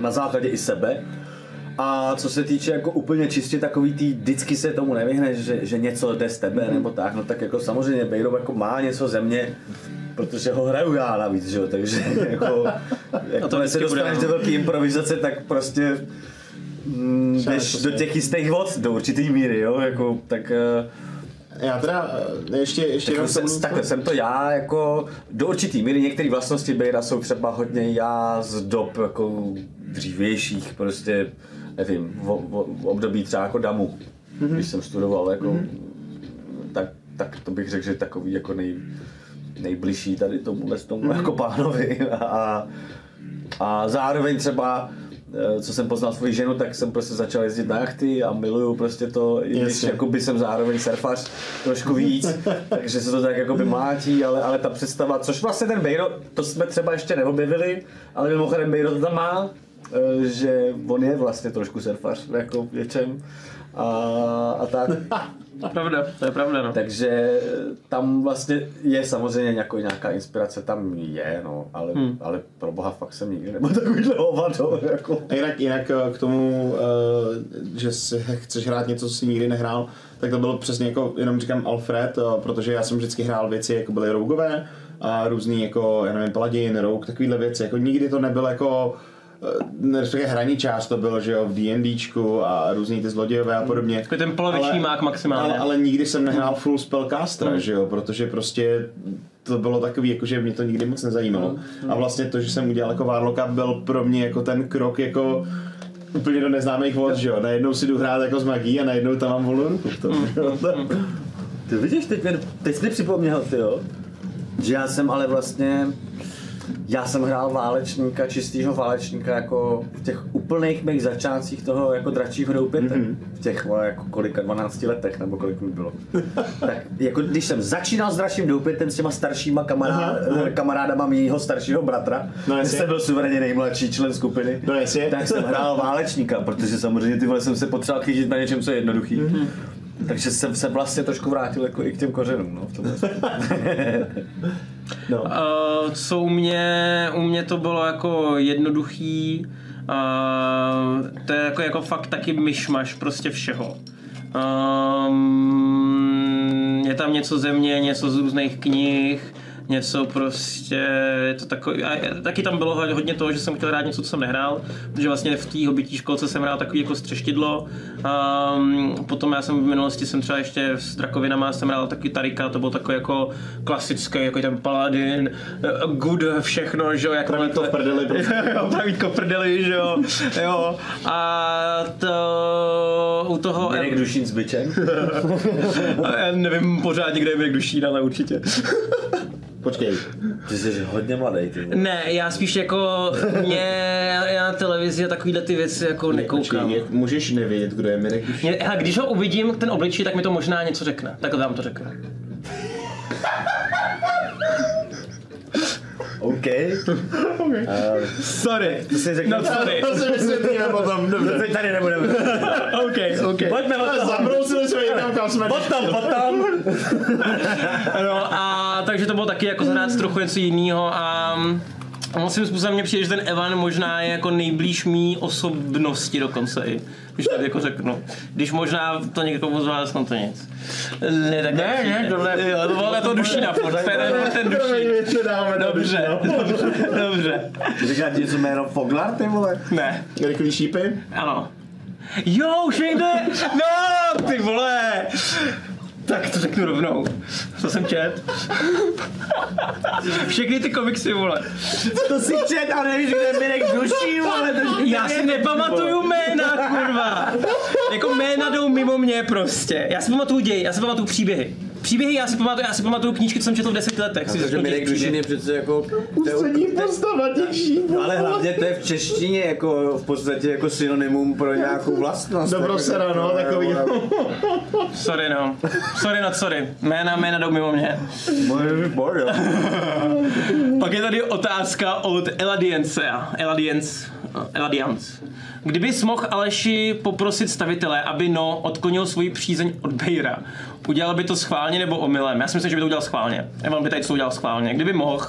[SPEAKER 5] na základě i sebe. A co se týče jako úplně čistě takový tý, vždycky se tomu nevyhneš, že, že něco jde z tebe nebo tak, no tak jako samozřejmě Bejrov jako má něco ze mě, protože ho hraju já navíc, že jo, takže *laughs* jako, jak to se dostaneš
[SPEAKER 2] no.
[SPEAKER 5] do velké improvizace, tak prostě mm, jdeš do těch jistých vod, do určitý míry, jo, jako, tak eh,
[SPEAKER 3] Já teda eh, ještě, ještě
[SPEAKER 5] jako
[SPEAKER 3] jenom
[SPEAKER 5] jsem, takhle jsem to já jako do určitý míry některé vlastnosti Bejra jsou třeba hodně já z dob jako dřívějších prostě nevím, v, v, v období třeba jako Damu, mm-hmm. když jsem studoval jako mm-hmm. tak, tak to bych řekl, že takový jako nej, nejbližší tady tomu tomu mm-hmm. jako pánovi a, a zároveň třeba eh, co jsem poznal svoji ženu, tak jsem prostě začal jezdit na jachty a miluju prostě to, i když jakoby jsem zároveň surfař trošku víc, *laughs* takže se to tak jakoby mlátí, ale, ale ta představa, což vlastně ten Bejro, to jsme třeba ještě neobjevili, ale mimochodem Bejro to tam má, že on je vlastně trošku surfař, jako v něčem. A, a tak. *laughs*
[SPEAKER 2] To je pravda, to je pravda, no.
[SPEAKER 5] Takže tam vlastně je samozřejmě nějakou, nějaká inspirace, tam je, no, ale, hmm. ale pro boha fakt jsem nikdy nebyl takovýhle hovado, jako.
[SPEAKER 3] A jinak, jinak eh, k tomu, eh, že si *laughs* chceš hrát něco, co jsi nikdy nehrál, tak to bylo přesně jako, jenom říkám Alfred, eh, protože já jsem vždycky hrál věci, jako byly rougové, a různý jako, já nevím, Paladin, Rogue, takovýhle věci, jako nikdy to nebylo jako eh, respektive hraní část to bylo, že jo, v D&Dčku a různý ty zlodějové a podobně.
[SPEAKER 2] Takový ten poloviční mák maximálně.
[SPEAKER 3] Ale, ale nikdy jsem nehrál full spellcastera,
[SPEAKER 2] Mm.
[SPEAKER 3] že jo, protože prostě to bylo takový, jako že mě to nikdy moc nezajímalo.
[SPEAKER 2] Mm.
[SPEAKER 3] A vlastně to, že jsem udělal jako Warlocka, byl pro mě jako ten krok jako úplně do neznámých vod, že jo. Najednou si jdu hrát jako s magií a najednou tam mám volnou ruku v tom, že jo.
[SPEAKER 5] Ty vidíš, teď, mě, teď jsi mi připomněl, ty jo, že já jsem ale vlastně, já jsem hrál válečníka, čistýho válečníka jako v těch úplných mých začátcích toho jako dračího doupěte. Mm-hmm. V těch jako kolika, 12 letech nebo kolik mi bylo. tak jako když jsem začínal s dračím doupětem s těma staršíma kamarád, kamarádama mýho staršího bratra,
[SPEAKER 3] No, jasně.
[SPEAKER 5] jsem byl suverénně nejmladší člen skupiny,
[SPEAKER 3] No,
[SPEAKER 5] tak jsem hrál válečníka, protože samozřejmě ty vole jsem se potřeboval chytit na něčem, co je jednoduchý. Mm-hmm. Takže jsem se vlastně trošku vrátil jako i k těm kořenům, no, v tomhle. *laughs* no.
[SPEAKER 2] Uh, co u mě, u mě to bylo jako jednoduchý, uh, to je jako, jako fakt taky myšmaš prostě všeho. Um, je tam něco ze mě, něco z různých knih, něco prostě, je to takový, a taky tam bylo ho- hodně toho, že jsem chtěl hrát něco, co jsem nehrál, protože vlastně v té hobití školce jsem hrál takový jako střeštidlo, um, potom já jsem v minulosti jsem třeba ještě s Drakovinama jsem hrál taky Tarika, to byl takový jako klasický, jako ten paladin, eh, good všechno, že jo, jak
[SPEAKER 3] Pravítko v prdeli, prostě. *laughs*
[SPEAKER 2] jo, pravítko v prdeli, že jo, jo, a to u toho,
[SPEAKER 5] Mirek Dušín s byčem. *laughs*
[SPEAKER 2] já nevím pořádně, kde je Mirek Dušín, ale určitě. *laughs*
[SPEAKER 3] Počkej.
[SPEAKER 5] Ty jsi hodně mladý, ty.
[SPEAKER 2] Ne, já spíš jako mě, já, na televizi a takovýhle ty věci jako nekoukám.
[SPEAKER 3] Počkej, můžeš nevědět, kdo je Mirek?
[SPEAKER 2] Mě, hele, když ho uvidím, ten obličej, tak mi to možná něco řekne. Takhle vám to řeknu.
[SPEAKER 5] OK. *laughs*
[SPEAKER 2] Sorry.
[SPEAKER 5] To si řekl.
[SPEAKER 2] No sorry.
[SPEAKER 3] To si vysvětlíme *laughs* potom, dobře.
[SPEAKER 5] Teď tady nebudeme. *laughs*
[SPEAKER 2] OK, OK.
[SPEAKER 5] Pojďme od toho.
[SPEAKER 3] Zabrousili jsme někam, kam jsme
[SPEAKER 5] Potom, potom.
[SPEAKER 2] No a takže to bylo taky jako zahrát trochu něco jiného a on svým způsobem mě přijde, že ten Evan možná je jako nejblíž mý osobnosti dokonce i. Když tak jako řeknu. Když možná to někomu z vás, no to nic. Ne, tak
[SPEAKER 5] Ne, ne, tohle-
[SPEAKER 2] Jo, to bylo to dušina, furt, to je ten,
[SPEAKER 3] dáme do
[SPEAKER 2] Dobře, dobře, dobře.
[SPEAKER 5] Říká ti něco jméno Foglar, ty vole?
[SPEAKER 2] Ne,
[SPEAKER 3] Rychlý šípy?
[SPEAKER 2] ano. Jo, už je, no, ty vole. Tak to řeknu rovnou. Co jsem čet? Všechny ty komiksy, vole.
[SPEAKER 5] To si čet a nevíš, kde Mirek Dušín, vole. To
[SPEAKER 2] Já si nepamatuju jména, kurva. Jako jména jdou mimo mě prostě. Já si pamatuju děj, já si pamatuju příběhy. Příběhy já si pamatuju, já si pamatuju knížky, co jsem četl v deseti letech. Si
[SPEAKER 4] Takže Mirek Dušin je přece jako...
[SPEAKER 3] Ústřední postava těch šípů.
[SPEAKER 5] Ale hlavně to je v češtině jako v podstatě jako synonymum pro *laughs* nějakou vlastnost.
[SPEAKER 3] Dobrosera, no, takový.
[SPEAKER 2] Sorry no. Sorry not sorry. Jména, jména jdou mimo mě. *laughs* Pak je tady otázka od Eladience. Eladience. Eladiance. Kdybys mohl Aleši poprosit stavitele, aby no odklonil svoji přízeň od Bejra, udělal by to schválně nebo omylem? Já si myslím, že by to udělal schválně. Evan by tady to udělal schválně. Kdyby mohl,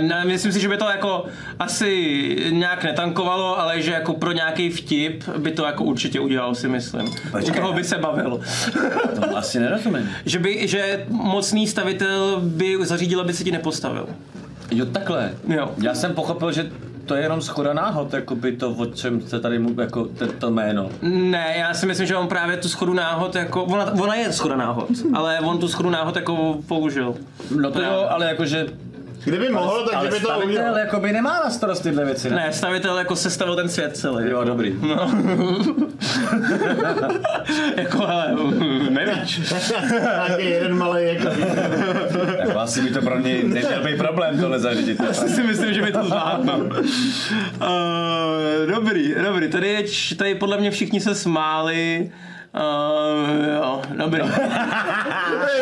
[SPEAKER 2] ne, myslím si, že by to jako asi nějak netankovalo, ale že jako pro nějaký vtip by to jako určitě udělal, si myslím. U toho by se bavil. *laughs*
[SPEAKER 6] Tomu asi nerozumím.
[SPEAKER 2] že by, že mocný stavitel by zařídil, aby se ti nepostavil.
[SPEAKER 6] Jo, takhle.
[SPEAKER 2] Jo.
[SPEAKER 6] Já jsem pochopil, že to je jenom schoda náhod, jako by to, o čem se tady mluví, jako to, to jméno.
[SPEAKER 2] Ne, já si myslím, že on právě tu schodu náhod jako, ona, ona je schoda náhod, *laughs* ale on tu schodu náhod jako použil.
[SPEAKER 6] No to jo, ale jakože...
[SPEAKER 3] Kdyby mohl, tak
[SPEAKER 6] ale
[SPEAKER 3] kdyby to
[SPEAKER 6] stavitel
[SPEAKER 3] udělal.
[SPEAKER 6] jako by nemá na starost tyhle věci, ne?
[SPEAKER 2] Ne, stavitel jako sestavil ten svět celý.
[SPEAKER 6] Jo, dobrý.
[SPEAKER 2] No. *laughs* jako, ale nevíš. *laughs*
[SPEAKER 3] Nějaký jeden malý jako...
[SPEAKER 6] Tak asi by to pro něj neměl být problém tohle zařídit. *laughs*
[SPEAKER 2] Já si myslím, že by to zvládnu. Uh, dobrý, dobrý. Tady, je, tady podle mě všichni se smáli. Uh, jo, dobrý. *laughs*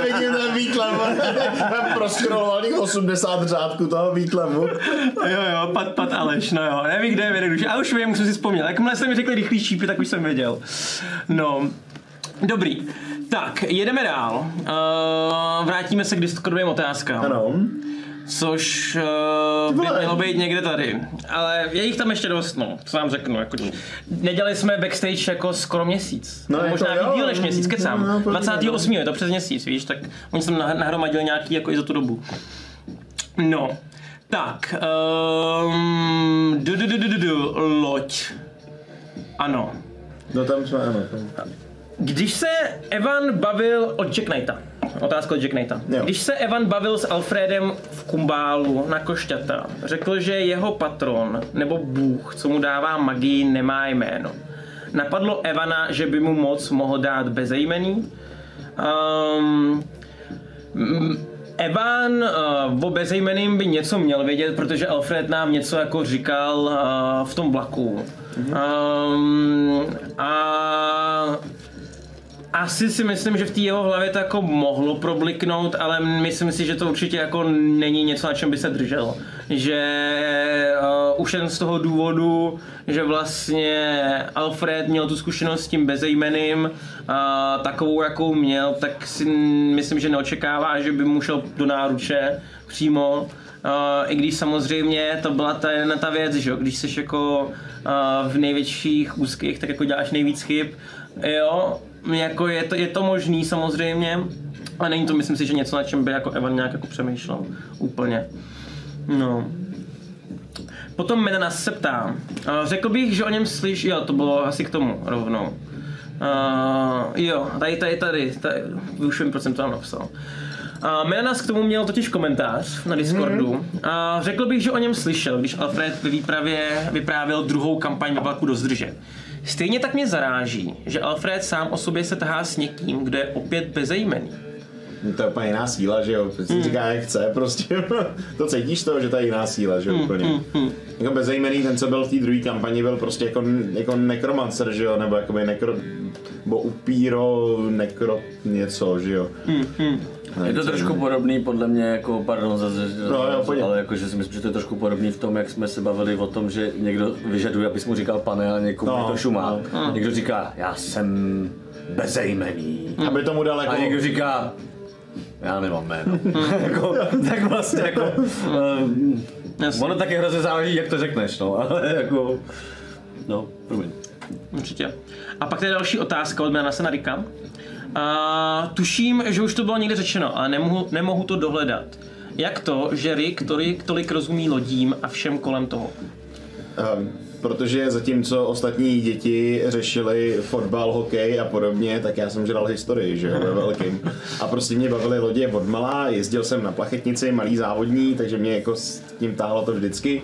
[SPEAKER 3] Vidím ten výtlem, *laughs* proskroloval těch 80 řádků toho výtlemu.
[SPEAKER 2] jo, jo, pat, pat Aleš, no jo, nevím, kde je vědeduš. A už vím, už jsem si vzpomněl. Jakmile jste mi řekli rychlý šípy, tak už jsem věděl. No, dobrý. Tak, jedeme dál. Uh, vrátíme se k Discordovým otázkám.
[SPEAKER 3] Ano.
[SPEAKER 2] Což uh, by mělo být někde tady. Ale je jich tam ještě dost, no, co vám řeknu. Jako, nedělali jsme backstage jako skoro měsíc.
[SPEAKER 3] No,
[SPEAKER 2] No, možná víc díl než měsíc, kecám.
[SPEAKER 3] No, no, podívej,
[SPEAKER 2] 28. je to přes měsíc, víš, tak oni jsem nah- nahromadili nějaký jako i za tu dobu. No, tak, um, du, du, du, du, du, du, loď. Ano.
[SPEAKER 3] No tam jsme, ano. Tam.
[SPEAKER 2] Když se Evan bavil od Jack Knighta, otázka od Jack Knighta.
[SPEAKER 3] Jo.
[SPEAKER 2] Když se Evan bavil s Alfredem v Kumbálu na Košťata, řekl, že jeho patron nebo bůh, co mu dává magii, nemá jméno. Napadlo Evana, že by mu moc mohl dát bezejmený. Um, Evan uh, o bezejmeným by něco měl vědět, protože Alfred nám něco jako říkal uh, v tom vlaku. Um, a asi si myslím, že v té jeho hlavě to jako mohlo probliknout, ale myslím si, že to určitě jako není něco, na čem by se držel. Že uh, už jen z toho důvodu, že vlastně Alfred měl tu zkušenost s tím bezejmeným, uh, takovou, jakou měl, tak si myslím, že neočekává, že by mu šel do náruče přímo. Uh, I když samozřejmě to byla ta, ta věc, že když jsi jako uh, v největších úzkých, tak jako děláš nejvíc chyb. Jo, jako je to, je to možný samozřejmě, a není to myslím si, že něco, na čem by jako Evan nějak jako přemýšlel úplně. No. Potom Menanas se ptá, uh, řekl bych, že o něm slyš, jo, to bylo asi k tomu rovnou. Uh, jo, tady, tady, tady, tady, už vím, proč jsem to tam napsal. Uh, Menanas k tomu měl totiž komentář na Discordu. Mm. A řekl bych, že o něm slyšel, když Alfred ve výpravě vyprávěl druhou kampaň ve vlaku do zdrže. Stejně tak mě zaráží, že Alfred sám o sobě se tahá s někým, kdo je opět bezejmený.
[SPEAKER 3] To je úplně jiná síla, že jo, si říká jak chce, prostě *laughs* to cítíš to, že to je jiná síla, že jo, úplně. Jako bezejmený, ten, co byl v té druhé kampani, byl prostě jako, jako nekromancer, že jo, nebo jakoby nekro, nebo upíro, nekro, něco, že jo.
[SPEAKER 6] Je to trošku podobný podle mě jako, pardon za, za
[SPEAKER 3] No, jo, pojď.
[SPEAKER 6] ale jako, že si myslím, že to je trošku podobný v tom, jak jsme se bavili o tom, že někdo vyžaduje, abys mu říkal pane, a někomu
[SPEAKER 3] No,
[SPEAKER 6] to šumá. No. Někdo říká, já jsem bezejmený.
[SPEAKER 3] Aby tomu dal jako...
[SPEAKER 6] A někdo říká, já nemám jméno. *laughs* jako, tak vlastně jako, um,
[SPEAKER 2] Jasně.
[SPEAKER 6] ono taky hrozně záleží, jak to řekneš, no, *laughs* ale jako, no, promiň.
[SPEAKER 2] Určitě. A pak tady další otázka od Menasa Narika. A tuším, že už to bylo někde řečeno, ale nemohu, nemohu to dohledat. Jak to, že Rick tolik, tolik rozumí lodím a všem kolem toho?
[SPEAKER 3] Um, protože zatímco ostatní děti řešili fotbal, hokej a podobně, tak já jsem žral historii, že jo, ve *laughs* velkým. A prostě mě bavily lodě od malá, jezdil jsem na plachetnici, malý závodní, takže mě jako s tím táhlo to vždycky.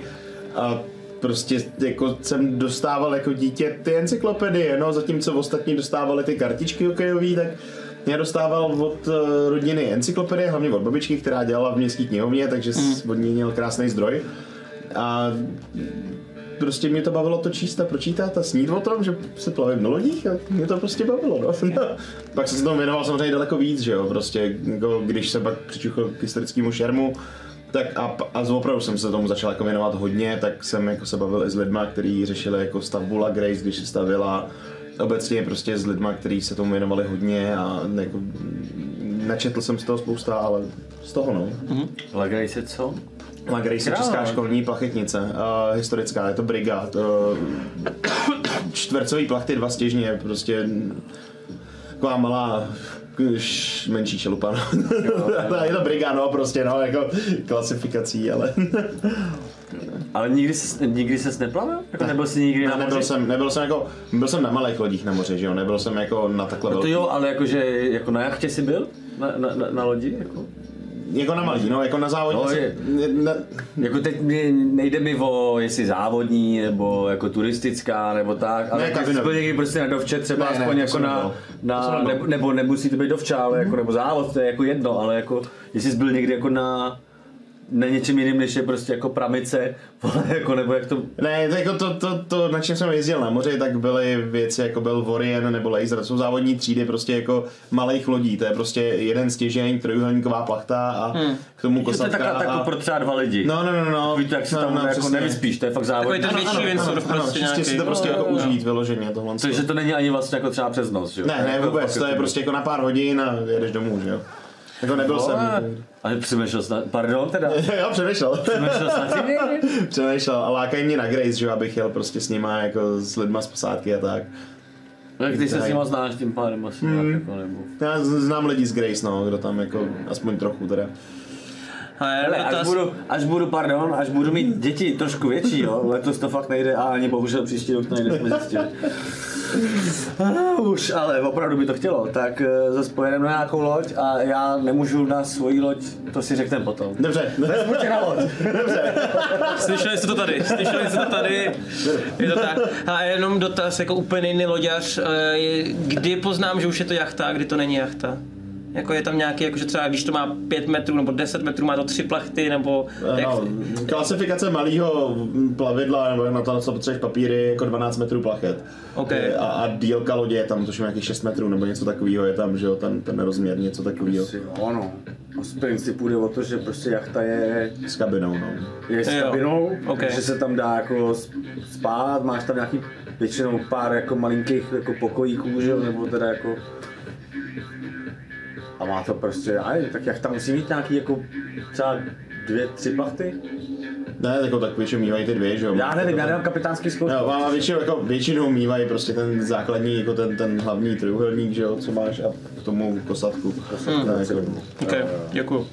[SPEAKER 3] A prostě jako jsem dostával jako dítě ty encyklopedie, no, zatímco ostatní dostávali ty kartičky hokejové, tak já dostával od eh, rodiny encyklopedie, hlavně od babičky, která dělala v městské knihovně, takže mm. od ní měl krásný zdroj. A prostě mě to bavilo to číst a pročítat a snít o tom, že se plavím na lodích a mě to prostě bavilo, no. *laughs* pak jsem se tomu věnoval samozřejmě daleko víc, že jo, prostě jako, když se pak přičuchl k historickému šermu, tak a, a opravdu jsem se tomu začal jako věnovat hodně, tak jsem jako se bavil i s lidma, kteří řešili jako stavbu La Grace, když se stavila, obecně prostě s lidma, kteří se tomu věnovali hodně a jako, načetl jsem z toho spousta, ale z toho no.
[SPEAKER 6] Lagraj se co?
[SPEAKER 3] La Grace je česká školní plachetnice, uh, historická, je to brigát. Uh, *coughs* čtvercový plachty, dva stěžně, prostě taková malá menší šelupa, no. *laughs* je to brigá, no, prostě, no, jako klasifikací, ale
[SPEAKER 6] Ale nikdy ses, nikdy ses neplavil? Jako nebyl jsi nikdy na
[SPEAKER 3] ne, nebyl
[SPEAKER 6] moři?
[SPEAKER 3] jsem, nebyl jsem jako, byl jsem na malých lodích na moři, že jo, nebyl jsem jako na takhle
[SPEAKER 6] No to
[SPEAKER 3] velký.
[SPEAKER 6] jo, ale jakože jako na jachtě jsi byl? Na, na, na, na lodi? Jako?
[SPEAKER 3] Jako na malý, no, jako na závodě.
[SPEAKER 6] No, je.
[SPEAKER 3] na,
[SPEAKER 6] Jako teď mi nejde mi o jestli závodní, nebo jako turistická, nebo tak, ale
[SPEAKER 3] Ne,
[SPEAKER 6] jako jsi
[SPEAKER 3] kabinový.
[SPEAKER 6] byl někdy prostě na dovče třeba
[SPEAKER 3] Ne, ne,
[SPEAKER 6] aspoň jako na.
[SPEAKER 3] To jsem
[SPEAKER 6] na
[SPEAKER 3] nebyl.
[SPEAKER 6] nebo, nebo nemusí to být dovča, ale jako, nebo závod, to je jako jedno, ale jako jestli jsi byl někdy jako na
[SPEAKER 5] na něčem jiným, než je prostě jako pramice, *laughs* vole, jako nebo jak to...
[SPEAKER 3] Ne, to, jako to, to, to, na čem jsem jezdil na moři, tak byly věci jako byl Warrior nebo Laser, to jsou závodní třídy prostě jako malých lodí, to je prostě jeden stěžeň, trojuhelníková plachta a hmm. k tomu
[SPEAKER 5] To je
[SPEAKER 3] kosatka.
[SPEAKER 5] takhle tak
[SPEAKER 3] a...
[SPEAKER 5] pro třeba dva lidi.
[SPEAKER 3] No, no, no, no.
[SPEAKER 5] Víte, jak se
[SPEAKER 3] no,
[SPEAKER 5] tam
[SPEAKER 3] no,
[SPEAKER 5] jako
[SPEAKER 3] přesně.
[SPEAKER 5] nevyspíš, to je fakt závodní.
[SPEAKER 2] Takový ten větší windsurf
[SPEAKER 3] Ano,
[SPEAKER 2] prostě
[SPEAKER 3] čistě si
[SPEAKER 2] nějaký.
[SPEAKER 3] to prostě jako
[SPEAKER 2] Jo, jo, jo.
[SPEAKER 3] užít vyloženě tohle.
[SPEAKER 5] Takže to není ani vlastně jako třeba přes noc, že jo?
[SPEAKER 3] Ne, ne,
[SPEAKER 5] Jako
[SPEAKER 3] vůbec, to je
[SPEAKER 5] jako-
[SPEAKER 3] prostě jako na pár hodin a jedeš domů, že jo. Jako nebyl jsem.
[SPEAKER 5] Ale přemýšlel jsi. Pardon teda? *laughs*
[SPEAKER 3] jo, přemýšlel.
[SPEAKER 5] Přemýšlel jsi na tím někdy? *laughs*
[SPEAKER 3] přemýšlel a lákají mě na Grace, že jo, abych jel prostě s nima jako s lidma z posádky a tak.
[SPEAKER 5] Jak ty se s nima znáš tím pádem asi
[SPEAKER 3] Hmm.
[SPEAKER 5] nějak jako nebo...
[SPEAKER 3] Já znám lidi z Grace, no, kdo tam jako, aspoň trochu teda.
[SPEAKER 2] Ale
[SPEAKER 5] Hele, až
[SPEAKER 2] dotaz-
[SPEAKER 5] budu, až budu, pardon, až budu mít děti trošku větší, jo, letos to fakt nejde a ani bohužel příští rok to nejde, jsme zjistili. Už, ale opravdu by to chtělo, tak eh, zase pojedeme na nějakou loď a já nemůžu na svoji loď, to si řekneme potom.
[SPEAKER 3] Dobře.
[SPEAKER 5] Vezmu tě na loď.
[SPEAKER 2] Slyšeli jste to tady, slyšeli jste to tady, je to tak. A jenom dotaz, jako úplně jiný loďař, eh, kdy poznám, že už je to jachta a kdy to není jachta? Jako je tam nějaký, jakože třeba když to má 5 metrů nebo 10 metrů, má to tři plachty, nebo jak,
[SPEAKER 3] No, klasifikace malého plavidla, nebo na to, co potřebuješ papíry, je jako 12 metrů plachet.
[SPEAKER 2] OK.
[SPEAKER 3] A, a dílka lodě je tam, tuším nějakých 6 metrů, nebo něco takového je tam, že jo, ten, ten rozměr, něco takového.
[SPEAKER 5] Jo, no. Z principu jde o to, že prostě jachta je,
[SPEAKER 3] S kabinou, no.
[SPEAKER 5] je s
[SPEAKER 2] Jo.
[SPEAKER 5] kabinou,
[SPEAKER 2] Ok.
[SPEAKER 5] že se tam dá jako spát, máš tam nějaký většinou pár jako malinkých jako pokojíků, že jo, nebo teda jako a má to prostě, aj, tak jachta musí mít nějaký jako třeba dvě, tři plachty?
[SPEAKER 3] Ne, jako tak většinou mývají ty dvě, že jo.
[SPEAKER 5] Já nevím, já nemám kapitánský zkoušku.
[SPEAKER 3] Jo, a většinou, jako, většinou mývají prostě ten základní, jako ten, ten hlavní trojuhelník, že jo, co máš a k tomu kosatku. Hmm. Ne, jako,
[SPEAKER 2] OK, děkuju.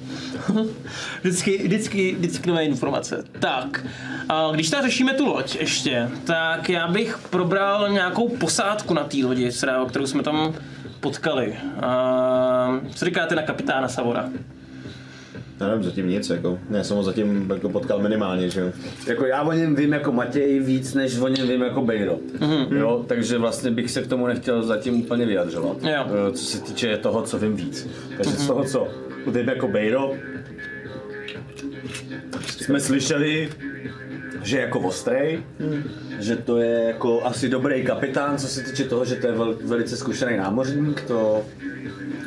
[SPEAKER 2] *laughs* vždycky, vždycky, vždycky nové informace. Tak, a když tady řešíme tu loď ještě, tak já bych probral nějakou posádku na té lodi, teda, kterou jsme tam potkali. A, co říkáte na kapitána Savora?
[SPEAKER 3] já nevím, zatím nic, jako. Ne, jsem ho zatím jako potkal minimálně, že jo.
[SPEAKER 5] Jako já o něm vím jako Matěj víc, než o něm vím jako Bejro. Mm-hmm. Jo, takže vlastně bych se k tomu nechtěl zatím úplně vyjadřovat.
[SPEAKER 2] Jo.
[SPEAKER 5] Eh, Co se týče toho, co vím víc. Takže mm-hmm. z toho, co vím jako Bejro, jsme slyšeli, že je jako ostrý, mm. že to je jako asi dobrý kapitán, co se týče toho, že to je vel, velice zkušený námořník, to,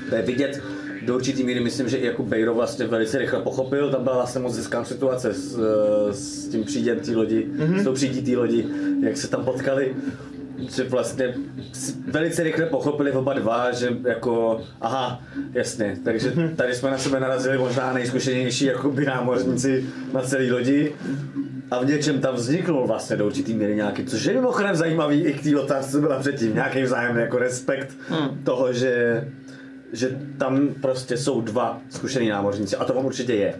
[SPEAKER 5] to je vidět do určitý míry myslím, že i jako Bejro vlastně velice rychle pochopil, tam byla vlastně moc hezká situace s, eh, s tím příděm té lodi, mm-hmm. s tou přídí té lodi, jak se tam potkali že vlastně velice rychle pochopili oba dva, že jako, aha, jasně, takže tady jsme na sebe narazili možná nejzkušenější jako by námořníci na celé lodi a v něčem tam vzniknul vlastně do určitý míry nějaký, což je mimochodem zajímavý i k té otázce, co byla předtím, nějaký vzájemný jako respekt toho, že že tam prostě jsou dva zkušený námořníci a to vám určitě je.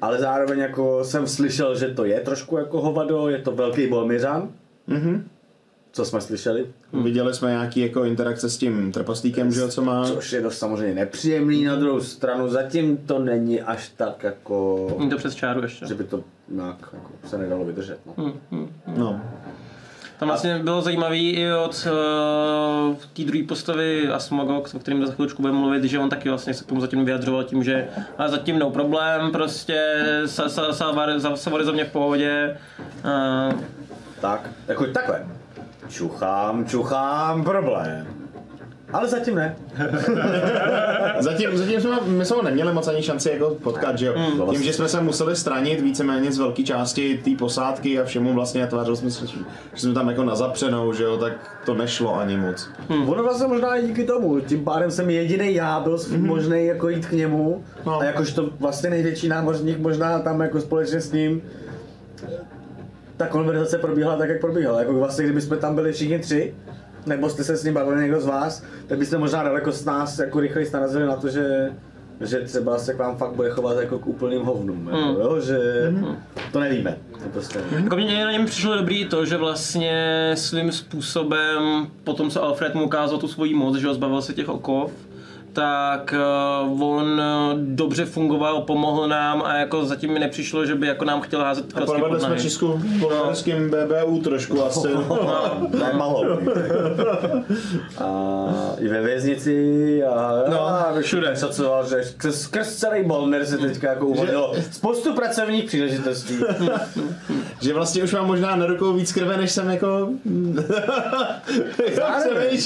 [SPEAKER 5] Ale zároveň jako jsem slyšel, že to je trošku jako hovado, je to velký bolmiřan. Co jsme slyšeli?
[SPEAKER 3] Viděli jsme nějaký jako interakce s tím trpaslíkem, že jo, co má.
[SPEAKER 5] Což je dost samozřejmě nepříjemný na druhou stranu, zatím to není až tak jako,
[SPEAKER 2] Není to přes čáru ještě.
[SPEAKER 5] že by to nějak jako se nedalo vydržet. No.
[SPEAKER 3] No.
[SPEAKER 2] Tam vlastně bylo zajímavý i od uh, té druhé postavy Asmogok, o kterým za chvíličku budeme mluvit, že on taky vlastně se k tomu zatím vyjadřoval tím, že a zatím no problém, prostě sa, sa, sa, sa, za mě v pohodě. Uh,
[SPEAKER 5] Tak, jako takhle. Čuchám, čuchám, problém. Ale zatím ne. *laughs*
[SPEAKER 3] Zatím, zatím jsme, my jsme ho neměli moc ani šanci jako potkat, že jo.
[SPEAKER 5] Mm.
[SPEAKER 3] Tím, že jsme se museli stranit víceméně z velké části té posádky a všemu vlastně a tvářili jsme se, že jsme tam jako na zapřenou, že jo, tak to nešlo ani moc.
[SPEAKER 5] Hmm. Ono vlastně možná i díky tomu, tím pádem jsem jediný já byl mm-hmm. možný jako jít k němu
[SPEAKER 3] No.
[SPEAKER 5] a jakož to vlastně největší námořník možná tam jako společně s ním ta konverzace probíhala tak, jak probíhala. Jako vlastně, kdyby jsme tam byli všichni tři, nebo jste se s ním bavili někdo z vás, tak byste možná daleko s nás jako rychleji narazili na to, že že třeba se k vám fakt bude chovat jako k úplným hovnům, jako, jo? že to nevíme. To prostě
[SPEAKER 2] Jako mě na něm přišlo dobrý to, že vlastně svým způsobem, po tom, co Alfred mu ukázal tu svoji moc, že ho zbavil se těch okov, tak uh, on uh, dobře fungoval, pomohl nám a jako zatím mi nepřišlo, že by jako nám chtěl házet
[SPEAKER 3] A
[SPEAKER 2] klacky pod
[SPEAKER 3] provedli jsme. Česku bulharským BBU trošku asi.
[SPEAKER 5] Ne, malo. A i ve věznici a,
[SPEAKER 2] No,
[SPEAKER 5] a
[SPEAKER 2] všude.
[SPEAKER 5] Co, co, že skrz, skrz celý Bolner se teďka jako uvolnilo spoustu pracovních příležitostí. *laughs*
[SPEAKER 3] Že vlastně už mám možná na rukou víc krve, než jsem jako... *laughs*
[SPEAKER 5] Zároveň.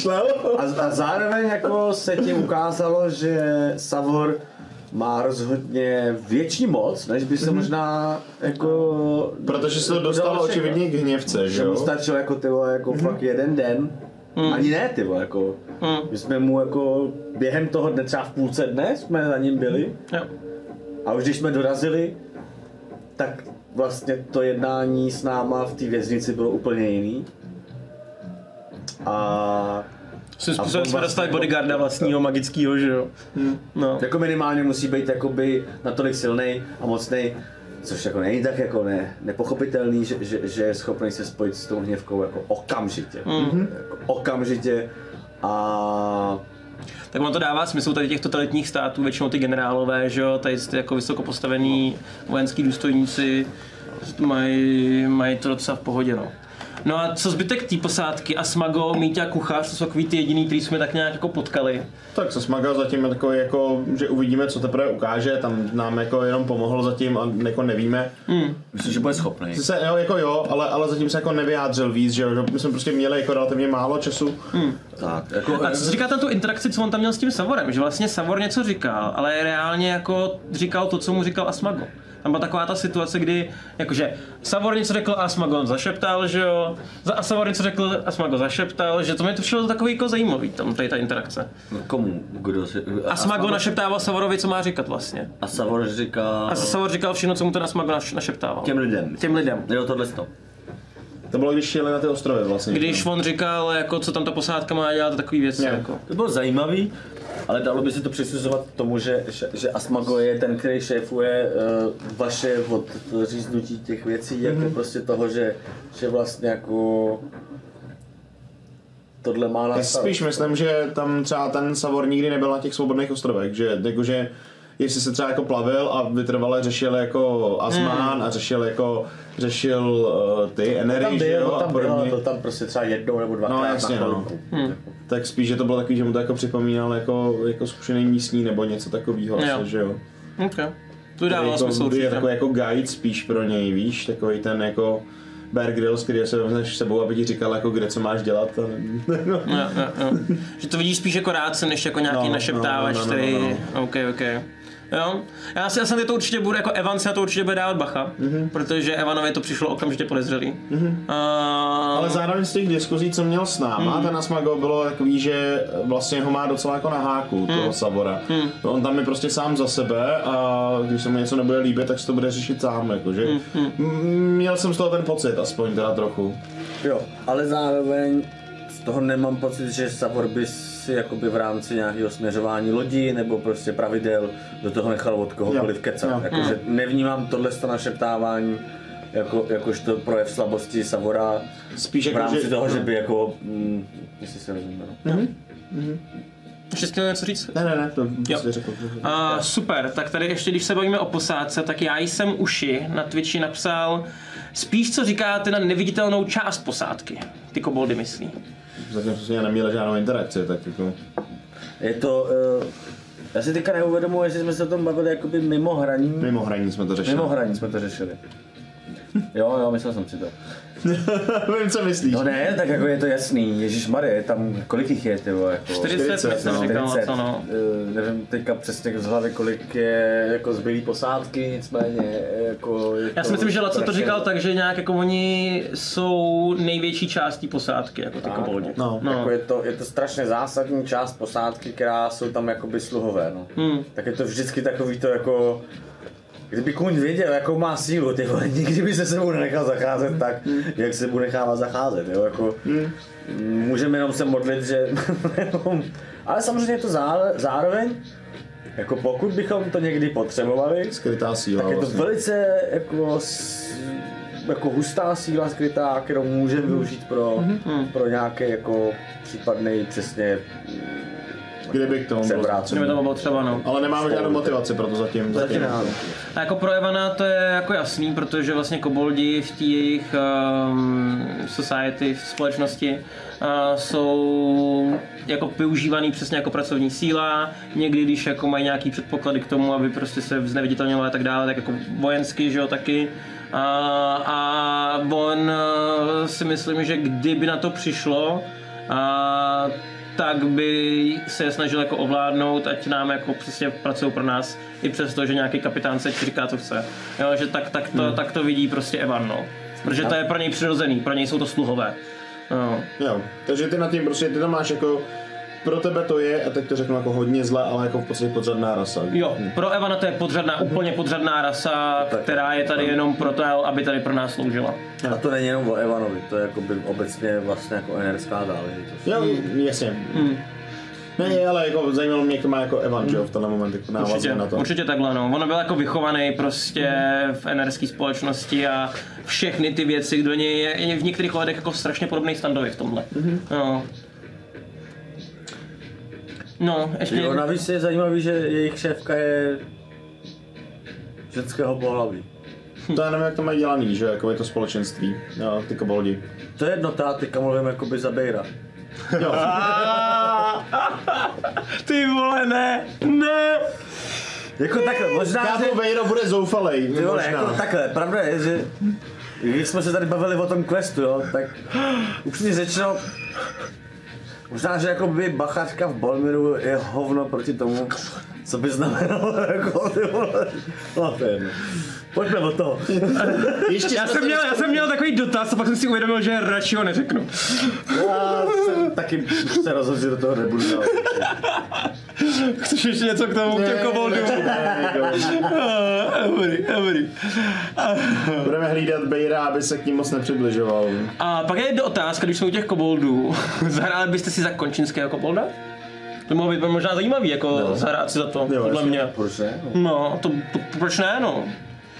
[SPEAKER 5] A, a zároveň jako se tím ukázalo, že Savor má rozhodně větší moc, než by se možná jako...
[SPEAKER 3] Protože se to dostalo očividně k hněvce, že
[SPEAKER 5] Že mu
[SPEAKER 3] jo?
[SPEAKER 5] stačilo jako ty vole, jako fakt jeden den. Ani ne ty vole, jako. My jsme mu jako během toho dne, třeba v půlce dne jsme za ním byli.
[SPEAKER 2] Jo.
[SPEAKER 5] A už když jsme dorazili, tak vlastně to jednání s náma v té věznici bylo úplně jiný. A
[SPEAKER 2] Svým
[SPEAKER 5] A
[SPEAKER 2] způsobem jsme
[SPEAKER 5] vlastně
[SPEAKER 2] dostali
[SPEAKER 5] jako-
[SPEAKER 2] bodyguarda vlastního magického, že jo. No.
[SPEAKER 5] jako minimálně musí být jakoby natolik silný a mocný, což jako není tak jako ne, nepochopitelný, že, že, že je schopný se spojit s tou hněvkou jako okamžitě. Mm. Jako okamžitě a
[SPEAKER 2] Tak on to dává smysl tady těch totalitních států, většinou ty generálové, že jo, tady ty jako vysoko postavení vojenský důstojníci mají, mají to docela v pohodě, no. No a co zbytek té posádky? A Smago, Míťa, Kuchař, to jsou takový ty jediný, který jsme tak nějak jako potkali.
[SPEAKER 3] Tak se Smaga zatím je takový jako, že uvidíme, co teprve ukáže, tam nám jako jenom pomohl zatím a jako nevíme.
[SPEAKER 6] Myslím, že bude schopný.
[SPEAKER 3] Se, jo, jako jo, ale, ale zatím se jako nevyjádřil víc, že jo, že my jsme prostě měli jako relativně málo času.
[SPEAKER 6] Tak, jako,
[SPEAKER 2] A co říká tam tu interakci, co on tam měl s tím Savorem? Že vlastně Savor něco říkal, ale reálně jako říkal to, co mu říkal Asmago. Tam byla taková ta situace, kdy jakože Savor něco řekl a Asmago on zašeptal, že jo, Za- a Savor něco řekl, Asmago zašeptal, že to mi to přišlo takový jako zajímavý, tam tady ta interakce.
[SPEAKER 6] komu? Kdo si...
[SPEAKER 2] Asmago našeptával Savorovi, co má říkat vlastně.
[SPEAKER 6] A Savor říká...
[SPEAKER 2] A Savor říkal všechno, co mu ten Asmago naš- našeptával.
[SPEAKER 6] Těm lidem.
[SPEAKER 2] Těm lidem.
[SPEAKER 6] Jo, tohle to.
[SPEAKER 3] To bylo, když šli na ty ostrovy vlastně.
[SPEAKER 2] Když on říkal, jako, co tam ta posádka má dělat, a takový věci.
[SPEAKER 3] Jo.
[SPEAKER 2] Jako.
[SPEAKER 6] To bylo zajímavý, ale dalo by se to přisuzovat
[SPEAKER 5] tomu, že, že, že Asmago je ten, který šéfuje uh, vaše od říznutí těch věcí, jako prostě toho, že, že vlastně jako tohle má na
[SPEAKER 3] Já spíš myslím, že tam třeba ten Savor nikdy nebyl na těch svobodných ostrovech, že jakože jestli se třeba jako plavil a vytrvale řešil jako Asmán a řešil jako řešil uh, ty
[SPEAKER 5] byl,
[SPEAKER 3] jo, a
[SPEAKER 5] tam byl,
[SPEAKER 3] podobně.
[SPEAKER 5] to tam prostě třeba jednou nebo dvakrát
[SPEAKER 3] No, jasně,
[SPEAKER 5] na
[SPEAKER 3] no.
[SPEAKER 5] chvilku.
[SPEAKER 3] Tak spíš, že to bylo takový, že mu to jako připomínal jako, jako zkušený místní nebo něco takového,
[SPEAKER 2] Jo.
[SPEAKER 3] asi, že jo.
[SPEAKER 2] Okay. To dávalo
[SPEAKER 3] jako,
[SPEAKER 2] smysl
[SPEAKER 3] je
[SPEAKER 2] určitě.
[SPEAKER 3] takový jako guide spíš pro něj, víš, takový ten jako Bear Grylls, který se vezmeš s sebou, aby ti říkal, jako kde co máš dělat. A, *laughs*
[SPEAKER 2] Jo, jo, jo. Že to vidíš spíš jako rádce, než jako nějaký
[SPEAKER 3] No,
[SPEAKER 2] no,
[SPEAKER 3] no,
[SPEAKER 2] našeptávač,
[SPEAKER 3] no, no, no,
[SPEAKER 2] který...
[SPEAKER 3] no,
[SPEAKER 2] OK, OK. Jo. Já si, já jsem to určitě budu, jako Evan si na to určitě bude dávat bacha, mm-hmm. protože Evanovi to přišlo okamžitě podezřelý. Mm-hmm. Uh,
[SPEAKER 3] Ale zároveň z těch diskuzí, co měl s náma, mm. ten Asmago bylo takový, že vlastně ho má docela jako na háku, mm. toho Savora. Mm. On tam je prostě sám za sebe a když se mu něco nebude líbit, tak se to bude řešit sám, jakože. Mm. Měl jsem z toho ten pocit, aspoň teda trochu.
[SPEAKER 5] Jo, ale zároveň toho nemám pocit, že Savor by si jakoby v rámci nějakého směřování lodí nebo prostě pravidel do toho nechal od kohokoliv
[SPEAKER 3] Jo,
[SPEAKER 5] kecat.
[SPEAKER 3] jo.
[SPEAKER 5] Jakože nevnímám tohle našeptávání jako, jakožto projev slabosti Savora
[SPEAKER 3] Spíš
[SPEAKER 5] v
[SPEAKER 3] jako,
[SPEAKER 5] rámci
[SPEAKER 3] že...
[SPEAKER 5] toho, že by jako, mm, jestli se rozumíme, no.
[SPEAKER 2] ještě chtěl něco říct?
[SPEAKER 3] Ne, ne, ne, to řekl.
[SPEAKER 2] Uh, super, tak tady ještě, když se bavíme o posádce, tak já jsem uši na Twitchi napsal spíš co říkáte na neviditelnou část posádky. Ty koboldy myslí.
[SPEAKER 3] Zatím jsme neměli žádnou interakci, tak jako...
[SPEAKER 5] Je to, uh, já si teďka neuvědomuji, že jsme se o tom bavili jakoby mimo hraní,
[SPEAKER 3] Mimo hraní jsme to řešili.
[SPEAKER 5] mimo hraní jsme to řešili. Jo, jo, myslel jsem si to. *laughs*
[SPEAKER 3] Vím, co myslíš.
[SPEAKER 5] No ne, tak jako je to jasný, Ježíš Marie, tam kolik jich je, ty vole, jako...
[SPEAKER 2] 40,
[SPEAKER 3] 40,
[SPEAKER 2] jsem
[SPEAKER 3] no.
[SPEAKER 2] říkal, co no.
[SPEAKER 5] Eh, nevím teďka přesně z hlavy, kolik je jako zbylý posádky, nicméně jako... je
[SPEAKER 2] Já si myslím, že Laco to říkal tak, že nějak jako oni jsou největší částí posádky, jako ty
[SPEAKER 5] Tak,
[SPEAKER 2] koboldi.
[SPEAKER 3] No.
[SPEAKER 5] Jako je, to, je to strašně zásadní část posádky, která jsou tam jakoby sluhové, no.
[SPEAKER 2] Hmm.
[SPEAKER 5] Tak je to vždycky takový to jako... Kdyby kůň věděl, jakou má sílu, ty vole, nikdy by se sebou nenechal zacházet tak, jak se mu nechává zacházet, jo, jako... Můžeme jenom se modlit, že... *laughs* Ale samozřejmě je to zá, zároveň, jako pokud bychom to někdy potřebovali,
[SPEAKER 3] Skrytá síla
[SPEAKER 5] tak je to
[SPEAKER 3] vlastně.
[SPEAKER 5] velice jako, jako hustá síla skrytá, kterou můžeme využít pro, pro nějaký jako případný přesně mm,
[SPEAKER 3] Kdyby k tomu bylo.
[SPEAKER 7] převrácený.
[SPEAKER 2] Kdyby to bylo třeba, no.
[SPEAKER 3] Ale nemáme žádnou motivaci pro to zatím. zatím.
[SPEAKER 2] A jako pro Evana to je jako jasný, protože vlastně koboldi v té jejich um, society, v společnosti uh, jsou jako využívaný přesně jako pracovní síla, někdy když jako mají nějaký předpoklady k tomu, aby prostě se zneviditelňovali a tak dále, tak jako vojensky, že jo, taky. A, a on uh, si myslím, že kdyby na to přišlo, a, tak by se je snažil jako ovládnout, ať nám jako přesně pracují pro nás, i přesto, že nějaký kapitán se ti říká, co chce. Jo, že tak, tak, to, tak to vidí prostě Evan, no. Protože to je pro něj přirozený, pro něj jsou to sluhové. No.
[SPEAKER 3] Jo, takže ty na tím prostě, ty tam máš jako, pro tebe to je, a teď to řeknu jako hodně zle, ale jako v podstatě podřadná rasa.
[SPEAKER 2] Jo, pro Evana to je podřadná, úplně podřadná rasa, která je tady jenom proto, aby tady pro nás sloužila.
[SPEAKER 5] A to není jenom o Evanovi, to je jakoby obecně vlastně jako enerská záležitost.
[SPEAKER 3] Jo, jasně. Ne, ale jako zajímalo mě, jak to má jako Evan, že jo, v tenhle moment, jako
[SPEAKER 2] Určitě,
[SPEAKER 3] na to.
[SPEAKER 2] určitě takhle, no. On byl jako vychovaný prostě v enerské společnosti a všechny ty věci, kdo něj je, je v některých ohledech jako strašně podobný standovi v tomhle. No. No, ještě...
[SPEAKER 5] Jo, navíc je zajímavý, že jejich šéfka je ženského pohlaví.
[SPEAKER 3] To já nevím, jak to mají dělaný, že jo, jako je to společenství, jo, ty koboldi.
[SPEAKER 5] To je jednota, teďka mluvím jakoby za Bejra.
[SPEAKER 3] Jo, *laughs*
[SPEAKER 2] Ty vole, ne, ne!
[SPEAKER 5] Jako takhle, možná, že...
[SPEAKER 3] Kámo Vejro bude zoufalej,
[SPEAKER 5] Ty vole,
[SPEAKER 3] možná.
[SPEAKER 5] jako takhle, pravda je, že když jsme se tady bavili o tom questu, jo, tak upřímně řečeno, možná, že jako by bachařka v Bolmiru je hovno proti tomu, co by znamenalo *laughs* jako ty vole. No, to je. Pojďme o to. *laughs*
[SPEAKER 3] Ještě
[SPEAKER 2] Já
[SPEAKER 3] jsme
[SPEAKER 2] jsem,
[SPEAKER 3] se-
[SPEAKER 2] měl, já jsem měl takový dotaz a pak jsem si uvědomil, že radši ho neřeknu.
[SPEAKER 5] Já jsem taky se rozhodl, že do toho nebudu dál.
[SPEAKER 2] Chceš ještě něco k tomu, k těm koboldům? Ah, Dobrý, dobrý.
[SPEAKER 3] Budeme hlídat Bejra, aby se k ním moc nepřibližoval.
[SPEAKER 2] A pak je otázka, když jsou u těch koboldů. *laughs* Zahráli byste si za končinského kobolda? To mohlo být možná zajímavý, jako no. zahrát si za to, podle
[SPEAKER 3] jasně.
[SPEAKER 2] mě.
[SPEAKER 5] Proč ne? No.
[SPEAKER 2] No, to, to, proč ne, no?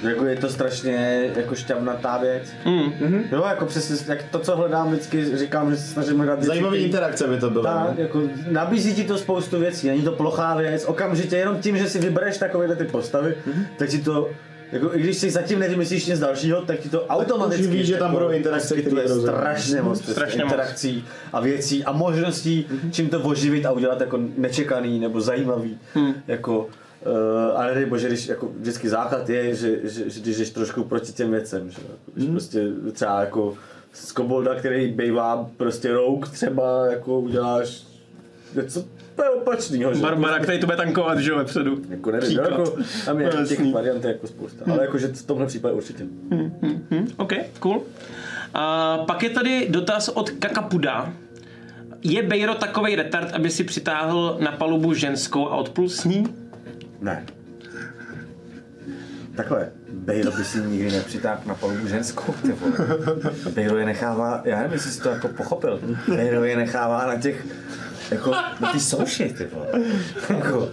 [SPEAKER 5] Jako je to strašně jako šťavnatá věc.
[SPEAKER 2] Mm.
[SPEAKER 5] Jo, jako přesně, jak to, co hledám, vždycky říkám, že se snažím hledat věci,
[SPEAKER 3] Zajímavý
[SPEAKER 5] který-
[SPEAKER 3] interakce by to bylo.
[SPEAKER 5] Tak,
[SPEAKER 3] no.
[SPEAKER 5] jako nabízí ti to spoustu věcí, není to plochá věc, okamžitě jenom tím, že si vybereš takovéhle ty postavy,
[SPEAKER 3] Mhm.
[SPEAKER 5] tak ti to, jako i když si zatím nevymyslíš nic dalšího, tak ti to automaticky
[SPEAKER 3] víš, že tam
[SPEAKER 5] jako
[SPEAKER 3] budou interakce, které
[SPEAKER 5] poskytuje
[SPEAKER 3] rozhodují.
[SPEAKER 5] strašně moc
[SPEAKER 2] Strašně
[SPEAKER 5] strašně
[SPEAKER 2] moc.
[SPEAKER 5] interakcí a věcí a možností,
[SPEAKER 3] Mhm.
[SPEAKER 5] čím to oživit a udělat jako nečekaný nebo zajímavý,
[SPEAKER 2] Hmm.
[SPEAKER 5] jako Uh, ale nedej bože, když jako vždycky základ je, že, že, že když jdeš trošku proti těm věcem, že, když
[SPEAKER 3] Mhm.
[SPEAKER 5] prostě třeba jako z kobolda, který bývá prostě rouk, třeba jako uděláš něco to je opačnýho, že?
[SPEAKER 2] Barbara, který to bude tankovat, že jo, vepředu.
[SPEAKER 5] Jako nevím,
[SPEAKER 2] Příklad.
[SPEAKER 5] jako, tam je těch variant jako spousta, ale jakože v tomhle případě určitě.
[SPEAKER 2] Hm, OK, cool. A pak je tady dotaz od Kakapuda. Je Bejro takovej retard, aby si přitáhl na palubu ženskou a odplul s ní?
[SPEAKER 5] Ne. Takhle, Bejro by si nikdy nepřitáhl na palubu ženskou, ty vole. Bejro je nechává, já nevím, jestli jsi to jako pochopil, Bejro je nechává na těch, jako na ty souši, ty vole. Jako,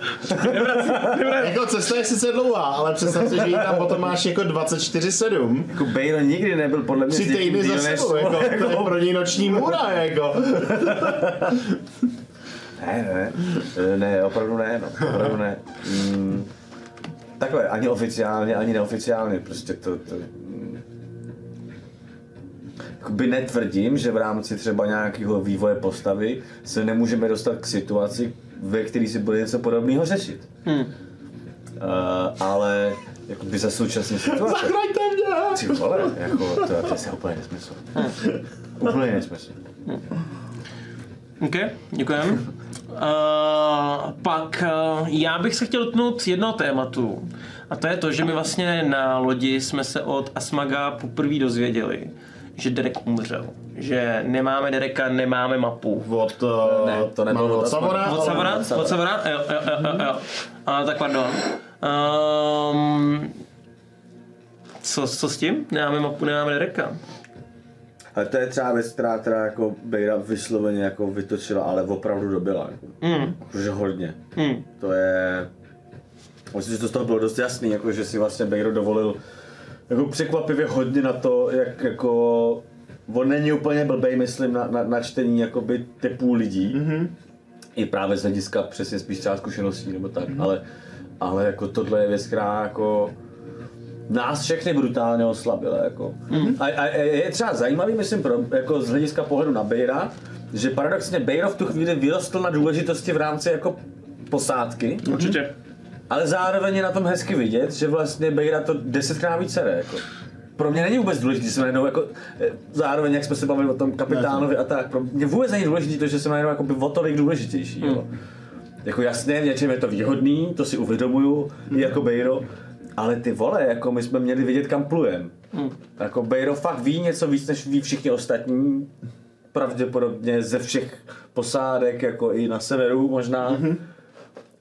[SPEAKER 3] Jako cesta je sice dlouhá, ale představ si, že jí tam potom máš jako 24-7.
[SPEAKER 5] jako Bejro nikdy nebyl podle mě
[SPEAKER 3] Tři týdny za sebou, jako,
[SPEAKER 5] svůj, *laughs*
[SPEAKER 3] to je pro něj noční můra, jako.
[SPEAKER 5] Ne, ne, ne, opravdu ne, no, opravdu ne. Mm, takhle, ani oficiálně, ani neoficiálně, prostě to, to Jakoby netvrdím, že v rámci třeba nějakého vývoje postavy se nemůžeme dostat k situaci, ve které si bude něco podobného řešit.
[SPEAKER 2] Hmm.
[SPEAKER 5] Uh, ale jakoby za současné situace.
[SPEAKER 3] Zachraňte mě!
[SPEAKER 5] Ty vole, jako, to, to je úplně nesmysl. Úplně nesmysl.
[SPEAKER 2] OK, děkujeme. Uh, pak uh, já bych se chtěl dotknout jednoho tématu. A to je to, že my vlastně na lodi jsme se od Asmaga poprvé dozvěděli, že Derek umřel. Že nemáme Dereka, nemáme mapu.
[SPEAKER 3] Od, uh,
[SPEAKER 5] Ne, to nebylo od
[SPEAKER 3] od Savora,
[SPEAKER 2] Od Savara? Od Savara? Jo, jo, jo, jo, jo. A, tak pardon. Um, co, co s tím? Nemáme mapu, nemáme Dereka.
[SPEAKER 5] Ale to je třeba věc, která, která jako Bejra vysloveně jako vytočila, ale opravdu dobila. Jako,
[SPEAKER 2] Mm.
[SPEAKER 5] Protože hodně.
[SPEAKER 2] Mm.
[SPEAKER 5] To je... Myslím, že to z toho bylo dost jasný, jako, že si vlastně Bejro dovolil jako překvapivě hodně na to, jak jako... On není úplně blbej, myslím, na, na, na čtení jakoby typů lidí. Mm-hmm. i právě z hlediska přesně spíš třeba zkušeností nebo tak, ale, ale jako tohle je věc, která jako nás všechny brutálně oslabila. Jako. A, a, a, je třeba zajímavý, myslím, pro, jako z hlediska pohledu na Bejra, že paradoxně Bejro v tu chvíli vyrostl na důležitosti v rámci jako posádky,
[SPEAKER 2] Určitě.
[SPEAKER 5] ale zároveň je na tom hezky vidět, že vlastně Bejra to desetkrát více jako. Pro mě není vůbec důležité, že jsem najednou jako, eh, zároveň jak jsme se bavili o tom kapitánovi a tak, pro mě vůbec není důležité to, že jsem najednou jako by o tolik důležitější, jo. Jako jasně, v něčem je to výhodný, to si uvědomuju, i jako Bejro, ale ty vole, jako my jsme měli vidět kam plujem. Jako Bejro fakt ví něco víc, než ví všichni ostatní, pravděpodobně ze všech posádek, jako i na severu možná,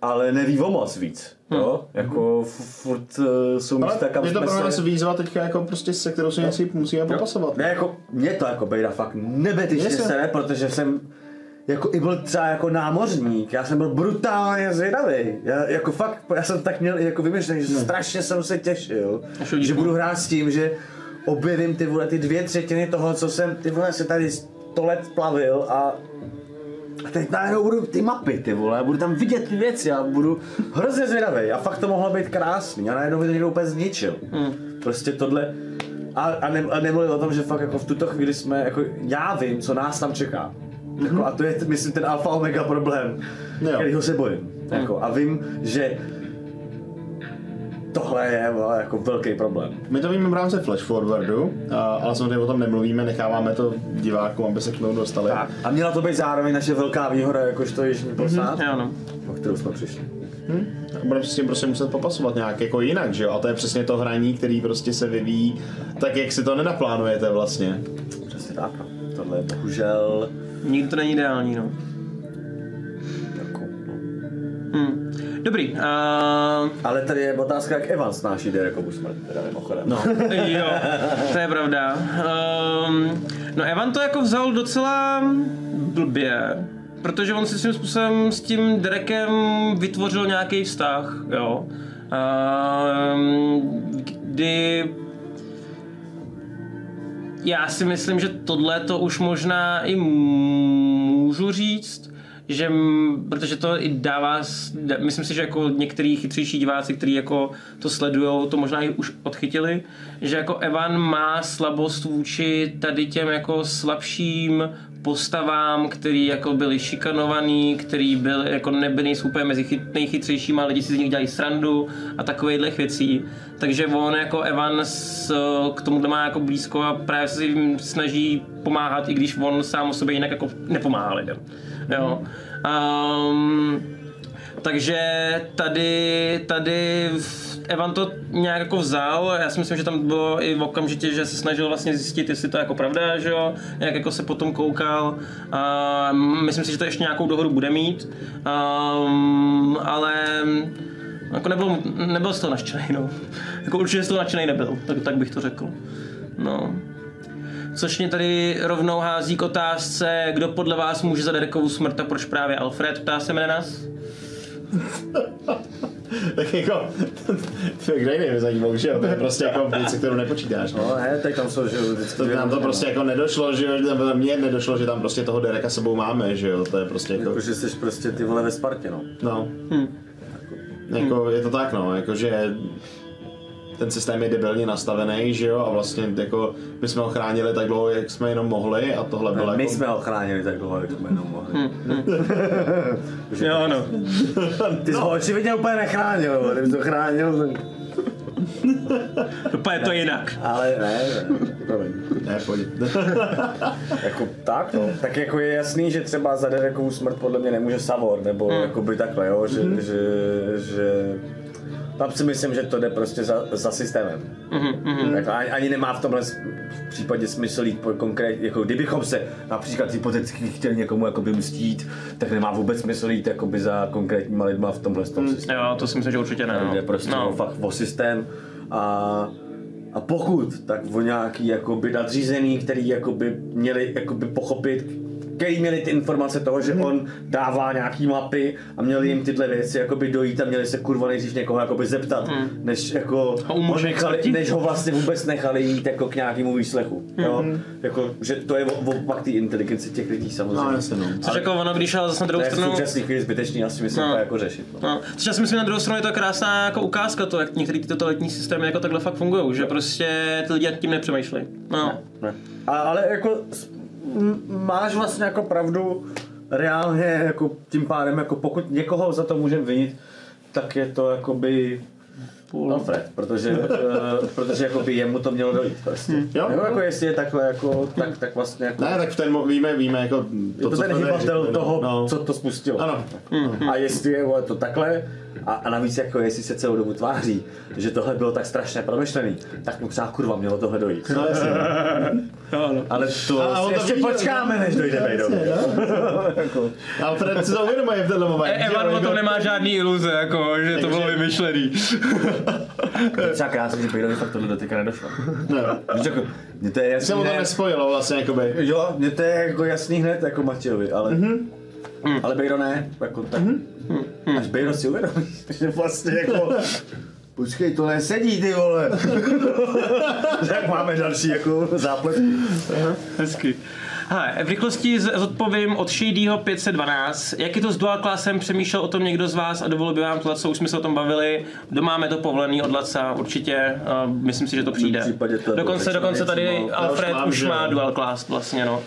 [SPEAKER 5] ale neví o moc víc. Jo? Jako f- furt uh, jsou
[SPEAKER 3] Ale
[SPEAKER 5] místa, kam
[SPEAKER 3] je to pro nás
[SPEAKER 5] se...
[SPEAKER 3] výzva teďka jako prostě se kterou si něco musíme popasovat.
[SPEAKER 5] Ne, jako, mě to jako Bejra fakt nebetyčně
[SPEAKER 3] Jasně.
[SPEAKER 5] sere, protože jsem jako i byl třeba jako námořník, já jsem byl brutálně zvědavý. Já, jako fakt, já jsem tak měl i jako vymyšlený, že strašně jsem se těšil, že budu hrát s tím, že objevím ty vole, ty dvě třetiny toho, co jsem ty vole se tady sto let plavil a a teď najednou budu ty mapy, ty vole, budu tam vidět ty věci a budu hrozně zvědavý. A fakt to mohlo být krásný. A najednou mi to někdo úplně zničil. Prostě tohle. A, a, ne, a nemluvil o tom, že fakt jako v tuto chvíli jsme, jako já vím, co nás tam čeká. Jako, a to je, myslím, ten alfa omega problém,
[SPEAKER 3] Jo.
[SPEAKER 5] kterýho se bojím. Jako, a vím, že tohle je vole, jako velký problém.
[SPEAKER 3] My to víme v rámci flash forwardu, a, ale samozřejmě o tom nemluvíme, necháváme to divákům, aby se k tomu dostali.
[SPEAKER 5] Tak. A měla to být zároveň naše velká výhoda, jakožto jižní posad,
[SPEAKER 2] Jo, no.
[SPEAKER 5] o kterou jsme přišli.
[SPEAKER 3] A budeme se s tím prostě muset popasovat nějak jako jinak, že jo? A to je přesně to hraní, který prostě se vyvíjí tak, jak si to nenaplánujete vlastně.
[SPEAKER 5] Přesně tak. Tohle je bohužel
[SPEAKER 2] Nikdy to není ideální, no.
[SPEAKER 5] jako, no.
[SPEAKER 2] Hm. Dobrý. Uh,
[SPEAKER 5] Ale tady je otázka, jak Evan snáší Derekovu smrt, teda mimochodem. No. *laughs*
[SPEAKER 2] jo, to je pravda. Um, no Evan to jako vzal docela blbě, protože on si svým způsobem s tím Derekem vytvořil nějaký vztah, jo. Um, kdy já si myslím, že tohle to už možná i můžu říct, že, protože to i dává, myslím si, že jako některý chytřejší diváci, kteří jako to sledují, to možná i už odchytili, že jako Evan má slabost vůči tady těm jako slabším postavám, který jako byli šikanovaný, který byli, jako nebyli úplně mezi chyt, nejchytřejšíma, lidi si z nich dělají srandu a takovýchhle věcí. Takže on jako Evan s, k tomuhle má jako blízko a právě se jim snaží pomáhat, i když on sám o sobě jinak jako nepomáhá lidem. Jo. Um, takže tady, tady v- Evan to nějak jako vzal, já si myslím, že tam bylo i v okamžitě, že se snažil vlastně zjistit, jestli to je jako pravda, že jo, jak jako se potom koukal. A myslím si, že to ještě nějakou dohodu bude mít, um, ale jako nebyl, nebyl z toho nadšený, no. *laughs* Jako určitě z toho nadšený nebyl, tak, tak bych to řekl. No. Což mě tady rovnou hází k otázce, kdo podle vás může za Derekovu smrt a proč právě Alfred, ptá se jmenuje nás? *laughs* *laughs*
[SPEAKER 3] tak jako, *laughs* to je kde jiný zajímavou, že jo? To je prostě jako věc, kterou nepočítáš. No.
[SPEAKER 5] Ne, tak tam jsou, že jo,
[SPEAKER 3] To nám to prostě jako nedošlo, že jo, nebo mně nedošlo, že tam prostě toho Dereka sebou máme, že jo, to je prostě jako,
[SPEAKER 5] Jako, že jsi prostě ty vole ve Spartě, no.
[SPEAKER 3] no. Jako, je to tak, no, jakože ten systém je debilně nastavený, že jo, a vlastně jako my jsme ho chránili tak dlouho, jak jsme jenom mohli a tohle bylo
[SPEAKER 5] My
[SPEAKER 3] jako...
[SPEAKER 5] jsme ho chránili tak dlouho, jak jsme jenom mohli. *laughs*
[SPEAKER 2] Jo, ano.
[SPEAKER 5] Ty jsi ho očividně úplně nechránil, vole, kdybys to chránil, tak...
[SPEAKER 2] Úplně to jinak.
[SPEAKER 5] Ale ne, ne, promiň.
[SPEAKER 3] Ne, pojď. *laughs*
[SPEAKER 5] Jako tak, no. Tak jako je jasný, že třeba za Derekovu smrt podle mě nemůže Savor, nebo hmm. jako by takhle, jo, že, mm-hmm. že, že tam si myslím, že to jde prostě za, za systémem. Mm-hmm. Jako ani, ani, nemá v tomhle v případě smysl jít po konkrétně, jako kdybychom se například hypoteticky chtěli někomu jakoby mstít, tak nemá vůbec smysl jít jakoby za konkrétníma lidma v tomhle tom systému.
[SPEAKER 2] Jo, to si myslím, že určitě ne.
[SPEAKER 5] Jde
[SPEAKER 2] No.
[SPEAKER 5] prostě no.
[SPEAKER 2] no.
[SPEAKER 5] fakt o systém a, a pokud, tak o nějaký jakoby nadřízený, který jakoby měli jakoby pochopit, který měli ty informace toho, že on dává nějaký mapy a měli jim tyhle věci jakoby dojít a měli se kurva nejdřív někoho jakoby zeptat, než jako
[SPEAKER 2] Ho
[SPEAKER 5] nechali, než ho vlastně vůbec nechali jít jako k nějakému výslechu. Jo? Jako, že to je opak té inteligence těch lidí samozřejmě.
[SPEAKER 3] No, jasně, no.
[SPEAKER 2] Což jako ono, když ale zase na
[SPEAKER 5] To
[SPEAKER 2] druhou
[SPEAKER 5] je v
[SPEAKER 2] stranu...
[SPEAKER 5] současné chvíli zbytečný asi myslím
[SPEAKER 2] No.
[SPEAKER 5] to jako řešit. No.
[SPEAKER 2] No, což já si myslím, na druhou stranu je to krásná jako ukázka to, jak některé tyto letní systémy jako takhle fakt fungují, že prostě ty lidi nad tím nepřemýšlejí. No.
[SPEAKER 5] Ne. A, ale jako máš vlastně jako pravdu reálně jako tím pádem, jako pokud někoho za to můžeme vinit, tak je to jakoby Alfred, protože, uh, *laughs* protože jakoby jemu to mělo dojít prostě.
[SPEAKER 3] Jo.
[SPEAKER 5] Jo, jako jestli je takhle jako, tak, tak vlastně jako,
[SPEAKER 3] Ne, tak v ten víme, víme jako
[SPEAKER 5] je to,
[SPEAKER 3] co
[SPEAKER 5] ten hybatel toho,
[SPEAKER 3] no.
[SPEAKER 5] co to spustilo.
[SPEAKER 3] Ano.
[SPEAKER 5] A jestli je to takhle, a, a navíc jako jestli se celou dobu tváří, že tohle bylo tak strašně promyšlený, tak mu třeba kurva mělo tohle dojít.
[SPEAKER 3] No, jasně.
[SPEAKER 5] Ale to
[SPEAKER 3] A- a
[SPEAKER 5] ještě
[SPEAKER 3] ví,
[SPEAKER 5] počkáme, než dojde Bejdovi. jako,
[SPEAKER 3] Alfred *laughs* si to uvědomuje v tenhle moment.
[SPEAKER 2] E- Evan o
[SPEAKER 3] jako-
[SPEAKER 2] tom nemá žádný iluze, jako, že to bylo vymyšlený.
[SPEAKER 5] to je třeba krásně, že Bejdovi fakt tohle dotyka nedošlo.
[SPEAKER 3] Ne,
[SPEAKER 5] Víš, jako, mně to je
[SPEAKER 3] se
[SPEAKER 5] jasný
[SPEAKER 3] mu to nespojilo vlastně, jakoby.
[SPEAKER 5] jo, mně to je jako jasný hned, jako Matějovi, ale, mm. ale Bejdo ne, jako tak, až Bejdo si uvědomí, že vlastně jako, *laughs* Počkej, to nesedí, ty vole. *laughs* tak máme další jako zápletku.
[SPEAKER 2] Hezky. Hele, v rychlosti zodpovím od Shadyho 512. Jak je to s dual classem? Přemýšlel o tom někdo z vás a dovolil by vám to, co už jsme se o tom bavili. Kdo máme to povolený od Laca, určitě. Uh, myslím si, že to přijde. Dokonce, dokonce tady. Alfred
[SPEAKER 3] už
[SPEAKER 2] má dual class vlastně, no.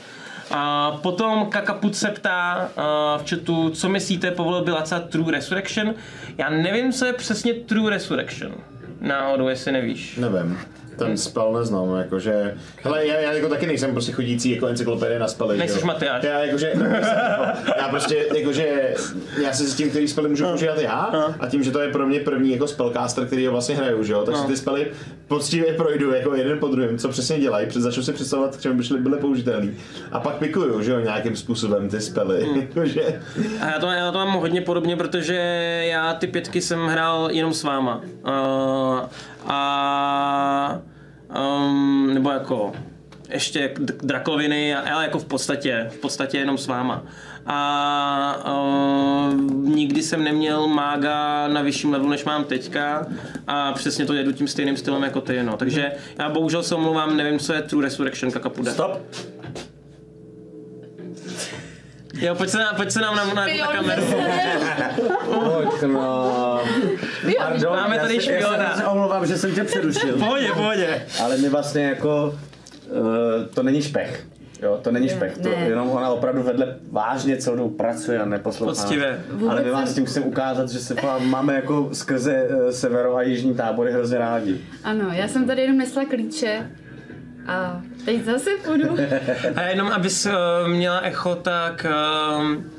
[SPEAKER 2] A potom Kakaput se ptá v chatu, co myslíte, povolil by Laca True Resurrection? Já nevím, co je přesně True Resurrection. Náhodou, jestli nevíš.
[SPEAKER 3] Nevím. Ten spell neznám, jakože... Hele, já, já jako taky nejsem prostě chodící jako encyklopedie na spely.
[SPEAKER 2] Nejseš
[SPEAKER 3] že jo.
[SPEAKER 2] Matyáš.
[SPEAKER 3] Já jakože, no, *laughs* já prostě jakože, já si s tím, který spely můžu používat já a tím, že to je pro mě první jako spellcaster, který ho vlastně hraju, že jo, tak si ty spely poctivě projdu jako jeden po druhém, co přesně dělají, před- začnu si představovat, k čemu by šly, byly použitelný. A pak pikuju, že jo, nějakým způsobem ty spely, *laughs* jakože...
[SPEAKER 2] A já to, já to mám hodně podobně, protože já ty pětky jsem hrál jenom s váma. Uh, a um, nebo jako ještě drakoviny, ale jako v podstatě, v podstatě jenom s váma. A uh, nikdy jsem neměl mága na vyšším levelu, než mám teďka a přesně to jedu tím stejným stylem jako ty, no. Takže já bohužel se omlouvám, nevím, co je True Resurrection Kakapude.
[SPEAKER 5] Stop.
[SPEAKER 2] Jo, pojď se, nám, pojď se nám na, na, na kameru.
[SPEAKER 5] Pojď no. Pardon,
[SPEAKER 2] Máme
[SPEAKER 5] já
[SPEAKER 2] tady
[SPEAKER 5] se-
[SPEAKER 2] špiona.
[SPEAKER 5] Já se omlouvám, že jsem tě přerušil.
[SPEAKER 2] Pohodě, pohodě.
[SPEAKER 5] Ale my vlastně jako, uh, to není špech. Jo, to není špech, to
[SPEAKER 8] ne.
[SPEAKER 5] jenom ona opravdu vedle vážně celou dobu pracuje a neposlouchá.
[SPEAKER 2] Poctivě.
[SPEAKER 5] Ale my vám s tím chcem ukázat, že se vám- máme jako skrze uh, severo a jižní tábory hrozně rádi.
[SPEAKER 8] Ano, já jsem tady jenom nesla klíče a teď zase půjdu. *laughs*
[SPEAKER 2] A jenom abys uh, měla echo, tak um,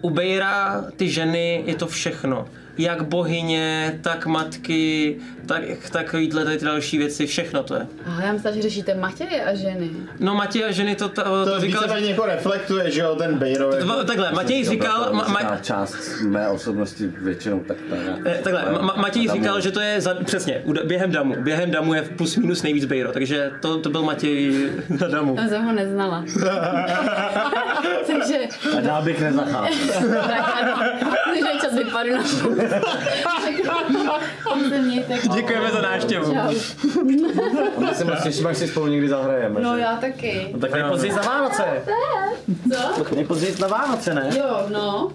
[SPEAKER 2] u Bejra ty ženy je to všechno. Jak bohyně, tak matky, tak takovýhle tady ty další věci, všechno to je.
[SPEAKER 8] Aha, já myslím, že řešíte Matěje a ženy.
[SPEAKER 2] No Matěj a ženy to, to,
[SPEAKER 3] To,
[SPEAKER 2] to
[SPEAKER 3] to
[SPEAKER 2] říkal,
[SPEAKER 3] víceméně jako reflektuje, že jo, ten Bejro. Jako,
[SPEAKER 2] takhle, Matěj říkal, ma,
[SPEAKER 5] Ma,
[SPEAKER 2] ma,
[SPEAKER 5] část mé osobnosti většinou tak to je.
[SPEAKER 2] eh, takhle, ma, Matěj říkal, že to je za, přesně, u- během damu. Během damu je plus minus nejvíc Bejro, takže to, to byl Matěj na damu.
[SPEAKER 8] Já jsem ho neznala. *laughs* Takže,
[SPEAKER 5] A dál bych nezacházel. *laughs*
[SPEAKER 8] tak ano. *laughs* Takže čas vypadl na *laughs*
[SPEAKER 2] Děkujeme za návštěvu.
[SPEAKER 5] My se moc těším, až si spolu někdy zahrajeme.
[SPEAKER 8] No
[SPEAKER 5] že?
[SPEAKER 8] já taky.
[SPEAKER 5] No tak nejpozději za Vánoce.
[SPEAKER 8] Co?
[SPEAKER 5] Nejpozději na Vánoce, ne?
[SPEAKER 8] Jo, no.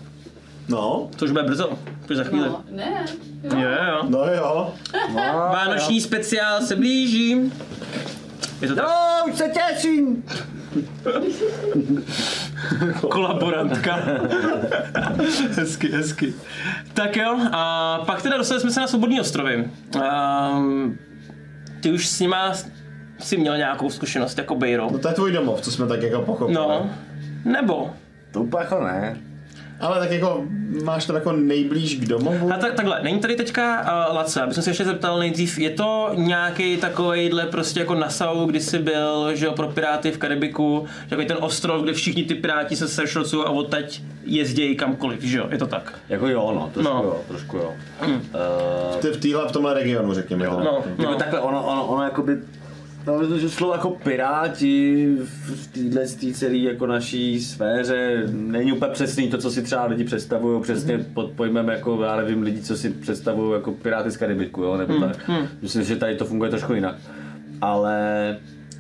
[SPEAKER 3] No,
[SPEAKER 2] To už bude brzo, to už za chvíli.
[SPEAKER 8] No, ne.
[SPEAKER 2] Jo, jo.
[SPEAKER 3] no jo.
[SPEAKER 2] Vánoční speciál se blíží. Je to tak.
[SPEAKER 5] No, už se těším.
[SPEAKER 2] Kolaborantka. hezky, hezky. Tak jo, a pak teda dostali jsme se na Svobodný ostrovy. Um, ty už s nima si měl nějakou zkušenost jako Bejro.
[SPEAKER 3] No to je tvůj domov, co jsme tak jako pochopili.
[SPEAKER 2] No, nebo.
[SPEAKER 5] To úplně jako ne.
[SPEAKER 3] Ale tak jako máš to jako nejblíž k domovu.
[SPEAKER 2] A tak, takhle, není tady teďka uh, Lace, abych se ještě zeptal nejdřív, je to nějaký takovýhle prostě jako Nassau, kdy jsi byl, že jo, pro Piráty v Karibiku, že takový ten ostrov, kde všichni ty Piráti se sešrocují a odteď jezdějí kamkoliv, že jo, je to tak.
[SPEAKER 5] Jako jo, no, trošku
[SPEAKER 2] No.
[SPEAKER 5] jo, trošku jo. Uh,
[SPEAKER 3] Ty v, týhle, v tomhle regionu, řekněme. to.
[SPEAKER 2] No,
[SPEAKER 5] jako
[SPEAKER 2] no.
[SPEAKER 5] takhle, ono, ono, ono jakoby No, že slovo jako piráti v téhle celé jako naší sféře. Není úplně přesný to, co si třeba lidi představují. Přesně pod pojmem jako, já nevím, lidi, co si představují jako piráty z Karibiku, jo, nebo tak. Myslím, že tady to funguje trošku jinak. Ale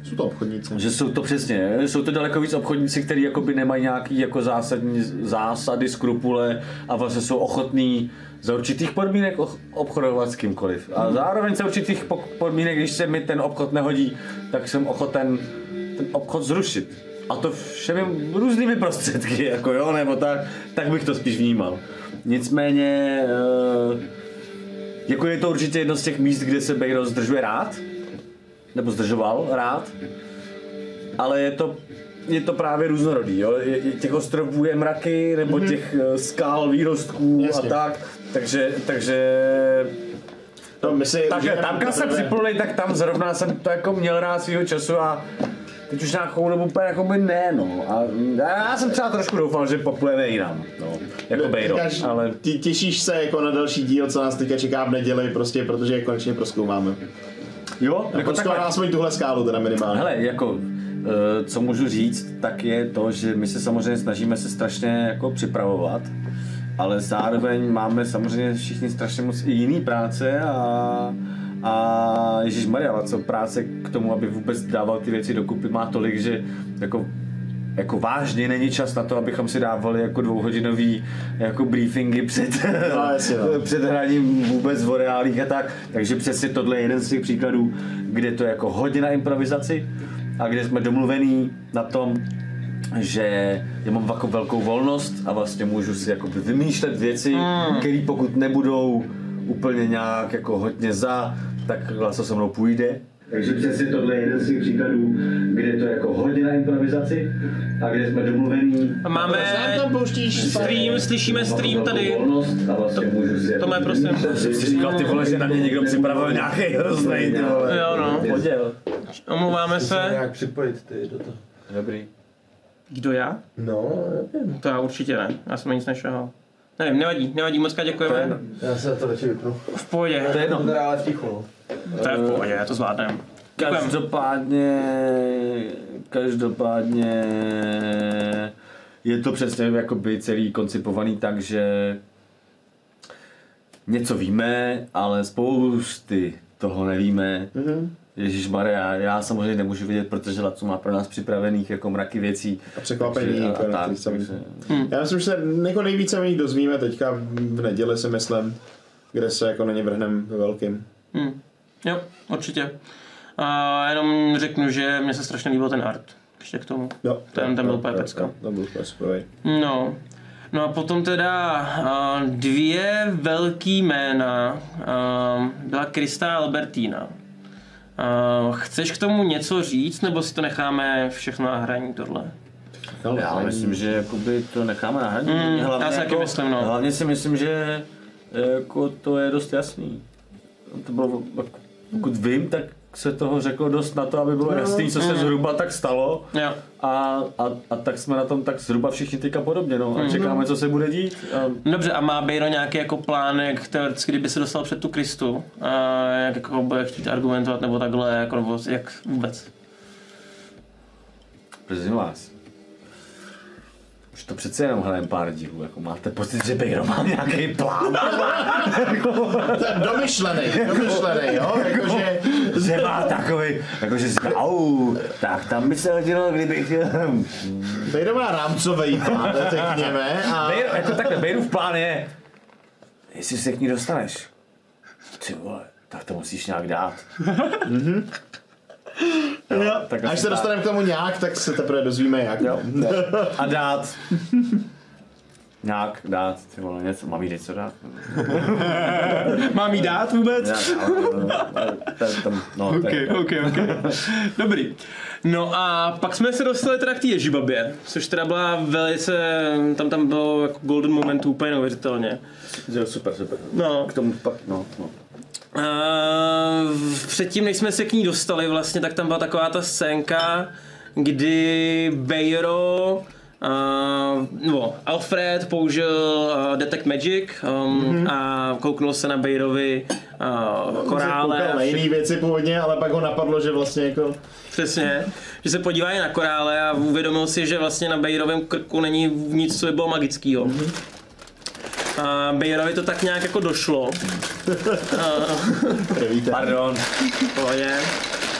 [SPEAKER 3] Jsou to obchodníci.
[SPEAKER 5] že jsou to přesně, jsou to daleko víc obchodníci, kteří jakoby nemají nějaký jako zásadní zásady, skrupule a vlastně jsou ochotní za určitých podmínek obchodovat s kýmkoliv. A zároveň za určitých podmínek, když se mi ten obchod nehodí, tak jsem ochoten ten obchod zrušit. A to všemi různými prostředky, *laughs* jako jo, nebo tak, tak bych to spíš vnímal. Nicméně, eh, jako je to určitě jedno z těch míst, kde se Bejro zdržuje rád, nebo zdržoval rád, ale je to, je to právě různorodý, jo? Je, je, těch ostrovů je mraky, nebo mm-hmm. těch eh, skal, výrostků
[SPEAKER 3] Jasně.
[SPEAKER 5] a tak, takže, takže
[SPEAKER 3] No, my si
[SPEAKER 5] tak,
[SPEAKER 3] užijeme
[SPEAKER 5] tamka se
[SPEAKER 3] poprvé-
[SPEAKER 5] připluli, tak tam zrovna jsem to jako měl rád svýho času a teď už nějakou dobu úplně jako by ne, no. A já jsem třeba trošku doufal, že poplujeme jinam, no. Jako Bejro, ale
[SPEAKER 3] ty těšíš se jako na další díl, co nás teďka čeká v neděli, prostě protože je konečně proskoumáme.
[SPEAKER 5] Jo, jako
[SPEAKER 3] Proskoumáme
[SPEAKER 5] takhle.
[SPEAKER 3] aspoň tuhle skálu teda minimálně.
[SPEAKER 5] Hele, jako, eh, co můžu říct, tak je to, že my se samozřejmě snažíme se strašně jako připravovat, ale zároveň máme samozřejmě všichni strašně moc i jiný práce a a Ježíš Maria, co práce k tomu, aby vůbec dával ty věci dokupy, má tolik, že jako jako vážně není čas na to, abychom si dávali jako dvouhodinový jako briefingy před,
[SPEAKER 3] No, jasně, no. *laughs*
[SPEAKER 5] před hraním vůbec v reálích a tak. Takže přesně tohle je jeden z těch příkladů, kde to je jako hodně na improvizaci a kde jsme domluvení na tom, že já mám jako velkou volnost a vlastně můžu si jako vymýšlet věci, které pokud nebudou úplně nějak jako hodně za, tak Laso se mnou půjde. Takže přesně tohle je jeden z těch příkladů, kde to je jako hodně na improvizaci a kde jsme domluvení.
[SPEAKER 2] Máme
[SPEAKER 3] Sám tam pouštíš
[SPEAKER 2] stream, slyšíme stream tady.
[SPEAKER 5] A vlastně můžu si
[SPEAKER 2] To má prosím.
[SPEAKER 5] Jsem si říkal, ty vole, že na mě někdo připravil nějaký hrozný, ty vole.
[SPEAKER 2] Jo no,
[SPEAKER 5] Poděl.
[SPEAKER 2] omlouváme se.
[SPEAKER 4] Nějak připojit ty do toho.
[SPEAKER 5] Dobrý.
[SPEAKER 2] Kdo já?
[SPEAKER 4] No, nevím.
[SPEAKER 2] To já určitě ne, já jsem nic nešahal. Nevím, nevadí, nevadí, moc děkujeme.
[SPEAKER 4] Já se to radši vypnu.
[SPEAKER 2] V pohodě,
[SPEAKER 5] To je jedno.
[SPEAKER 4] To ale v tichu, no.
[SPEAKER 2] To je v pohodě, já to zvládnem.
[SPEAKER 5] Každopádně, každopádně je to přesně jakoby celý koncipovaný tak, že něco víme, ale spousty toho nevíme. Mm-hmm. Ježíš Maria, já samozřejmě nemůžu vědět, protože Lacu má pro nás připravených jako mraky věcí.
[SPEAKER 3] A překvapení,
[SPEAKER 5] Takže- a,
[SPEAKER 3] na
[SPEAKER 5] tak, takže-
[SPEAKER 3] Já myslím, že se jako nejvíce o nich dozvíme teďka v neděli si myslím, kde se jako na ně vrhneme ve velkým.
[SPEAKER 2] Hm. Jo, určitě. A jenom řeknu, že mně se strašně líbil ten art. Ještě k tomu.
[SPEAKER 3] Jo,
[SPEAKER 2] Ten- ten byl úplně pecka.
[SPEAKER 3] To byl úplně super.
[SPEAKER 2] No. No a potom teda a, dvě velký jména a, byla Krista Albertina. A, chceš k tomu něco říct, nebo si to necháme všechno na hraní tohle?
[SPEAKER 5] Já myslím, že jakoby to necháme na hraní.
[SPEAKER 2] Mm, já si taky myslím, no.
[SPEAKER 5] Hlavně si myslím, že jako to je dost jasný. To bylo, jako- pokud vím, tak se toho řeklo dost na to, aby bylo jasný, co se zhruba tak stalo.
[SPEAKER 2] Jo.
[SPEAKER 5] A, a, a tak jsme na tom tak zhruba všichni teďka podobně, no. A čekáme, co se bude dít. A
[SPEAKER 2] Dobře, a má Bejro nějaký jako plán, jak teoreticky, kdyby se dostal před tu Kristu, a jak jako bude chtít argumentovat, nebo takhle, jako, nebo jak vůbec?
[SPEAKER 5] prosím vás. Už to přece jenom hrajeme pár dílů, jako máte pocit, že Bejro má nějaký plán? *laughs*
[SPEAKER 3] Ten domyšlený, domyšlený, jo, jakože
[SPEAKER 5] že má takový, jakože si au, tak tam by se hodilo, kdybych...
[SPEAKER 3] Bejro má rámcový plán, řekněme, a
[SPEAKER 5] Bejro, jako takhle, Bejrův plán je, jestli se k ní dostaneš, ty vole, tak to musíš nějak dát. Jo, tak
[SPEAKER 3] až se dostaneme k tomu nějak, tak se teprve dozvíme jak.
[SPEAKER 5] Jo. A dát. Nějak dát, ty vole, něco, mám jí něco dát? *laughs*
[SPEAKER 2] Mám jí dát vůbec?
[SPEAKER 5] No,
[SPEAKER 2] OK, OK, OK. Dobrý. No a pak jsme se dostali teda k té Ježibabě, což teda byla velice, tam tam bylo jako golden moment úplně neuvěřitelně.
[SPEAKER 5] Jo, super, super.
[SPEAKER 2] No.
[SPEAKER 5] K tomu pak, no, no.
[SPEAKER 2] Uh, předtím, než jsme se k ní dostali vlastně, tak tam byla taková ta scénka, kdy Bayro Uh, no, Alfred použil uh, Detect Magic um, mm-hmm. a kouknul se na Bayrovi uh, korále.
[SPEAKER 3] na jiné věci původně, ale pak ho napadlo, že vlastně jako...
[SPEAKER 2] Přesně, že se podívají na korále a uvědomil si, že vlastně na Bejrovém krku není nic, co by bylo magického. A Bejrovi to tak nějak jako došlo.
[SPEAKER 3] Víte.
[SPEAKER 5] Pardon.
[SPEAKER 2] Pohodě.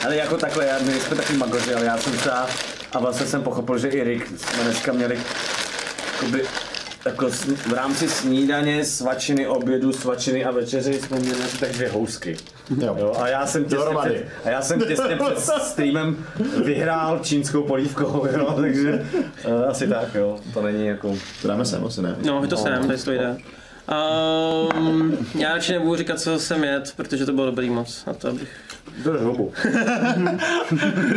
[SPEAKER 5] Ale jako takhle, já, my jsme taky magoři, ale já jsem třeba, a vlastně jsem pochopil, že i Rick jsme dneska měli jakoby, jako v rámci snídaně, svačiny, obědu, svačiny a večeři jsme měli asi tak dvě housky.
[SPEAKER 3] Jo.
[SPEAKER 5] Jo, a já jsem těsně před, a já jsem těsně před *laughs* streamem vyhrál čínskou polívkou, jo, *laughs* takže uh, asi tak, jo, to není jako...
[SPEAKER 3] To dáme sem, asi ne.
[SPEAKER 2] No, je to sem, tady to jde. Um, já radši nebudu říkat, co jsem jet, protože to bylo dobrý moc. A to bych...
[SPEAKER 5] Do hubu.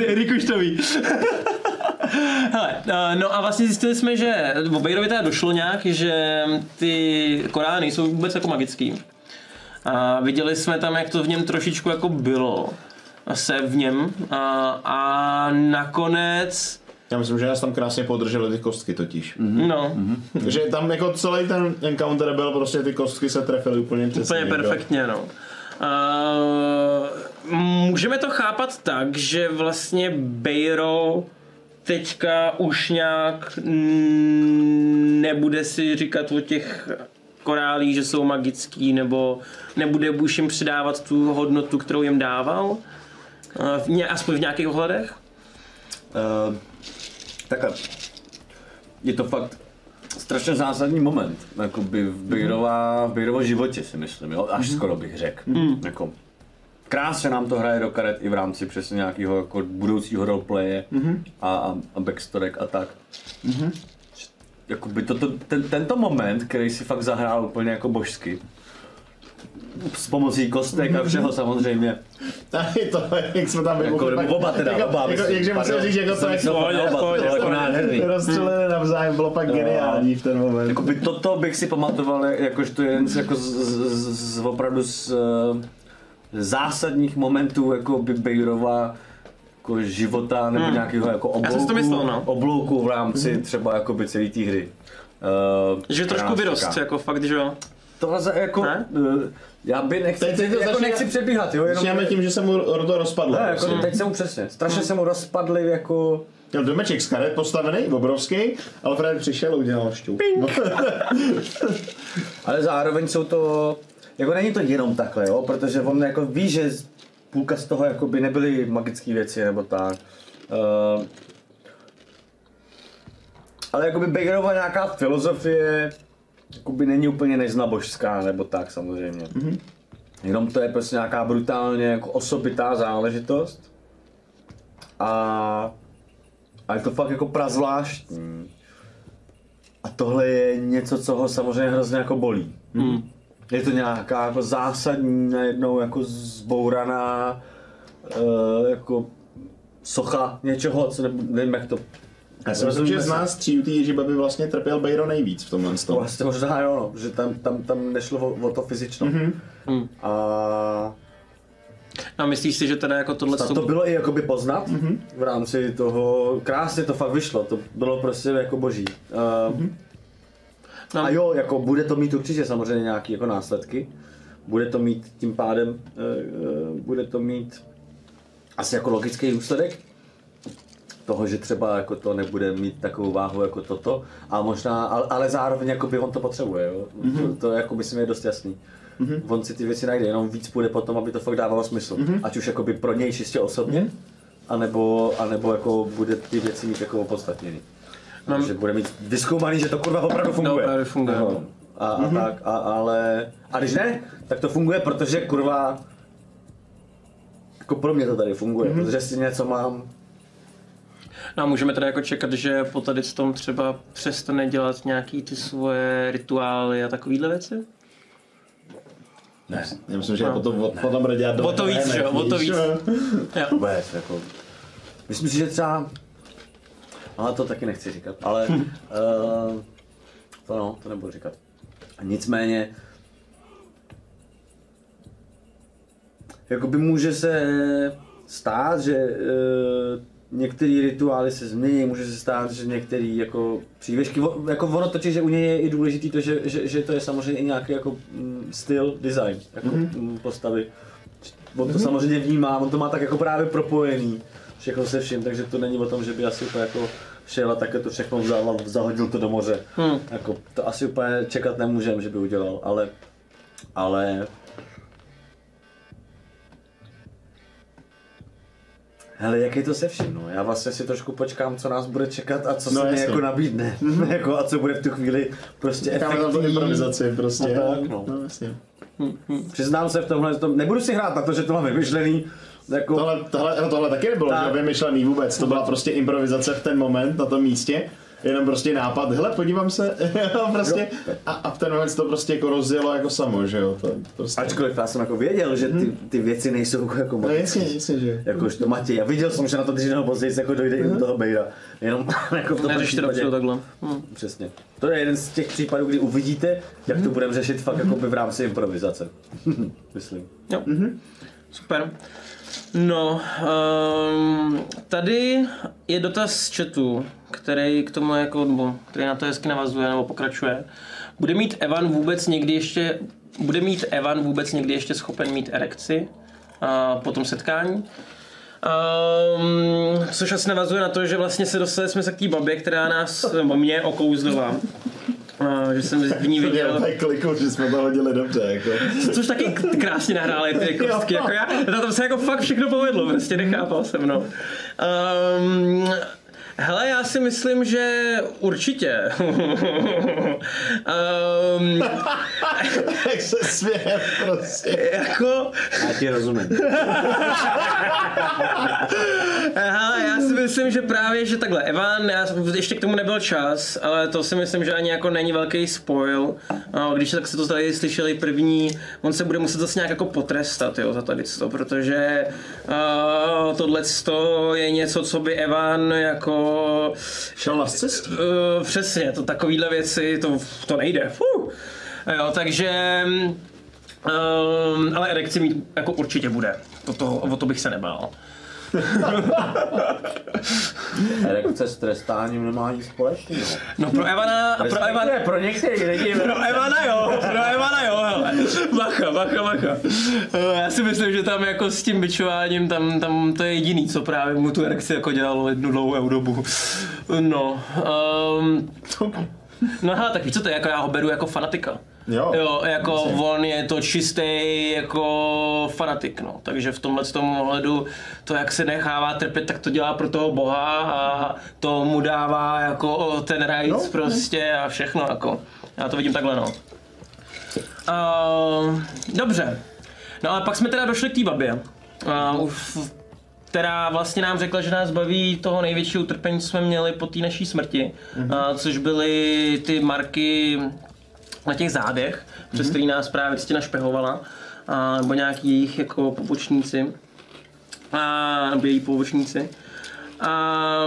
[SPEAKER 2] Erik *laughs* už to ví. Hele, eh, no a vlastně zjistili jsme, že o Bejrovi teda došlo nějak, že ty korály nejsou vůbec jako magický. A viděli jsme tam, jak to v něm trošičku jako bylo se v něm a, a nakonec
[SPEAKER 3] Já myslím, že nás tam krásně podrželi ty kostky totiž.
[SPEAKER 2] no,
[SPEAKER 3] Takže tam jako celý ten encounter byl prostě ty kostky se trefily úplně přesně.
[SPEAKER 2] úplně perfektně no. Uh, můžeme to chápat tak, že vlastně Bejro teďka už nějak mm, nebude si říkat o těch korálích, že jsou magický, nebo nebude už jim přidávat tu hodnotu, kterou jim dával? V ně, aspoň v nějakých ohledech?
[SPEAKER 5] Uh, takhle. Je to fakt strašně zásadní moment, jakoby v Bejrova, v Bejrovo životě si myslím, jo? až skoro bych řekl. Jako, krásně nám to hraje do karet i v rámci přesně nějakého jako budoucího roleplaye a, a, a backstorek a tak. Jakoby toto, ten, tento moment, který si fakt zahrál úplně jako božsky, s pomocí kostek a všeho samozřejmě.
[SPEAKER 3] Tady to, jak jsme tam vybuchli.
[SPEAKER 5] Jako, oba teda,
[SPEAKER 3] jako,
[SPEAKER 5] oba.
[SPEAKER 3] Jako, jakže musím říct, jako to, jak
[SPEAKER 5] fakt na oba, to bylo jako nádherný.
[SPEAKER 3] rozstřelené navzájem, bylo pak geniální v ten moment.
[SPEAKER 5] Jakoby toto bych si pamatoval, jakož to je jeden z, jako z, z, z, opravdu z zásadních momentů jako by Bejrova jako života nebo nějakého jako
[SPEAKER 2] Hmm. Jsem si
[SPEAKER 5] oblouku,
[SPEAKER 2] to myslel, no.
[SPEAKER 5] oblouku v rámci třeba jakoby celé té hry. Uh,
[SPEAKER 2] Že trošku vyrost, jako fakt, že jo?
[SPEAKER 5] To za, jako,
[SPEAKER 2] Ne?
[SPEAKER 5] eh, já by nechci,
[SPEAKER 3] Teď- teď to
[SPEAKER 5] jako
[SPEAKER 3] začíná-
[SPEAKER 5] nechci přebíhat, jo, jenom...
[SPEAKER 3] Začínáme tím, že se mu to rozpadlo.
[SPEAKER 5] Ne, jako, teď se mu přesně, strašně se mu rozpadly jako...
[SPEAKER 3] Měl domeček z karet postavený, obrovský, ale Fred přišel a udělal šťoup. *laughs*
[SPEAKER 5] Ale zároveň jsou to, jako není to jenom takhle, jo, protože on jako ví, že půlka z toho jako by nebyly magické věci nebo tak. Uh, ale jakoby Bakerova nějaká filozofie jakoby není úplně neznabožská nebo tak samozřejmě. Mm-hmm. Jenom to je prostě nějaká brutálně jako osobitá záležitost. A, a je to fakt jako prazvláštní. A tohle je něco, co ho samozřejmě hrozně jako bolí. Hmm. Je to nějaká jako zásadní, najednou jako zbouraná uh, jako socha něčeho, co ne, nevím jak to...
[SPEAKER 3] Já si myslím, že z nás tří té Ježibaby vlastně trpěl Bejro nejvíc v tomhle tom.
[SPEAKER 5] Vlastně možná jo, no, že tam, tam, tam nešlo o, o to fyzično. Mm-hmm. A
[SPEAKER 2] A myslíš si, že teda jako tohle
[SPEAKER 5] a to bylo i jakoby poznat mm-hmm. v rámci toho, krásně to fakt vyšlo, to bylo prostě jako boží. Uh, mm-hmm.
[SPEAKER 2] No.
[SPEAKER 5] A jo, jako bude to mít určitě samozřejmě nějaké jako následky. Bude to mít tím pádem, uh, bude to mít asi jako logický důsledek toho, že třeba jako to nebude mít takovou váhu jako toto, a možná, ale, ale zároveň jako by on to potřebuje, jo? Mm-hmm. To, to jako myslím je dost jasný. Mm-hmm. On si ty věci najde, jenom víc půjde potom, aby to fakt dávalo smysl. Mm-hmm. Ať už jako by pro něj čistě osobně, mm-hmm. anebo, anebo jako bude ty věci mít jako opodstatněný. No, že bude mít vyskoumaný, že to kurva opravdu funguje.
[SPEAKER 2] opravdu funguje.
[SPEAKER 5] No. A, a mm-hmm. tak, a, ale... A když ne, tak to funguje, protože kurva... Jako pro mě to tady funguje, mm-hmm. protože si něco mám
[SPEAKER 2] No a můžeme teda jako čekat, že po tady s tom třeba přestane dělat nějaký ty svoje rituály a takovýhle věci?
[SPEAKER 3] Ne, já myslím, že potom, potom bude dělat
[SPEAKER 2] O to víc, že jo, o to víc. Jo.
[SPEAKER 5] Vůbec, jako... Myslím si, že třeba... Ale to taky nechci říkat, ale... uh, *laughs* to no, to nebudu říkat. Nicméně... Jakoby může se stát, že uh, některé rituály se změní, může se stát, že některé jako přívěšky, jako ono totiž, že u něj je i důležitý to, že, že, že to je samozřejmě i nějaký jako mm, styl, design, jako mm-hmm. postavy. On to mm-hmm. samozřejmě vnímá, on to má tak jako právě propojený, všechno se vším, takže to není o tom, že by asi úplně jako šel a také to všechno vzal a zahodil to do moře.
[SPEAKER 2] Hmm.
[SPEAKER 5] Jako, to asi úplně čekat nemůžem, že by udělal, ale, ale Hele, jak je to se vším, no? Já vlastně si trošku počkám, co nás bude čekat a co
[SPEAKER 3] No,
[SPEAKER 5] se mi jako nabídne. *laughs* jako, a co bude v tu chvíli prostě
[SPEAKER 3] Necháme tam
[SPEAKER 5] efektivní.
[SPEAKER 3] improvizaci prostě.
[SPEAKER 5] No tak, no.
[SPEAKER 3] no jasně.
[SPEAKER 5] Přiznám se v tomhle, tom, nebudu si hrát na to, že to mám vymyšlený, jako,
[SPEAKER 3] Tohle, tohle, no tohle taky nebylo
[SPEAKER 5] Tak.
[SPEAKER 3] vymyšlený vůbec, to byla prostě improvizace v ten moment, na tom místě. Jenom prostě nápad, hele, podívám se, *laughs* prostě, a, a v ten moment to prostě jako rozjelo jako samo, že jo, to prostě.
[SPEAKER 5] ačkoliv já jsem jako věděl, že ty, ty věci nejsou jako
[SPEAKER 3] No
[SPEAKER 5] moc.
[SPEAKER 3] jasně, jasně, že.
[SPEAKER 5] Jakož to Matěj, a viděl jsem, že na to dřív později jako dojde i u toho Bejra. Jenom *laughs* jako v tom případě.
[SPEAKER 2] dopředu takhle. Hm.
[SPEAKER 5] Přesně. To je jeden z těch případů, kdy uvidíte, jak to budeme řešit fakt jako v rámci improvizace. *laughs* Myslím.
[SPEAKER 2] Jo. Super. No, um, tady je dotaz z chatu, který k tomu jako, nebo, který na to hezky navazuje nebo pokračuje. Bude mít Evan vůbec někdy ještě, bude mít Evan vůbec někdy ještě schopen mít erekci uh, po tom setkání? Um, což asi navazuje na to, že vlastně se dostali jsme se k té babě, která nás, nebo mě okouzlila. Uh, že jsem v ní viděl...
[SPEAKER 3] dělal kliku, že jsme to hodili dobře, jako.
[SPEAKER 2] Což taky krásně nahráli ty kostky, jako já, tom se jako fakt všechno povedlo, prostě nechápal jsem, no. Um, hele, já si myslím, že určitě. um, *laughs*
[SPEAKER 3] Jak se směje prostě.
[SPEAKER 2] jako,
[SPEAKER 5] Já ti rozumím. *laughs*
[SPEAKER 2] Hele, já si myslím, že právě, že takhle, Evan, já, ještě k tomu nebyl čas, ale to si myslím, že ani jako není velký spoil. No, když tak se to tady slyšeli první, on se bude muset zase nějak jako potrestat, jo, za tady to, protože uh, tohle je něco, co by Evan jako...
[SPEAKER 3] Šel na cestě.
[SPEAKER 2] Uh, přesně, to takovýhle věci, to, to nejde. Fuh. Jo, takže... Um, ale erekci mít jako určitě bude. To, to, o to bych se nebál.
[SPEAKER 5] Erekce s trestáním nemá nic společného.
[SPEAKER 2] No pro Evana, pro Evana,
[SPEAKER 5] pro některé lidi.
[SPEAKER 2] pro Evana jo, pro Evana jo, hele. Bacha, bacha, bacha. Eh, Já si myslím, že tam jako s tím bičováním, tam, tam to je jediný, co právě mu tu erekci jako dělalo jednu dlouhou dobu. No, um, no hele, tak víš co to je, jako já ho beru jako fanatika.
[SPEAKER 3] Jo.
[SPEAKER 2] Jo, jako on je to čistý jako fanatik, no. Takže v tomhle tom ohledu to, jak se nechává trpět, tak to dělá pro toho boha a to mu dává jako ten rajc
[SPEAKER 3] No,
[SPEAKER 2] prostě a všechno jako. Já to vidím takhle, no. Uh, dobře. No ale pak jsme teda došli k té babě. Uh, která vlastně nám řekla, že nás baví toho největšího utrpení, co jsme měli po té naší smrti, mm-hmm. uh, což byly ty marky na těch zádech, mm-hmm. přes který nás právě vždycky našpehovala, a, nebo nějaký jejich jako pobočníci, a, nebo její pobočníci. A,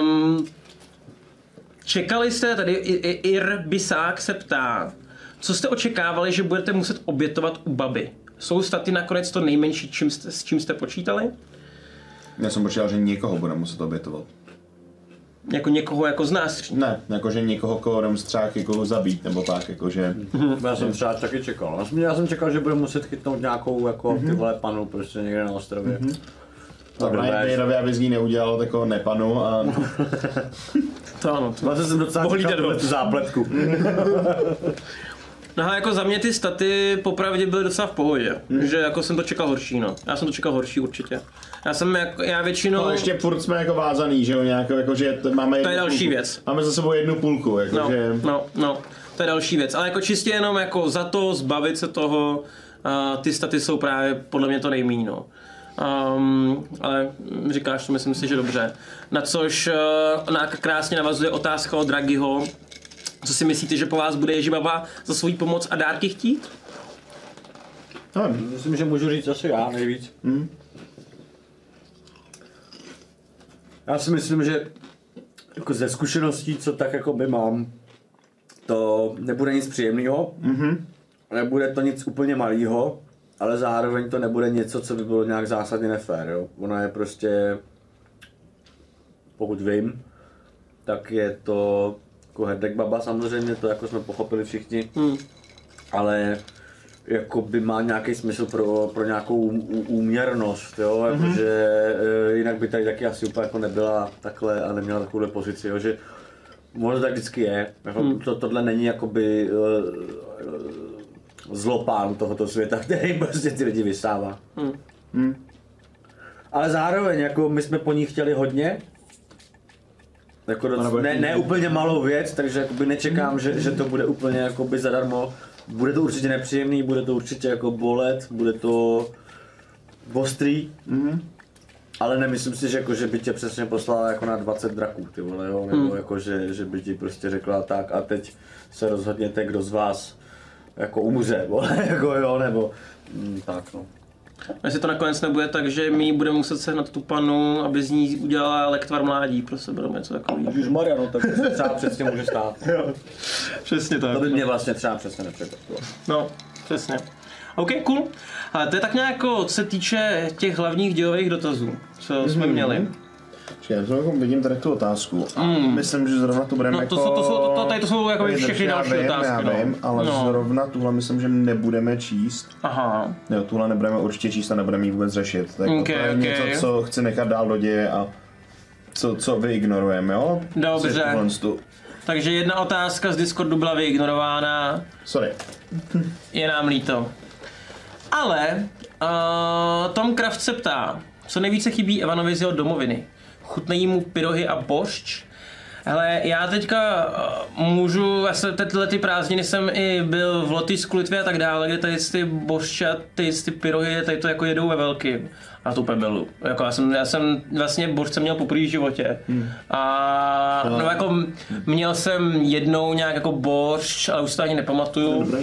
[SPEAKER 2] čekali jste, tady Ir Bisák se ptá, co jste očekávali, že budete muset obětovat u baby? Jsou staty nakonec to nejmenší, čím jste, s čím jste počítali?
[SPEAKER 3] Já jsem počítal, že někoho bude muset obětovat.
[SPEAKER 2] Jako někoho jako z nás?
[SPEAKER 3] Ne, jakože někoho, koho jdem třeba jako zabít, nebo tak, jakože...
[SPEAKER 5] Já jsem třeba taky čekal. Já jsem, já jsem čekal, že bude muset chytnout nějakou jako ty vole panu prostě někde na ostrově.
[SPEAKER 3] To
[SPEAKER 5] Dobré.
[SPEAKER 3] Ryan aby z ní neudělal takovou nepanu a... *laughs*
[SPEAKER 2] To ano. To...
[SPEAKER 5] Vlastně jsem docela
[SPEAKER 2] Pohlídat
[SPEAKER 5] čekal tu zápletku. *laughs*
[SPEAKER 2] No ale jako za mě ty staty popravdě byly docela v pohodě. Že jako jsem to čekal horší, no. Já jsem to čekal horší určitě. Já jsem jako, já většinou...
[SPEAKER 3] No, ještě furt jsme jako vázaný, že jo, nějak, jako, že máme
[SPEAKER 2] To je další
[SPEAKER 3] půlku.
[SPEAKER 2] věc.
[SPEAKER 3] Máme za sebou jednu půlku, jako,
[SPEAKER 2] No,
[SPEAKER 3] že...
[SPEAKER 2] no, no, to je další věc. Ale jako čistě jenom jako za to zbavit se toho, uh, ty staty jsou právě podle mě to nejmíň, no. Um, ale říkáš to, myslím si, že dobře. Na což uh, na, krásně navazuje otázka od Dragiho. Co si myslíte, že po vás bude Ježibaba za svou pomoc a dárky chtít?
[SPEAKER 3] No,
[SPEAKER 5] Myslím, že můžu říct asi já nejvíc. Já si myslím, že jako ze zkušeností, co tak jako by mám, to nebude nic příjemného, mm-hmm. nebude to nic úplně malého, ale zároveň to nebude něco, co by bylo nějak zásadně nefér. Jo? Ono je prostě pokud vím, tak je to jako Herdek Baba samozřejmě, to jako jsme pochopili všichni,
[SPEAKER 2] Hmm.
[SPEAKER 5] ale jako by má nějaký smysl pro, pro nějakou úměrnost, jo,
[SPEAKER 2] Mhm.
[SPEAKER 5] jakože e, jinak by tady taky asi úplně jako nebyla takhle a neměla takovou pozici, jo, že možná tak vždycky je, jako
[SPEAKER 2] Hmm.
[SPEAKER 5] to, tohle není jakoby e, zlopán tohoto světa, *laughs* který prostě ty lidi vysává.
[SPEAKER 2] Hmm.
[SPEAKER 5] Ale zároveň, jako my jsme po ní chtěli hodně, jako doc, ne, ne úplně malou věc, takže jakoby nečekám, že, že to bude úplně jakoby zadarmo. Bude to určitě nepříjemný, bude to určitě jako bolet, bude to ostrý, ale nemyslím si, že, jako, že by tě přesně poslala jako na 20 draků, ty vole, jo? nebo jako, že, že by ti prostě řekla tak a teď se rozhodněte, kdo z vás jako umře, vole, *laughs* jako jo, nebo mm, tak no.
[SPEAKER 2] Jestli to nakonec nebude tak, že my budeme muset sehnat tu panu, aby z ní udělala lektvar mládí pro sebe, nebo něco takového.
[SPEAKER 5] Maria, no tak to se třeba přesně může stát. *laughs*
[SPEAKER 2] Přesně tak.
[SPEAKER 5] To by mě vlastně třeba přesně nepřekvapilo.
[SPEAKER 2] No, přesně. OK, cool. Ale to je tak nějak co se týče těch hlavních dělových dotazů, co jsme měli.
[SPEAKER 3] Počkej, já to jako vidím tady tu otázku. A myslím, že zrovna to budeme
[SPEAKER 2] No,
[SPEAKER 3] jako...
[SPEAKER 2] to to jsou- to- to- tady to jsou jako všechny další
[SPEAKER 3] vím,
[SPEAKER 2] otázky,
[SPEAKER 3] Já
[SPEAKER 2] no.
[SPEAKER 3] vím, ale
[SPEAKER 2] No.
[SPEAKER 3] zrovna tuhle myslím, že nebudeme číst.
[SPEAKER 2] Aha.
[SPEAKER 3] Jo, tuhle nebudeme určitě číst a nebudeme ji vůbec řešit. Tak
[SPEAKER 2] Ok,
[SPEAKER 3] to je
[SPEAKER 2] ok.
[SPEAKER 3] něco, co chci nechat dál do děje a co, co vyignorujeme, jo?
[SPEAKER 2] Dobře. Takže jedna otázka z Discordu byla vyignorována,
[SPEAKER 3] Sorry.
[SPEAKER 2] je nám líto. Ale uh, Tom Kraft se ptá, co nejvíce chybí Evanovi z jeho domoviny. Chutnají mu pyrohy a boršč? Hele, já teďka uh, můžu, já se tyhle ty prázdniny jsem i byl v Lotyšsku, Litvě a tak dále, kde tady ty boršče a ty, ty pyrohy, tady to jako jedou ve velkým. A to úplně byl. Jako já jsem, já jsem vlastně boršce měl poprvé v životě. A no, jako měl jsem jednou nějak jako boršč, ale už to ani nepamatuju.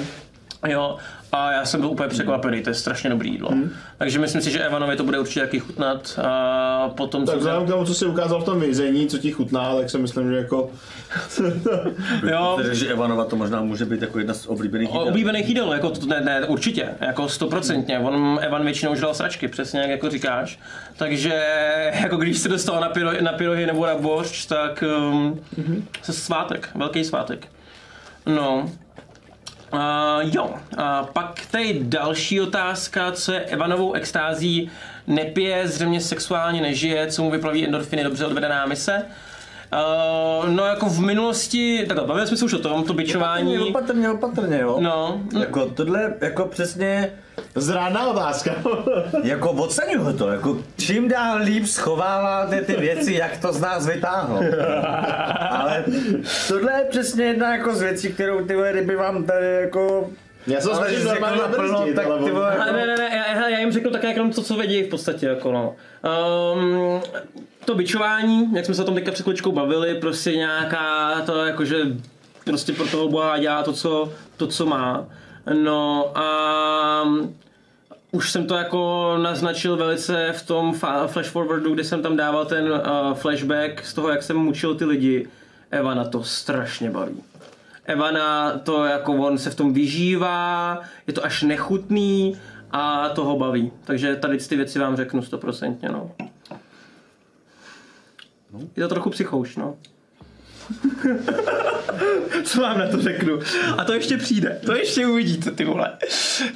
[SPEAKER 2] Jo, a já jsem byl úplně překvapený, to je strašně dobrý jídlo. Takže myslím si, že Evanovi to bude určitě taky chutnat. A potom,
[SPEAKER 3] Tak
[SPEAKER 2] co
[SPEAKER 3] vzhledem k tomu, co jsi ukázal v tom vězení, co ti chutná, tak si myslím, že jako... *laughs*
[SPEAKER 2] Jo,
[SPEAKER 5] Takže že Evanova to možná může být jako jedna z oblíbených jídel.
[SPEAKER 2] oblíbených jídel, jako to, ne, ne, určitě, jako stoprocentně. On, Evan většinou žral sračky, přesně jak jako říkáš. Takže *laughs* jako když se dostal na, pyro, na pyrohy nebo na boršč, tak um, se svátek, velký svátek. No. Uh, jo, uh, pak tady další otázka, co je Evanovou extází, nepije, zřejmě sexuálně nežije, co mu vyplaví endorfiny, dobře odvedená mise. Uh, no jako v minulosti, takhle, bavili jsme se už o tom, to bičování.
[SPEAKER 5] Opatrně, opatrně, jo.
[SPEAKER 2] No, no,
[SPEAKER 5] Jako tohle, jako přesně,
[SPEAKER 3] Zrádná otázka. *laughs*
[SPEAKER 5] jako oceňuju to, jako čím dál líp schováváte ty věci, jak to z nás vytáhnout. Ale tohle je přesně jedna jako z věcí, kterou ty vole, kdyby vám tady jako...
[SPEAKER 3] Já snažím
[SPEAKER 5] jsi řekl
[SPEAKER 3] normálně
[SPEAKER 5] naplno, tak
[SPEAKER 3] ale
[SPEAKER 5] ty vole,
[SPEAKER 2] ne, ne, ne, já, já jim řeknu také jenom to, co vědí v podstatě, jako no. Um, to bičování, jak jsme se o tom teďka před chvíličkou bavili, prostě nějaká to jakože prostě pro toho boha dělá to, co, to, co má. No a už jsem to jako naznačil velice v tom flash forwardu, kde jsem tam dával ten uh, flashback z toho, jak jsem mučil ty lidi. Evana to strašně baví. Evana to jako on se v tom vyžívá, je to až nechutný a to ho baví. Takže tady ty věci vám řeknu stoprocentně, no. Je to trochu psychouš, no. *laughs* Co vám na to řeknu? A to ještě přijde, to ještě uvidíte, ty vole.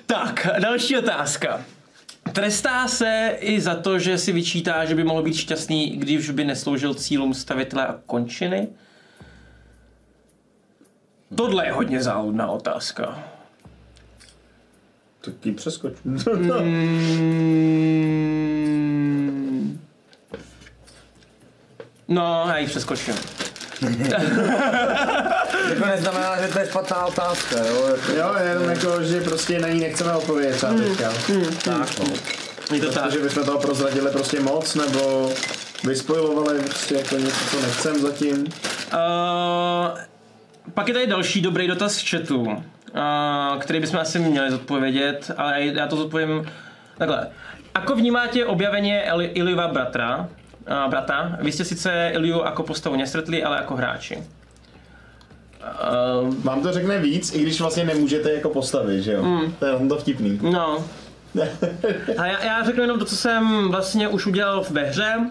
[SPEAKER 2] Tak, další otázka. Trestá se i za to, že si vyčítá, že by mohl být šťastný, když by nesloužil cílům stavitele a končiny? Tohle je hodně záludná otázka.
[SPEAKER 3] Tak ji přeskoč. *laughs*
[SPEAKER 2] Mm. No, já ji přeskočím. *laughs*
[SPEAKER 5] jako neznamená, že to je špatná otázka, jo. Jako,
[SPEAKER 3] Jo, jenom jako, že prostě na ní nechceme odpovědět třeba teďka.
[SPEAKER 5] tak, no.
[SPEAKER 2] Je to tak.
[SPEAKER 3] Že bychom toho prozradili prostě moc, nebo vyspojovali prostě jako něco, co nechcem zatím.
[SPEAKER 2] Uh, pak je tady další dobrý dotaz v chatu, uh, který bychom asi měli zodpovědět, ale já to zodpovím takhle. Ako vnímáte objavenie Eli- Iliva bratra, uh, brata? Vy jste sice Iliu jako postavu nestretli, ale jako hráči. Uh,
[SPEAKER 3] Vám to řekne víc, i když vlastně nemůžete jako postavit, že jo? To je tom to vtipný.
[SPEAKER 2] no. *laughs* A já, já řeknu jenom to, co jsem vlastně už udělal ve hře.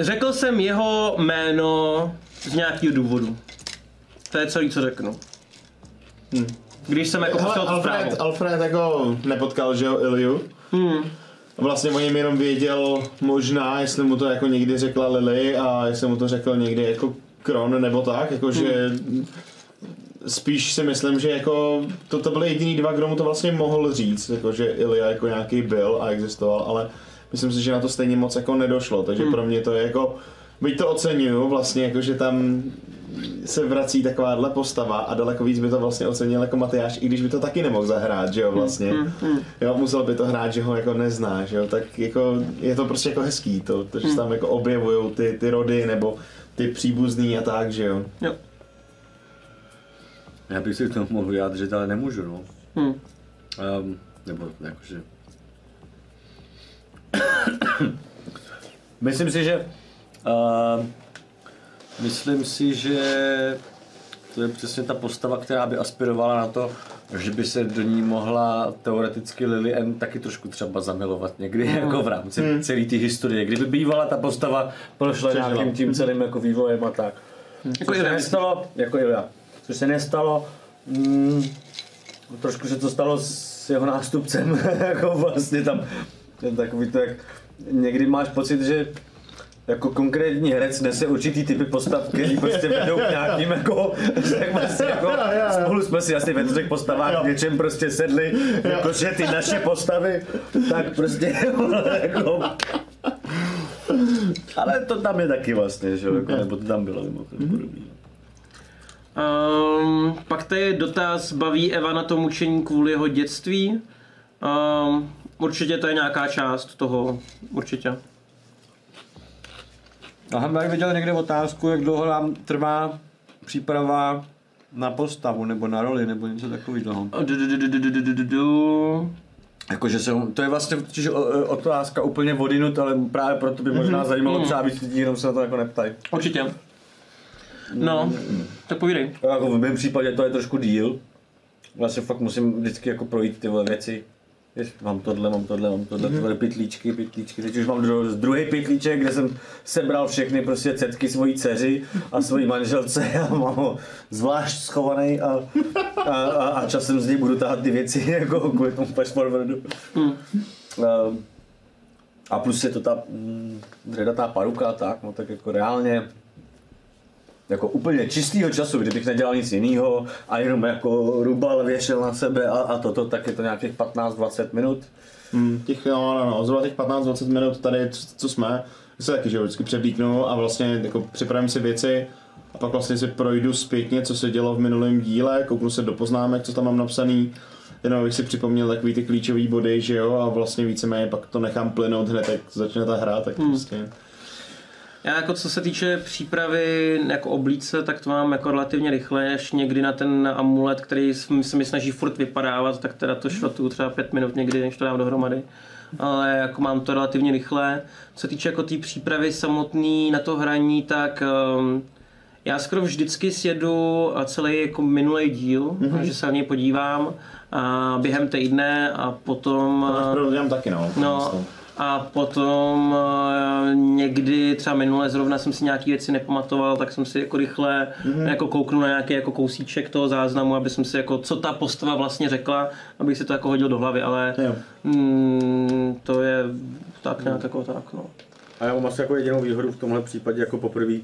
[SPEAKER 2] Řekl jsem jeho jméno z nějakého důvodu. To je celý, co řeknu. Hm. Když jsem jako poslal tu zprávu.
[SPEAKER 3] Alfred, Alfred jako nepotkal, že jo, Iliu.
[SPEAKER 2] Hmm.
[SPEAKER 3] Vlastně o něm jenom věděl možná, jestli mu to jako někdy řekla Lily a jestli mu to řekl někdy jako Kron nebo tak, jako že spíš si myslím, že jako to, to byly jediný dva, kdo mu to vlastně mohl říct, jako že Ilia jako nějaký byl a existoval, ale myslím si, že na to stejně moc jako nedošlo, takže pro mě to je jako, byť to oceňuju vlastně, jako že tam se vrací takováhle postava a daleko víc by to vlastně ocenil jako Matyáš, i když by to taky nemohl zahrát, že jo, vlastně. Jo, musel by to hrát, že ho jako nezná, že jo, tak jako je to prostě jako hezký, to, to že se tam jako objevujou ty, ty rody nebo ty příbuzný a tak, že jo.
[SPEAKER 2] Jo.
[SPEAKER 5] Já bych si k tomu mohl vyjádřit, ale nemůžu, no.
[SPEAKER 2] Hm.
[SPEAKER 5] Um, nebo jakože... *coughs* myslím si, že... Uh, myslím si, že to je přesně ta postava, která by aspirovala na to, že by se do ní mohla teoreticky Lily Ann taky trošku třeba zamilovat někdy jako v rámci celé té historie. Kdyby bývala ta postava prošla
[SPEAKER 3] Přežila.
[SPEAKER 5] nějakým tím celým jako vývojem a tak.
[SPEAKER 2] Jako
[SPEAKER 5] Což se nestalo, jako Ilja. Což se nestalo, mm, trošku se to stalo s jeho nástupcem, *laughs* jako vlastně tam, je takový to, jak někdy máš pocit, že jako konkrétní herec nese určitý typy postav, který prostě vedou k nějakým jako, tak prostě jako spolu jsme si asi ve třech postavách v něčem prostě sedli, jakože ty naše postavy, tak prostě *laughs* jako ale to tam je taky vlastně, že jo, jako, nebo to tam bylo mimochodem podobný.
[SPEAKER 2] Um, pak tady je dotaz, baví Eva na to mučení kvůli jeho dětství? Um, určitě to je nějaká část toho, určitě.
[SPEAKER 5] No, A Hamberg viděl někde otázku, jak dlouho nám trvá příprava na postavu, nebo na roli, nebo něco takového. Jakože se, to je vlastně totiž otázka úplně vodinut, ale právě proto by možná zajímalo třeba víc lidí, jenom se na to jako neptají.
[SPEAKER 2] Určitě. No, mm. tak povídej.
[SPEAKER 5] Jako v mém případě to je trošku díl. Vlastně fakt musím vždycky jako projít tyhle věci. Mám tohle, mám tohle, mám tohle,
[SPEAKER 2] Mhm.
[SPEAKER 5] tyhle pytlíčky, pytlíčky. Teď už mám dru- druhý pytlíček, kde jsem sebral všechny prostě cetky svojí dceři a svojí manželce a mám ho zvlášť schovaný a, a, a, a časem z něj budu tahat ty věci *laughs* jako kvůli tomu flash forwardu.
[SPEAKER 2] Hm.
[SPEAKER 5] Ehm, A plus je to ta mm, dredatá paruka tak, no tak jako reálně jako úplně čistýho času, kdybych nedělal nic jiného a jenom jako rubal, věšel na sebe a, a toto, tak je to nějakých 15-20 minut.
[SPEAKER 3] Hmm, těch, no, no, no, zhruba těch 15-20 minut tady, co, co jsme, se taky, že jo, vždycky převlíknu a vlastně jako připravím si věci a pak vlastně si projdu zpětně, co se dělo v minulém díle, kouknu se do poznámek, co tam mám napsaný, jenom abych si připomněl takový ty klíčové body, že jo, a vlastně víceméně pak to nechám plynout hned, jak začne ta hra, tak prostě.
[SPEAKER 2] Já jako co se týče přípravy jako oblíce, tak to mám jako relativně rychle, až někdy na ten amulet, který se mi snaží furt vypadávat, tak teda to šrotuju třeba pět minut někdy, než to dám dohromady. Ale jako mám to relativně rychle. Co se týče jako té přípravy samotný na to hraní, tak um, já skoro vždycky sjedu celý jako minulý díl, mm-hmm. že se na něj podívám a během týdne a potom...
[SPEAKER 3] Máš pravdu, dělám taky, no.
[SPEAKER 2] No, a potom eh, někdy, třeba minule zrovna jsem si nějaký věci nepamatoval, tak jsem si jako rychle mm-hmm. jako kouknul na nějaký jako kousíček toho záznamu, aby jsem si jako, co ta postava vlastně řekla, abych si to jako hodil do hlavy, ale
[SPEAKER 3] Jo.
[SPEAKER 2] mm, to je tak nějak jako tak, no.
[SPEAKER 5] A já mám asi jako jedinou výhodu v tomhle případě jako poprvé,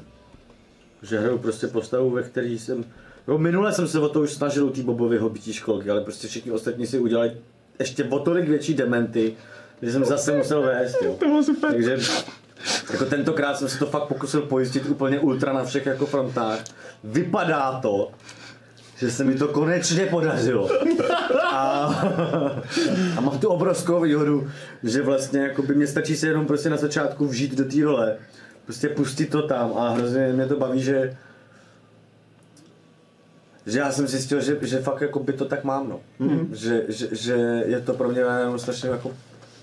[SPEAKER 5] že hraju prostě postavu, ve který jsem... Jo, minule jsem se o to už snažil u té Bobovy hobití školky, ale prostě všichni ostatní si udělali ještě o tolik větší dementy, že jsem zase musel vést, jo. To bylo super. Takže jako tentokrát jsem se to fakt pokusil pojistit úplně ultra na všech jako frontách. Vypadá to, že se mi to konečně podařilo. A, a mám tu obrovskou výhodu, že vlastně jako by mě stačí se jenom prostě na začátku vžít do té role. Prostě pustit to tam a hrozně mě to baví, že že já jsem zjistil, že, že fakt jako by to tak mám, no. Mm-hmm. Že, že, že, je to pro mě jenom strašně jako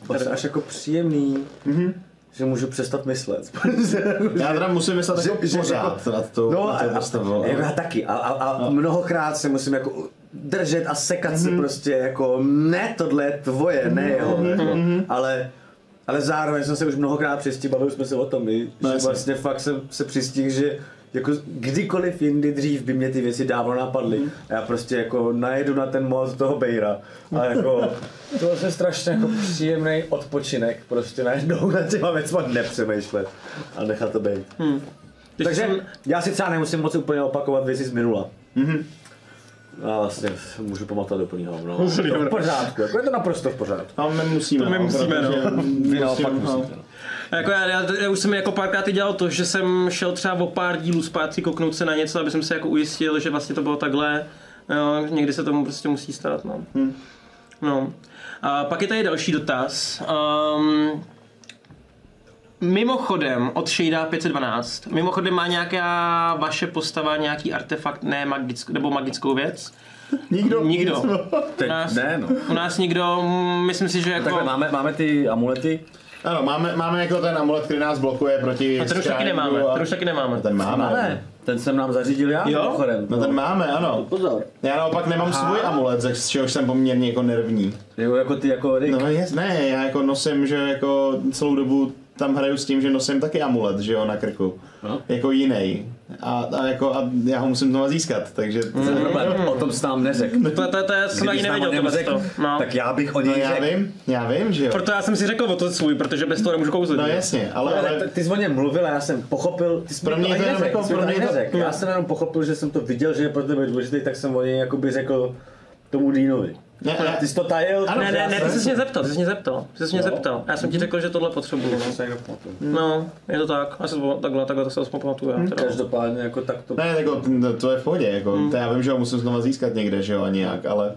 [SPEAKER 5] až, až jako příjemný, mm-hmm. že můžu přestat myslet. *laughs*
[SPEAKER 3] Já teda musím myslet jako pořád nad tou,
[SPEAKER 5] No
[SPEAKER 3] nad
[SPEAKER 5] a,
[SPEAKER 3] tou
[SPEAKER 5] a, a, já taky. A, a, a mnohokrát se musím jako držet a sekat se prostě jako ne tohle je tvoje, ne jeho. Jako, ale Ale zároveň jsem se už mnohokrát přistih, bavili jsme se o tom, i,
[SPEAKER 3] No,
[SPEAKER 5] že
[SPEAKER 3] jasně.
[SPEAKER 5] vlastně fakt jsem se přistihl, že jako kdykoliv jindy dřív by mě ty věci dávno napadly. A já prostě jako najedu na ten most toho Bejra. A jako *laughs* to je strašně jako příjemný odpočinek, prostě najednou na těma věcma nepřemýšlet a nechat to být.
[SPEAKER 2] Když
[SPEAKER 5] Takže
[SPEAKER 2] jsem-
[SPEAKER 5] já si třeba nemusím moc úplně opakovat věci z minula. Mm-hmm. A vlastně můžu pamatovat úplně hovno. To je v pořádku, jako je to naprosto v pořádku.
[SPEAKER 3] A my musíme,
[SPEAKER 2] To my
[SPEAKER 3] no,
[SPEAKER 2] musíme, no.
[SPEAKER 5] Vy naopak
[SPEAKER 3] musím- no.
[SPEAKER 5] musíte. no.
[SPEAKER 2] Jako já, já, já, už jsem jako párkrát i dělal to, že jsem šel třeba o pár dílů zpátky kouknout se na něco, aby jsem se jako ujistil, že vlastně to bylo takhle. Jo, někdy se tomu prostě musí starat, no.
[SPEAKER 3] Hmm.
[SPEAKER 2] no. A pak je tady další dotaz. Um, mimochodem, od Shada 512, mimochodem má nějaká vaše postava nějaký artefakt, ne magick, nebo magickou věc?
[SPEAKER 3] Nikdo?
[SPEAKER 2] Nikdo.
[SPEAKER 5] Teď
[SPEAKER 2] U nás,
[SPEAKER 5] ne, no.
[SPEAKER 2] u nás nikdo, mm, myslím si, že jako...
[SPEAKER 5] Takhle máme, máme ty amulety,
[SPEAKER 3] Ano, máme, máme jako ten amulet, který nás blokuje proti
[SPEAKER 2] A ten už taky nemáme,
[SPEAKER 3] a-
[SPEAKER 2] ten už taky nemáme.
[SPEAKER 3] No, ten máme.
[SPEAKER 5] máme. Ten jsem nám zařídil já,
[SPEAKER 2] Jo?
[SPEAKER 5] mimochodem.
[SPEAKER 3] No ten máme, ano.
[SPEAKER 5] Pozor.
[SPEAKER 3] Já naopak nemám svůj amulet, z čehož jsem poměrně jako nervní.
[SPEAKER 5] Jo, jako ty, jako Rick.
[SPEAKER 3] No jes, ne, já jako nosím, že jako celou dobu tam hraju s tím, že nosím taky amulet, že jo, na krku.
[SPEAKER 5] No.
[SPEAKER 3] Jako jiný. A, a, jako, a já ho musím znova získat, takže...
[SPEAKER 5] To je problém, o tom jsi nám neřekl.
[SPEAKER 2] To, to, to, já jsem ani nevěděl
[SPEAKER 5] řekl,
[SPEAKER 2] to. No.
[SPEAKER 5] tak já bych o
[SPEAKER 3] No
[SPEAKER 5] něj
[SPEAKER 3] já
[SPEAKER 5] řekl.
[SPEAKER 3] vím, já vím, že jo.
[SPEAKER 2] Proto já jsem si řekl o to svůj, protože bez toho nemůžu kouzlit.
[SPEAKER 3] No jasně, ale,
[SPEAKER 5] Ale
[SPEAKER 3] ale
[SPEAKER 5] ty, jsi o něm mluvil a já jsem pochopil, ty jsi
[SPEAKER 3] Pro mě
[SPEAKER 5] to
[SPEAKER 3] jenom
[SPEAKER 5] neřekl,
[SPEAKER 3] jako- pro mě to-
[SPEAKER 5] neřekl. Já jsem jenom pochopil, že jsem to viděl, že je pro tebe důležitý, tak jsem o něj jakoby řekl tomu Dínovi.
[SPEAKER 3] Ne, ne.
[SPEAKER 5] Ty jsi to tajil?
[SPEAKER 3] Ano,
[SPEAKER 2] Ne, ne, ne, ty jsi mě zeptal, ty jsi mě zeptal, ty jsi mě
[SPEAKER 5] Jo?
[SPEAKER 2] zeptal. Já jsem ti řekl, že tohle potřebuju. No, no je to tak, to, takhle, takhle to se aspoň pamatuju. teda.
[SPEAKER 5] Každopádně jako tak to...
[SPEAKER 3] Ne, jako, to, je v pohodě, jako, to já vím, že ho musím znova získat někde, že jo, a nějak, ale...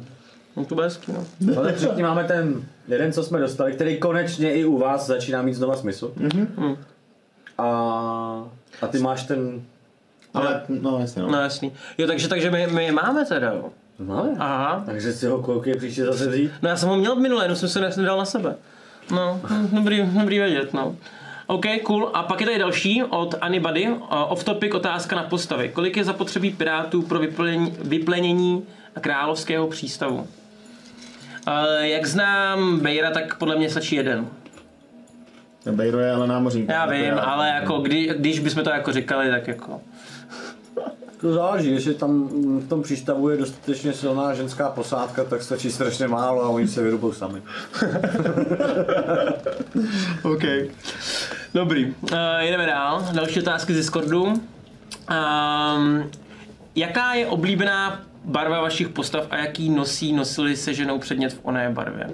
[SPEAKER 2] No to bude hezký, no.
[SPEAKER 5] Ale všichni máme ten jeden, co jsme dostali, který konečně i u vás začíná mít znova smysl. Mm-hmm. A, a ty máš ten...
[SPEAKER 3] Ale, no jasně, no.
[SPEAKER 2] No jasný. Jo, takže, takže my, my je máme teda, jo.
[SPEAKER 5] Máme.
[SPEAKER 2] Aha.
[SPEAKER 5] Takže si ho koukej příště zase vzít.
[SPEAKER 2] No já jsem ho měl minule, jenom jsem se nedal na sebe. No, *laughs* dobrý, dobrý vědět, no. OK, cool. A pak je tady další od Anybody. Uh, off-topic otázka na postavy. Kolik je zapotřebí pirátů pro vyplnění, vyplenění královského přístavu? Uh, jak znám Bejra, tak podle mě stačí jeden.
[SPEAKER 3] Bejro je ale námořník.
[SPEAKER 2] Já vím, ale jako kdy, když bychom to jako říkali, tak jako...
[SPEAKER 5] To záleží, jestli tam v tom přístavu je dostatečně silná ženská posádka, tak stačí strašně málo a oni se vyrubou sami. *laughs*
[SPEAKER 2] OK. Dobrý. Uh, jdeme dál. Další otázky z Discordu. Um, jaká je oblíbená barva vašich postav a jaký nosí, nosili se ženou předmět v oné barvě?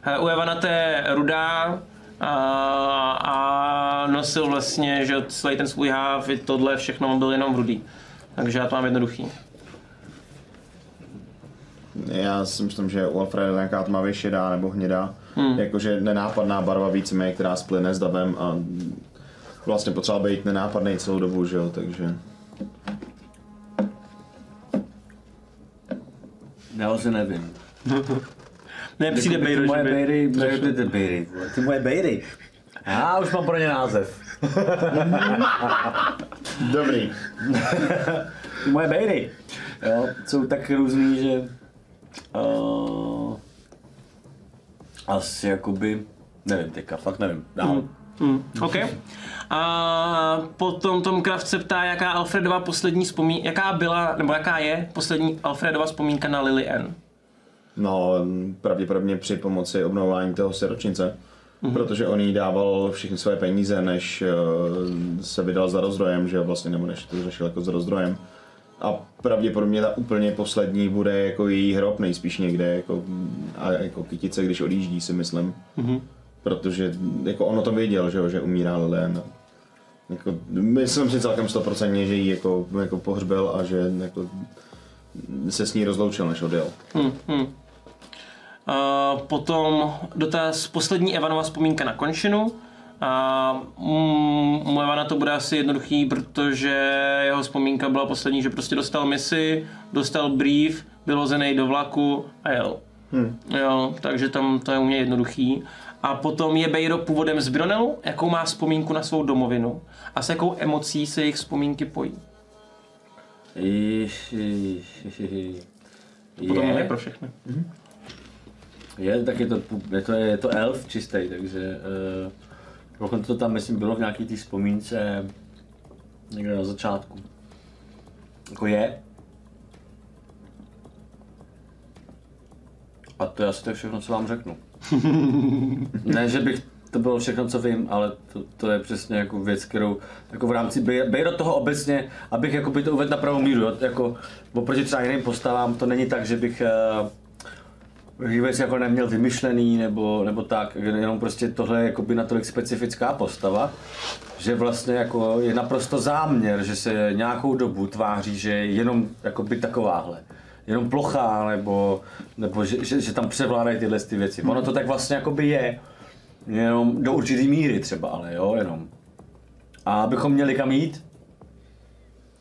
[SPEAKER 2] Hele, u Evana to je rudá a, a nosil vlastně, že celý ten svůj háv, tohle všechno byl jenom v rudý. Takže já to mám jednoduchý.
[SPEAKER 3] Já si myslím, že u Alfreda je nějaká tmavě šedá nebo hnědá. Hmm. Jakože nenápadná barva víceméně, která splyne s davem a vlastně potřeba být nenápadný celou dobu, že jo, takže...
[SPEAKER 5] Já asi nevím. *laughs*
[SPEAKER 2] Ne, přijde Bejro, že
[SPEAKER 5] moje
[SPEAKER 2] by...
[SPEAKER 5] bejry, bejry, vole, ty moje bejry. Já už mám pro ně název. *laughs*
[SPEAKER 3] Dobrý.
[SPEAKER 5] Ty moje bejry. Jo, jsou tak různý, že uh, asi jakoby, nevím teďka, fakt nevím. Dál.
[SPEAKER 2] Hmm, OK. A potom Tom Kraft se ptá, jaká Alfredova poslední vzpomínka, jaká byla, nebo jaká je poslední Alfredova vzpomínka na Lily Ann.
[SPEAKER 3] No, pravděpodobně při pomoci obnovování toho siročnice. Mm-hmm. Protože on jí dával všechny své peníze, než uh, se vydal za rozdrojem, že vlastně, nebo než to řešil jako s rozdrojem. A pravděpodobně ta úplně poslední bude jako její hrob nejspíš někde, jako, a jako kytice, když odjíždí si myslím. Mm-hmm. Protože jako on o tom věděl, že, že umírá Lilian. Jako, myslím si celkem stoprocentně, že ji jako, jako pohřbil a že jako, se s ní rozloučil, než odjel.
[SPEAKER 2] Hmm, hmm. Uh, potom dotaz poslední Evanova vzpomínka na končinu. A mm, mu Evana to bude asi jednoduchý, protože jeho vzpomínka byla poslední, že prostě dostal misi, dostal brief, byl hozený do vlaku a jel. Hmm. Jo, takže tam to je u mě jednoduchý. A potom je Bejro původem z Bronelu, jakou má vzpomínku na svou domovinu a s jakou emocí se jejich vzpomínky pojí.
[SPEAKER 5] I,
[SPEAKER 2] Potom je
[SPEAKER 5] je,
[SPEAKER 2] pro všechny.
[SPEAKER 5] Je, tak je to, je to, je to elf čistý, takže uh, dokonce to tam, myslím, bylo v nějaký té vzpomínce někde na začátku. Jako je. A to je asi to všechno, co vám řeknu. *laughs* ne, že bych to bylo všechno, co vím, ale to, to je přesně jako věc, kterou jako v rámci bej do toho obecně, abych jako by to uvedl na pravou míru, jo, jako oproti třeba jiným postavám, to není tak, že bych uh, věc jako neměl vymyšlený nebo, nebo tak, jenom prostě tohle je jakoby natolik specifická postava, že vlastně jako je naprosto záměr, že se nějakou dobu tváří, že je jenom jakoby takováhle jenom plochá, nebo, nebo že, že, že tam převládají tyhle ty věci. Ono to tak vlastně jakoby je, jenom do určitý míry třeba, ale jo, jenom. A abychom měli kam jít,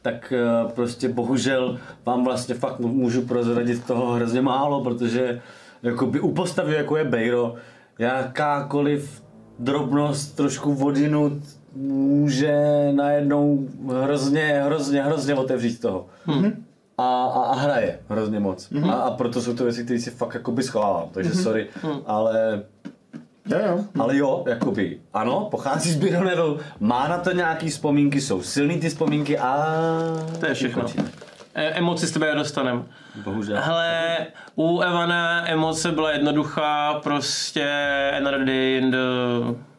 [SPEAKER 5] tak eh, prostě bohužel vám vlastně fakt můžu prozradit toho hrozně málo, protože jakoby u postavy jako je Bejro, jakákoliv drobnost trošku vodinut může najednou hrozně, hrozně, hrozně otevřít toho. Mm-hmm. A, a, a hraje hrozně moc. Mm-hmm. A, a proto jsou to věci, které si fakt jakoby schovávám. Takže mm-hmm. sorry, mm. ale
[SPEAKER 3] Jo, jo.
[SPEAKER 5] ale jo, jakoby, ano, pochází z Byroneru, má na to nějaký vzpomínky, jsou silný ty vzpomínky a...
[SPEAKER 2] To je všechno. Emoci z tebe dostanem.
[SPEAKER 5] Bohužel.
[SPEAKER 2] Hele, u Evana emoce byla jednoduchá, prostě another day in the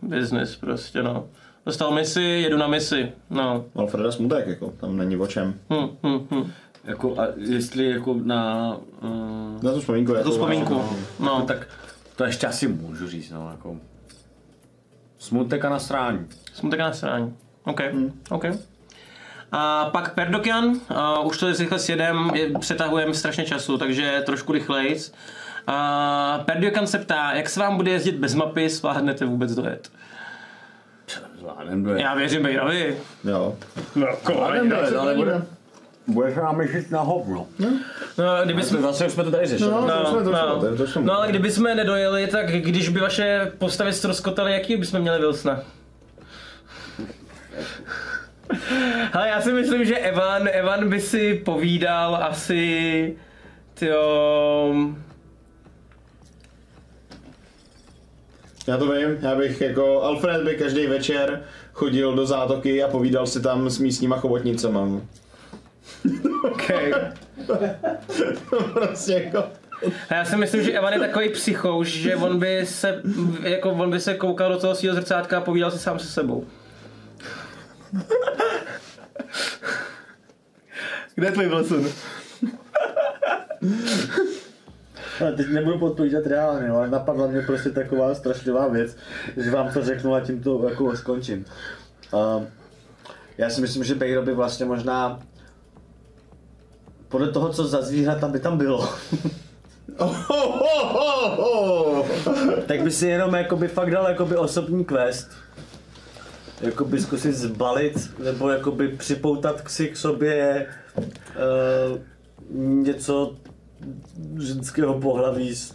[SPEAKER 2] business, prostě no. Dostal misi, jedu na misi, no.
[SPEAKER 3] Alfreda smutek, jako, tam není o čem.
[SPEAKER 2] Hm, hm, hm.
[SPEAKER 5] Jako, a jestli jako na... Uh,
[SPEAKER 3] Na tu vzpomínku.
[SPEAKER 2] Na tu vzpomínku,
[SPEAKER 5] no.
[SPEAKER 2] no.
[SPEAKER 5] tak to ještě asi můžu říct, no, jako... Smutek a nasrání.
[SPEAKER 2] Smutek na strání. OK, OK. A pak Perdokian, uh, už to rychle sjedem, je, přetahujeme strašně času, takže trošku rychlejc. Uh, Perdokian se ptá, jak se vám bude jezdit bez mapy, zvládnete vůbec dojet?
[SPEAKER 5] Zvládnem dojet.
[SPEAKER 2] Já věřím Bejrovi.
[SPEAKER 3] Jo.
[SPEAKER 2] No,
[SPEAKER 3] Zvládnem dojet, ale bude.
[SPEAKER 5] Budeš nám žít na hovno.
[SPEAKER 2] No, kdyby jsme,
[SPEAKER 5] Vlastně už jsme to tady řešili.
[SPEAKER 3] No, to
[SPEAKER 2] No,
[SPEAKER 3] jsme to
[SPEAKER 2] no.
[SPEAKER 3] šlo.
[SPEAKER 2] no ale kdyby jsme nedojeli, tak když by vaše postavy ztroskotaly, jaký bychom měli Wilsona? Hele, já si myslím, že Evan, Evan by si povídal asi, tyjo,
[SPEAKER 3] Já to vím, já bych jako Alfred by každý večer chodil do zátoky a povídal si tam s místníma chobotnicama. *laughs*
[SPEAKER 2] okay. *laughs*
[SPEAKER 3] prostě jako...
[SPEAKER 2] A já si myslím, že Evan je takový psychouš, že on by se, jako on by se koukal do toho svého zrcátka a povídal si sám se sebou. Kde je tvůj Wilson?
[SPEAKER 9] Ale teď nebudu podpovídat reálně, ale napadla mě prostě taková strašlivá věc, že vám to řeknu a tím to jako skončím. Uh, já si myslím, že Bejro by vlastně možná podle toho, co za zvířata by tam bylo,
[SPEAKER 3] Oh, oh, oh, oh.
[SPEAKER 9] tak by si jenom jakoby fakt dal jakoby osobní quest. Jakoby zkusit zbalit, nebo jakoby připoutat k si k sobě uh, něco ženského pohlaví z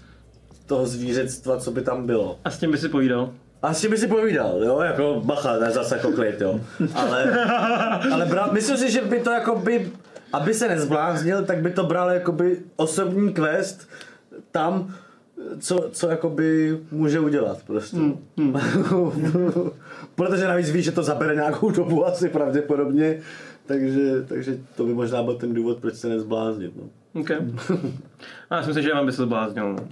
[SPEAKER 9] toho zvířectva, co by tam bylo.
[SPEAKER 2] A s tím by si povídal.
[SPEAKER 9] A s tím by si povídal, jo, jako bacha, ne zase jako klid, jo. Ale, ale bral, myslím si, že by to jako by, aby se nezbláznil, tak by to bral jakoby osobní quest tam, co, co jakoby může udělat prostě. Hmm. *laughs* Protože navíc ví, že to zabere nějakou dobu asi pravděpodobně, takže, takže to by možná byl ten důvod, proč se nezbláznit. No.
[SPEAKER 2] OK. A já si myslím, že Evan by se zbláznil. no.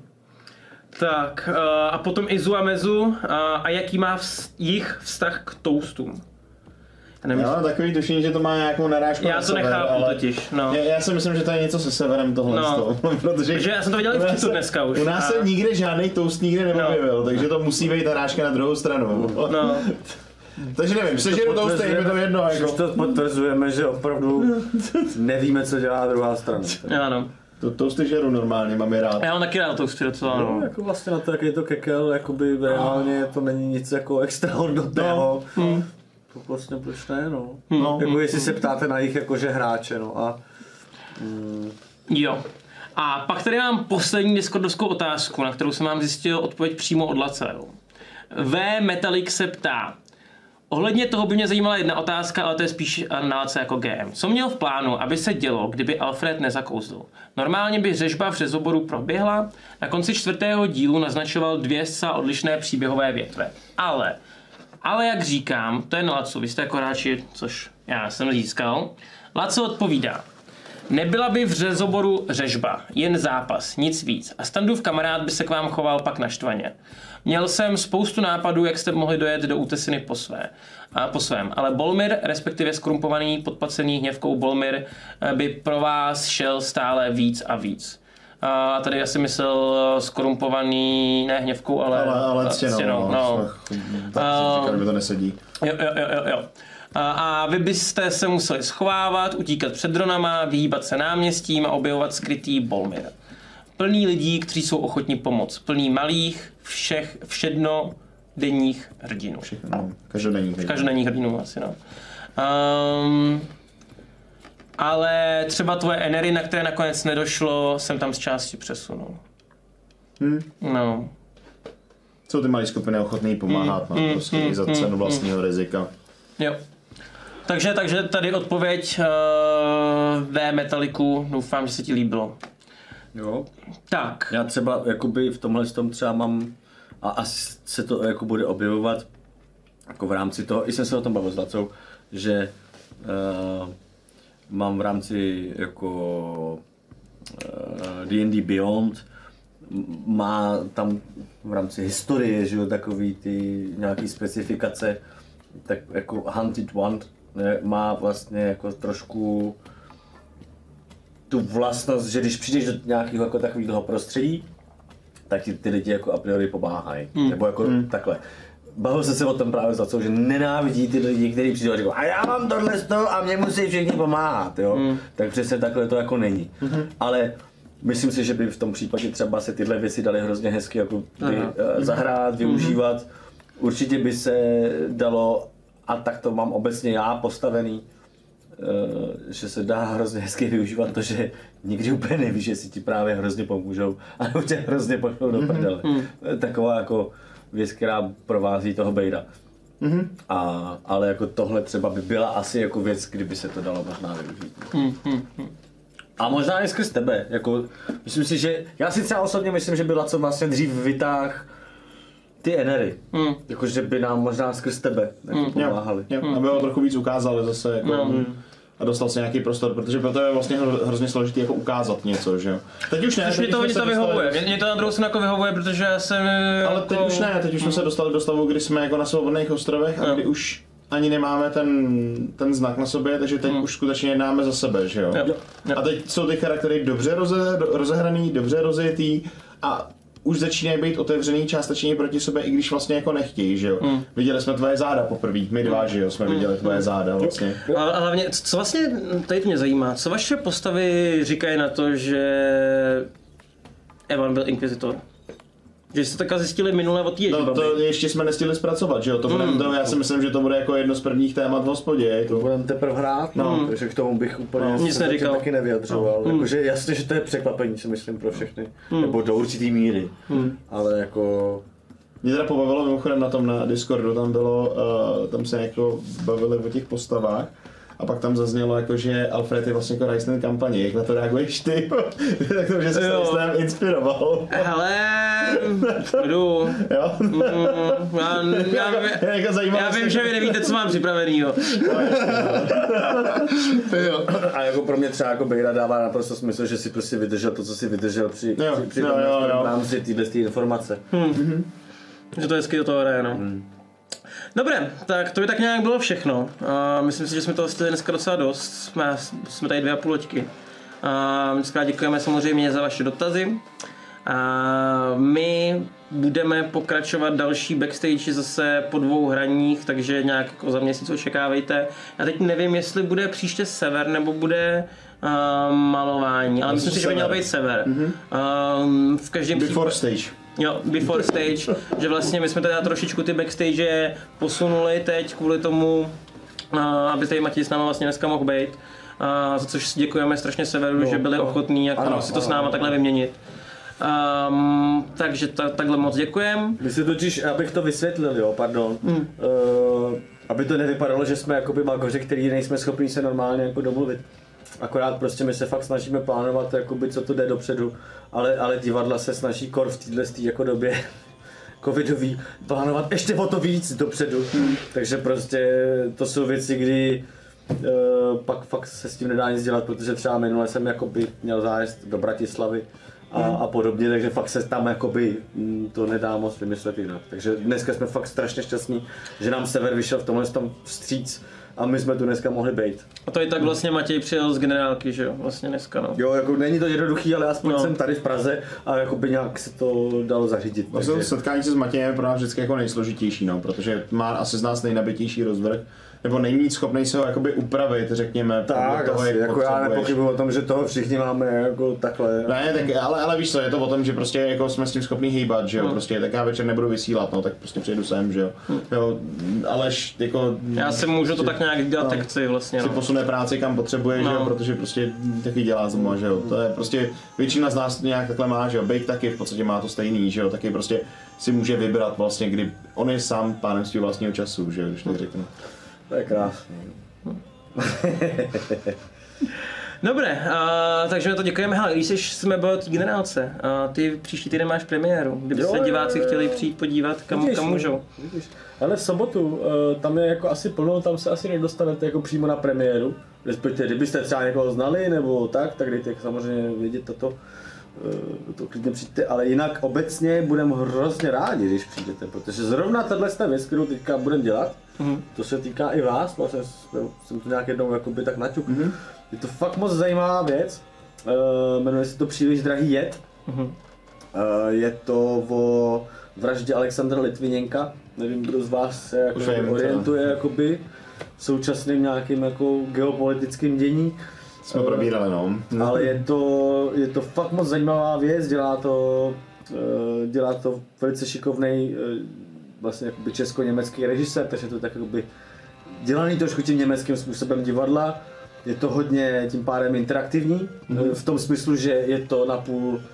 [SPEAKER 2] Tak, uh, a potom Izu a Mezu. Uh, a jaký má vz, jich vztah k toastům? Já
[SPEAKER 3] mám takový tušení, že to má nějakou narážku
[SPEAKER 2] já
[SPEAKER 3] na
[SPEAKER 2] to
[SPEAKER 3] sever,
[SPEAKER 2] nechápu
[SPEAKER 3] ale
[SPEAKER 2] totiž. No.
[SPEAKER 3] Já, já si myslím, že to je něco se severem tohle
[SPEAKER 2] No.
[SPEAKER 3] toho, *laughs* protože
[SPEAKER 2] Takže já jsem to viděl i v dneska už.
[SPEAKER 3] U nás
[SPEAKER 2] A-
[SPEAKER 3] se nikde žádný toast nikde neobjevil, takže to musí být narážka na druhou stranu.
[SPEAKER 2] No, *laughs*
[SPEAKER 3] Takže nevím, sežeru toasty, je mi to jedno, jako.
[SPEAKER 9] to potvrzujeme, že opravdu nevíme, co dělá druhá strana.
[SPEAKER 2] ano.
[SPEAKER 3] To, toasty žeru normálně, mám je rád.
[SPEAKER 2] A já mám taky rád toasty docela,
[SPEAKER 9] No,
[SPEAKER 2] no.
[SPEAKER 9] jako vlastně na to, jak je to kekel, jakoby reálně to není nic jako extraordinárního. No. To vlastně proč ne, no. no. Jako jestli se ptáte na jich jakože hráče, no a
[SPEAKER 2] Jo. A pak tady mám poslední discordovskou otázku, na kterou jsem vám zjistil odpověď přímo od Lace. V Metalik se ptá, Ohledně toho by mě zajímala jedna otázka, ale to je spíš nálce jako GM. Co měl v plánu, aby se dělo, kdyby Alfred nezakouznul? Normálně by řežba v řezoboru proběhla, na konci čtvrtého dílu naznačoval dvě zcela odlišné příběhové větve. Ale, ale jak říkám, to je na Laco, vy jste jako hráči, což já jsem získal. Laco odpovídá, Nebyla by v řezoboru řežba, jen zápas, nic víc. A standův kamarád by se k vám choval pak naštvaně. Měl jsem spoustu nápadů, jak jste mohli dojet do útesiny po, své, a po svém, ale Bolmir, respektive skrumpovaný, podpacený hněvkou Bolmir, eh, by pro vás šel stále víc a víc. A tady já si myslel eh, skorumpovaný, ne hněvkou, ale,
[SPEAKER 3] Ale, ale
[SPEAKER 2] eh,
[SPEAKER 3] ctěnou,
[SPEAKER 2] ctěnou,
[SPEAKER 3] no.
[SPEAKER 2] no.
[SPEAKER 3] Tak mi to nesedí.
[SPEAKER 2] Jo, jo, jo, jo. A, vy byste se museli schovávat, utíkat před dronama, vyhýbat se náměstím a objevovat skrytý Bolmir. Plný lidí, kteří jsou ochotní pomoct. Plný malých, všech, všedno denních hrdinů.
[SPEAKER 3] No, každodenní.
[SPEAKER 2] Každodenních hrdinů asi, no. Um, ale třeba tvoje Enery, na které nakonec nedošlo, jsem tam z části přesunul.
[SPEAKER 3] Hmm.
[SPEAKER 2] No.
[SPEAKER 3] Jsou ty malé skupiny ochotný pomáhat, no,
[SPEAKER 2] mm,
[SPEAKER 3] prostě
[SPEAKER 2] mm,
[SPEAKER 3] i za
[SPEAKER 2] mm,
[SPEAKER 3] cenu vlastního rizika.
[SPEAKER 2] Jo. Takže, takže tady odpověď uh, V Metaliku, doufám, že se ti líbilo.
[SPEAKER 5] Jo.
[SPEAKER 2] Tak,
[SPEAKER 5] Já třeba jakoby v tomhle tom třeba mám, a asi se to jako bude objevovat, jako v rámci toho, i jsem se o tom bavil s Lacou, že uh, mám v rámci jako D&D Beyond, m- má tam v rámci historie, že jo, takový ty nějaký specifikace, tak jako Hunted One ne, má vlastně jako trošku tu vlastnost, že když přijdeš do nějakého jako takového prostředí, tak ti ty lidi jako a priori pomáhají. Mm. Nebo jako mm. takhle. Bavil jsem se o tom právě za co, že nenávidí ty lidi, kteří přijdou a říkají, a já mám tohle z a mě musí všichni pomáhat, jo. Mm. Tak přesně takhle to jako není. Mm-hmm. Ale myslím si, že by v tom případě třeba se tyhle věci daly hrozně hezky jako ty, uh, zahrát, využívat. Mm-hmm. Určitě by se dalo, a tak to mám obecně já postavený, eh, že se dá hrozně hezky využívat to, že nikdy úplně nevíš, jestli ti právě hrozně pomůžou, a tě hrozně pošlou do prdele. To je taková jako věc, která provází toho Bejda. A, ale jako tohle třeba by byla asi jako věc, kdyby se to dalo možná využít. A možná i skrz tebe, jako, myslím si, že, já si třeba osobně myslím, že byla co vlastně dřív vytáh ty enery,
[SPEAKER 2] Hmm.
[SPEAKER 5] jakože by nám možná skrz tebe jako pomáhali.
[SPEAKER 3] Jo, aby ho trochu víc ukázali zase jako,
[SPEAKER 2] No.
[SPEAKER 3] A dostal si nějaký prostor, protože proto je vlastně hro- hrozně složitý jako ukázat něco, že jo. Teď už ne, teď
[SPEAKER 2] mě to, mě
[SPEAKER 3] se
[SPEAKER 2] to
[SPEAKER 3] dostali
[SPEAKER 2] vyhovuje.
[SPEAKER 3] do-
[SPEAKER 2] Mě, mě to na druhou stranu jako vyhovuje, protože já jsem...
[SPEAKER 3] Ale
[SPEAKER 2] jako...
[SPEAKER 3] teď už ne, teď už jsme se dostali do stavu, kdy jsme jako na svobodných ostrovech a
[SPEAKER 2] Jo.
[SPEAKER 3] kdy už ani nemáme ten, ten znak na sobě, takže teď už skutečně jednáme za sebe, že jo?
[SPEAKER 2] Jo. Jo.
[SPEAKER 3] A teď jsou ty charaktery dobře roze, rozehraný, dobře rozjetý a už začínají být otevřený částečně proti sobě, i když vlastně jako nechtějí, že jo? Viděli jsme tvoje záda poprvé, my dva, že jo, jsme viděli tvoje záda vlastně.
[SPEAKER 2] A, a hlavně, co co vlastně, tady to mě zajímá, co vaše postavy říkají na to, že Evan byl inkvizitor? Že jste takhle zjistili minule od té
[SPEAKER 3] No to ještě jsme nestihli zpracovat, že jo? To bude, to, já si myslím, že to bude jako jedno z prvních témat v hospodě. To,
[SPEAKER 10] Budeme teprve hrát, no. takže k tomu bych úplně
[SPEAKER 2] No, nic neříkal.
[SPEAKER 10] taky nevyjadřoval. No. Jakože jasně, že to je překvapení, si myslím, pro všechny. Nebo do určitý míry. Ale jako...
[SPEAKER 3] Mě teda pobavilo mimochodem na tom na Discordu, tam bylo, uh, tam se jako bavili o těch postavách. A pak tam zaznělo jako, že Alfred je vlastně jako Ryzen kampaně. Jak na to reaguješ ty? *laughs* tak to, že se
[SPEAKER 2] Jo.
[SPEAKER 3] s tím inspiroval.
[SPEAKER 2] Hele, *laughs* jdu.
[SPEAKER 3] jo?
[SPEAKER 2] Mm, já, *laughs* já,
[SPEAKER 3] Já jako
[SPEAKER 2] já vím, že vy nevíte, co mám připravenýho.
[SPEAKER 5] A jako pro mě třeba jako Bejra dává naprosto smysl, že si prostě vydržel to, co si vydržel při,
[SPEAKER 3] Jo,
[SPEAKER 5] při, při
[SPEAKER 3] jo, jo, jo.
[SPEAKER 5] v rámci téhle té informace.
[SPEAKER 2] Že to hezky do toho hraje, no. Dobré, tak to by tak nějak bylo všechno. A myslím si, že jsme toho stihli dneska docela dost. Jsme, jsme tady dvě a půl loďky. A moc krát děkujeme samozřejmě za vaše dotazy. A my budeme pokračovat další backstage zase po dvou hraních, takže nějak jako za měsíc očekávejte. Já teď nevím, jestli bude příště sever nebo bude uh, malování, ale myslím si, že by měl být sever. Um, v každém
[SPEAKER 3] Before
[SPEAKER 2] případě-
[SPEAKER 3] stage.
[SPEAKER 2] Jo, before stage, že vlastně my jsme teda trošičku ty backstage posunuli teď kvůli tomu, aby tady Matěj s náma vlastně dneska mohl být. A, za což děkujeme strašně Severu, že byli ochotní jako
[SPEAKER 10] Ano,
[SPEAKER 2] si to s
[SPEAKER 10] ano,
[SPEAKER 2] náma takhle vyměnit. Um, takže ta, takhle moc děkujem.
[SPEAKER 5] My si totiž, abych to vysvětlil, jo, pardon.
[SPEAKER 2] Hmm.
[SPEAKER 5] Uh, aby to nevypadalo, že jsme jakoby magoři, který nejsme schopni se normálně jako domluvit. Akorát prostě my se fakt snažíme plánovat, jakoby, co to jde dopředu, ale, ale divadla se snaží kor v této jako době *laughs* covidový plánovat ještě o to víc dopředu. Takže prostě to jsou věci, kdy uh, pak fakt se s tím nedá nic dělat, protože třeba minule jsem jakoby měl zájezd do Bratislavy a, a podobně, takže fakt se tam jakoby mm, to nedá moc vymyslet jinak. Takže dneska jsme fakt strašně šťastní, že nám Sever vyšel v tomhle tom vstříc a my jsme tu dneska mohli být.
[SPEAKER 2] A to i tak vlastně Matěj přijel z generálky, že jo? Vlastně dneska, no.
[SPEAKER 5] Jo, jako není to jednoduchý, ale aspoň
[SPEAKER 2] No.
[SPEAKER 5] jsem tady v Praze a jakoby nějak se to dalo zařídit.
[SPEAKER 3] Vlastně
[SPEAKER 5] takže-
[SPEAKER 3] setkání se s Matějem je pro nás vždycky jako nejsložitější, no, protože má asi z nás nejnabitější rozvrh, nebo není schopný se ho jakoby upravit, řekněme,
[SPEAKER 5] Tak,
[SPEAKER 3] toho,
[SPEAKER 5] asi,
[SPEAKER 3] jak
[SPEAKER 5] jako já nepochybuji o tom, že toho všichni máme jako takhle.
[SPEAKER 3] Ne, tak, ale, ale víš co, je to o tom, že prostě jako jsme s tím schopní hýbat, že jo,
[SPEAKER 2] Hmm.
[SPEAKER 3] prostě tak já večer nebudu vysílat, no, tak prostě přijedu sem, že jo. jo Aleš jako
[SPEAKER 2] Já si můžu to tak nějak dělat, jak chci vlastně,
[SPEAKER 3] si
[SPEAKER 2] no.
[SPEAKER 3] posune práci kam potřebuje, že jo,
[SPEAKER 2] No.
[SPEAKER 3] protože prostě taky dělá zuma, že jo. To je prostě, většina z nás to nějak takhle má, že jo. Bake taky v podstatě má to stejný, že jo, taky prostě si může vybrat vlastně, kdy on je sám pánem svého vlastního času, že jo, když to řeknu.
[SPEAKER 5] To je krásné. *laughs*
[SPEAKER 2] Dobré, a, takže na to děkujeme. Hele, když jsi, jsme byli od té generálce, a ty příští týden máš premiéru. Kdyby
[SPEAKER 5] Jo,
[SPEAKER 2] se diváci
[SPEAKER 5] jo, jo.
[SPEAKER 2] chtěli přijít podívat, kam,
[SPEAKER 5] Vidíš,
[SPEAKER 2] kam
[SPEAKER 5] no,
[SPEAKER 2] můžou.
[SPEAKER 5] Vidíš. Ale v sobotu, eh, tam je jako asi plno, tam se asi nedostanete jako přímo na premiéru. Respektive, kdybyste třeba někoho znali nebo tak, tak dejte samozřejmě vědět toto. Eh, To klidně přijďte, ale jinak obecně budeme hrozně rádi, když přijdete, protože zrovna tahle věc, kterou teďka budeme dělat,
[SPEAKER 2] Mhm.
[SPEAKER 5] to se týká i vás, vlastně jsem to nějak jednou jakoby tak naťuk. Je to fakt moc zajímavá věc, Eh, jmenuje se to Příliš drahý jed.
[SPEAKER 2] Mhm.
[SPEAKER 5] Eh, Je to o vraždě Alexandra Litviněnka. Nevím, kdo z vás se jako orientuje jakoby současným nějakým jako geopolitickým dění.
[SPEAKER 3] Jsme probírali, no.
[SPEAKER 5] Ale je to, je to fakt moc zajímavá věc, dělá to, eh, dělá to velice šikovný vlastně jakoby česko-německý režisér, takže je to tak jakoby dělaný trošku tím německým způsobem divadla. Je to hodně tím pádem interaktivní, mm-hmm. v tom smyslu, že je to napůl eh,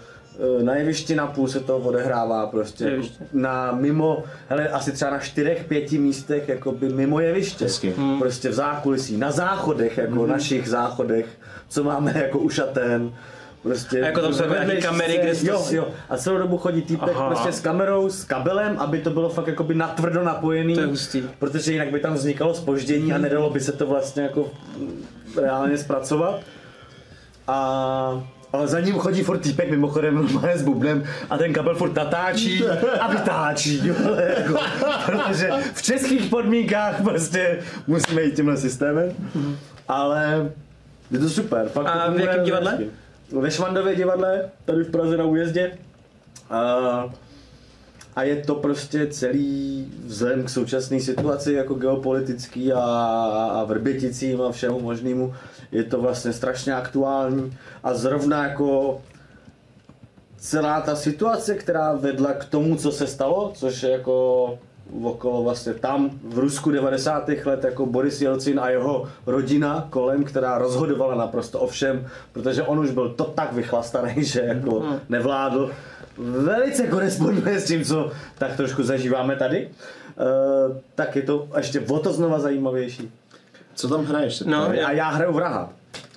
[SPEAKER 5] na jevišti, napůl se to odehrává prostě jako na mimo, hele, asi třeba na čtyřech, pěti místech jakoby mimo jeviště.
[SPEAKER 3] Hezky.
[SPEAKER 5] Prostě v zákulisí, na záchodech, jako mm-hmm. našich záchodech, co máme jako ušaten. Prostě
[SPEAKER 2] A jako tam jsou jako
[SPEAKER 5] vedlejší
[SPEAKER 2] kamery, kde jsi to
[SPEAKER 5] jo, jo. A celou dobu chodí týpek
[SPEAKER 2] Aha.
[SPEAKER 5] prostě s kamerou, s kabelem, aby to bylo fakt jakoby natvrdo napojený.
[SPEAKER 2] To je hustý.
[SPEAKER 5] Protože jinak by tam vznikalo spoždění a nedalo by se to vlastně jako reálně zpracovat. A ale za ním chodí furt týpek mimochodem normálně s bubnem a ten kabel furt natáčí a vytáčí, jo, jako, protože v českých podmínkách prostě musíme jít tímhle systémem, ale je to super. Fakt
[SPEAKER 2] A v jakém divadle?
[SPEAKER 5] hezky. Ve Švandově divadle, tady v Praze na újezdě. A, a je to prostě celý vzhledem k současné situaci jako geopolitický a, a vrběticím a všemu možnému. Je to vlastně strašně aktuální a zrovna jako celá ta situace, která vedla k tomu, co se stalo, což je jako okolo vlastně tam v Rusku 90. let jako Boris Jelcin a jeho rodina kolem, která rozhodovala naprosto o všem, protože on už byl to tak vychlastaný, *laughs* že jako nevládl. Velice koresponduje s tím, co tak trošku zažíváme tady. Uh, tak je to ještě o to znova zajímavější.
[SPEAKER 3] Co tam hraješ? se
[SPEAKER 2] No,
[SPEAKER 3] ptám?
[SPEAKER 5] A já hraju vraha.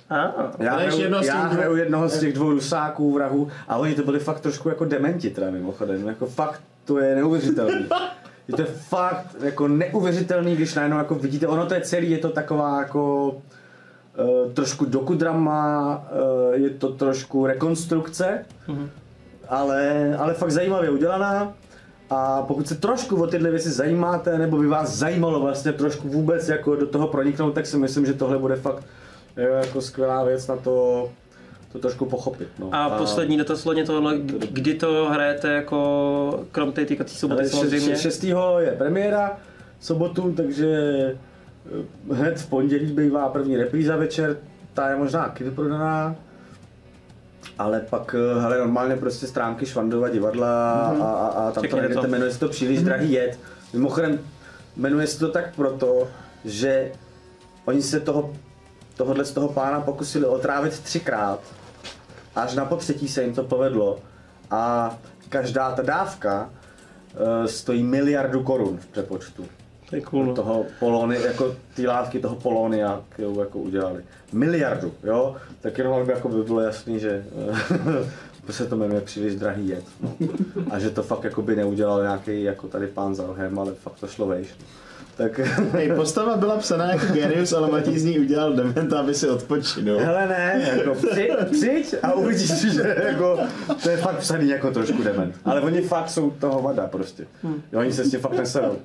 [SPEAKER 2] A,
[SPEAKER 5] Já hraju,
[SPEAKER 3] jednoho z těch
[SPEAKER 5] já
[SPEAKER 3] dvou-
[SPEAKER 5] hraju jednoho z těch dvou rusáků, vrahů, a oni to byli fakt trošku jako dementi teda mimochodem, jako fakt to je neuvěřitelný. Je to fakt jako neuvěřitelný, když najednou jako vidíte, ono to je celý, je to taková jako uh, trošku dokudrama, uh, je to trošku rekonstrukce, ale, ale fakt zajímavě udělaná. A pokud se trošku o tyhle věci zajímáte, nebo by vás zajímalo vlastně trošku vůbec jako do toho proniknout, tak si myslím, že tohle bude fakt jako skvělá věc na to, to trošku pochopit. No.
[SPEAKER 2] a poslední dotaz hledně tohle, kdy to hrajete jako krom té týkací soboty
[SPEAKER 5] Ale
[SPEAKER 2] samozřejmě?
[SPEAKER 5] 6. je premiéra sobotu, takže eh, hned v pondělí bývá první repríza večer, ta je možná taky vyprodaná. Ale pak, eh, hele, normálně prostě stránky Švandova divadla a, a, a tam to
[SPEAKER 2] Čekněte
[SPEAKER 5] najdete,
[SPEAKER 2] to.
[SPEAKER 5] jmenuje se to Příliš drahý jed. Mimochodem, jmenuje se to tak proto, že oni se toho, tohohle z toho pána pokusili otrávit třikrát. Až na potřetí se jim to povedlo. A každá ta dávka eh, stojí miliardu korun v přepočtu.
[SPEAKER 2] To je cool. no.
[SPEAKER 5] toho polony, jako ty látky toho polónia, kterou jako udělali. Miliardu, jo? Tak jenom aby jako by bylo jasný, že *laughs* se to jmenuje příliš drahý jed. No. A že to fakt jako by neudělal nějaký jako tady pán za rohem, ale fakt to šlo vejš. No. Tak *laughs*
[SPEAKER 3] Hej, postava byla psaná jako genius, ale Matěj z ní udělal dementa, aby si odpočinul.
[SPEAKER 5] hele ne, jako přijď, přijď a uvidíš, *laughs* že jako, to je fakt psaný jako trošku dement. Ale oni fakt jsou toho vada prostě. Jo, oni se s tím fakt neserou.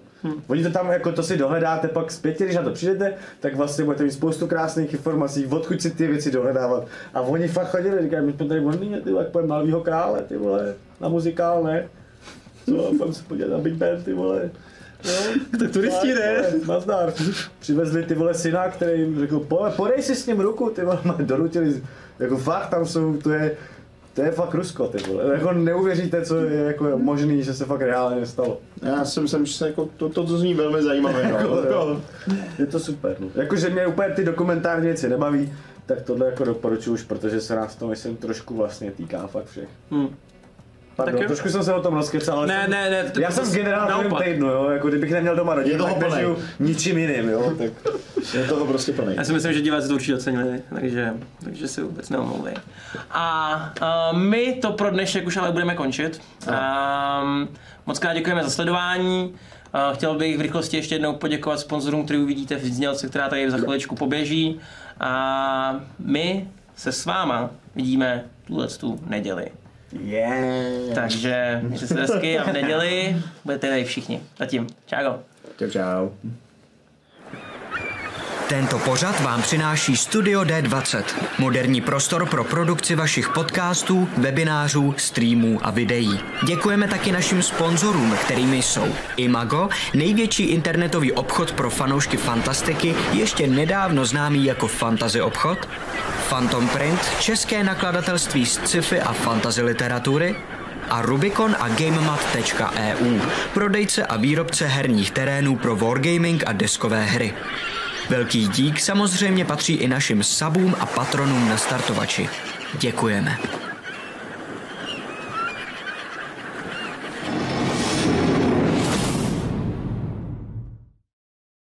[SPEAKER 5] Oni to tam, jako to si dohledáte pak zpětně, když na to přijdete, tak vlastně budete mít spoustu krásných informací, odkud si ty věci dohledávat. A oni fakt chodili, říkají, my jsme tady ty vole, jak pojďme Malvýho krále, ty vole, na muzikál, ne? Co, pojďme se podívat na Big Band, ty vole. Jo? *laughs*
[SPEAKER 2] Tak turisti, ne?
[SPEAKER 5] Nazdar. Přivezli ty vole syna, který jim řekl, "Po- podej si s ním ruku, ty vole, *laughs* donutili, jako fakt tam jsou, to je, to je fakt Rusko, ty vole. Jako neuvěříte, co je jako možný, že se fakt reálně stalo.
[SPEAKER 3] Já si myslím, že se jako, to, to, to zní velmi zajímavé. No.
[SPEAKER 5] Jo. Je to super, no. Jakože mě úplně ty dokumentární věci nebaví, tak tohle jako doporučuji už, protože se nás to myslím trošku vlastně týká fakt všech.
[SPEAKER 2] Hmm.
[SPEAKER 5] Pardon,
[SPEAKER 2] Tak jo.
[SPEAKER 5] trošku jsem se o tom rozkecal, ale
[SPEAKER 2] Ne,
[SPEAKER 5] jsem,
[SPEAKER 2] ne, ne, to-
[SPEAKER 5] já
[SPEAKER 2] to
[SPEAKER 5] jsem generál v
[SPEAKER 2] naopak.
[SPEAKER 5] týdnu, jo, jako kdybych neměl doma rodinu,
[SPEAKER 3] Je toho
[SPEAKER 5] tak nežiju ničím jiným, jo, tak
[SPEAKER 3] Je toho prostě plný.
[SPEAKER 2] Já si myslím, že diváci to určitě ocenili, takže, takže si vůbec neomlouvej. A uh, my to pro dnešek už ale budeme končit. Um, moc krát děkujeme za sledování. Uh, chtěl bych v rychlosti ještě jednou poděkovat sponzorům, který uvidíte v znělce, která tady za chviličku poběží. A my se s váma vidíme tuhle tu neděli.
[SPEAKER 5] Yeah.
[SPEAKER 2] Takže mějte se hezky a v neděli budete tady všichni. Zatím. Čau.
[SPEAKER 3] Čau, čau.
[SPEAKER 1] Tento pořad vám přináší Studio D20, moderní prostor pro produkci vašich podcastů, webinářů, streamů a videí. Děkujeme taky našim sponzorům, kterými jsou Imago, největší internetový obchod pro fanoušky fantastiky, ještě nedávno známý jako Fantasy obchod, Phantom Print, české nakladatelství z sci-fi a fantasy literatury, a Rubicon a GameMat.eu, prodejce a výrobce herních terénů pro wargaming a deskové hry. Velký dík samozřejmě patří i našim sabům a patronům na startovači. Děkujeme.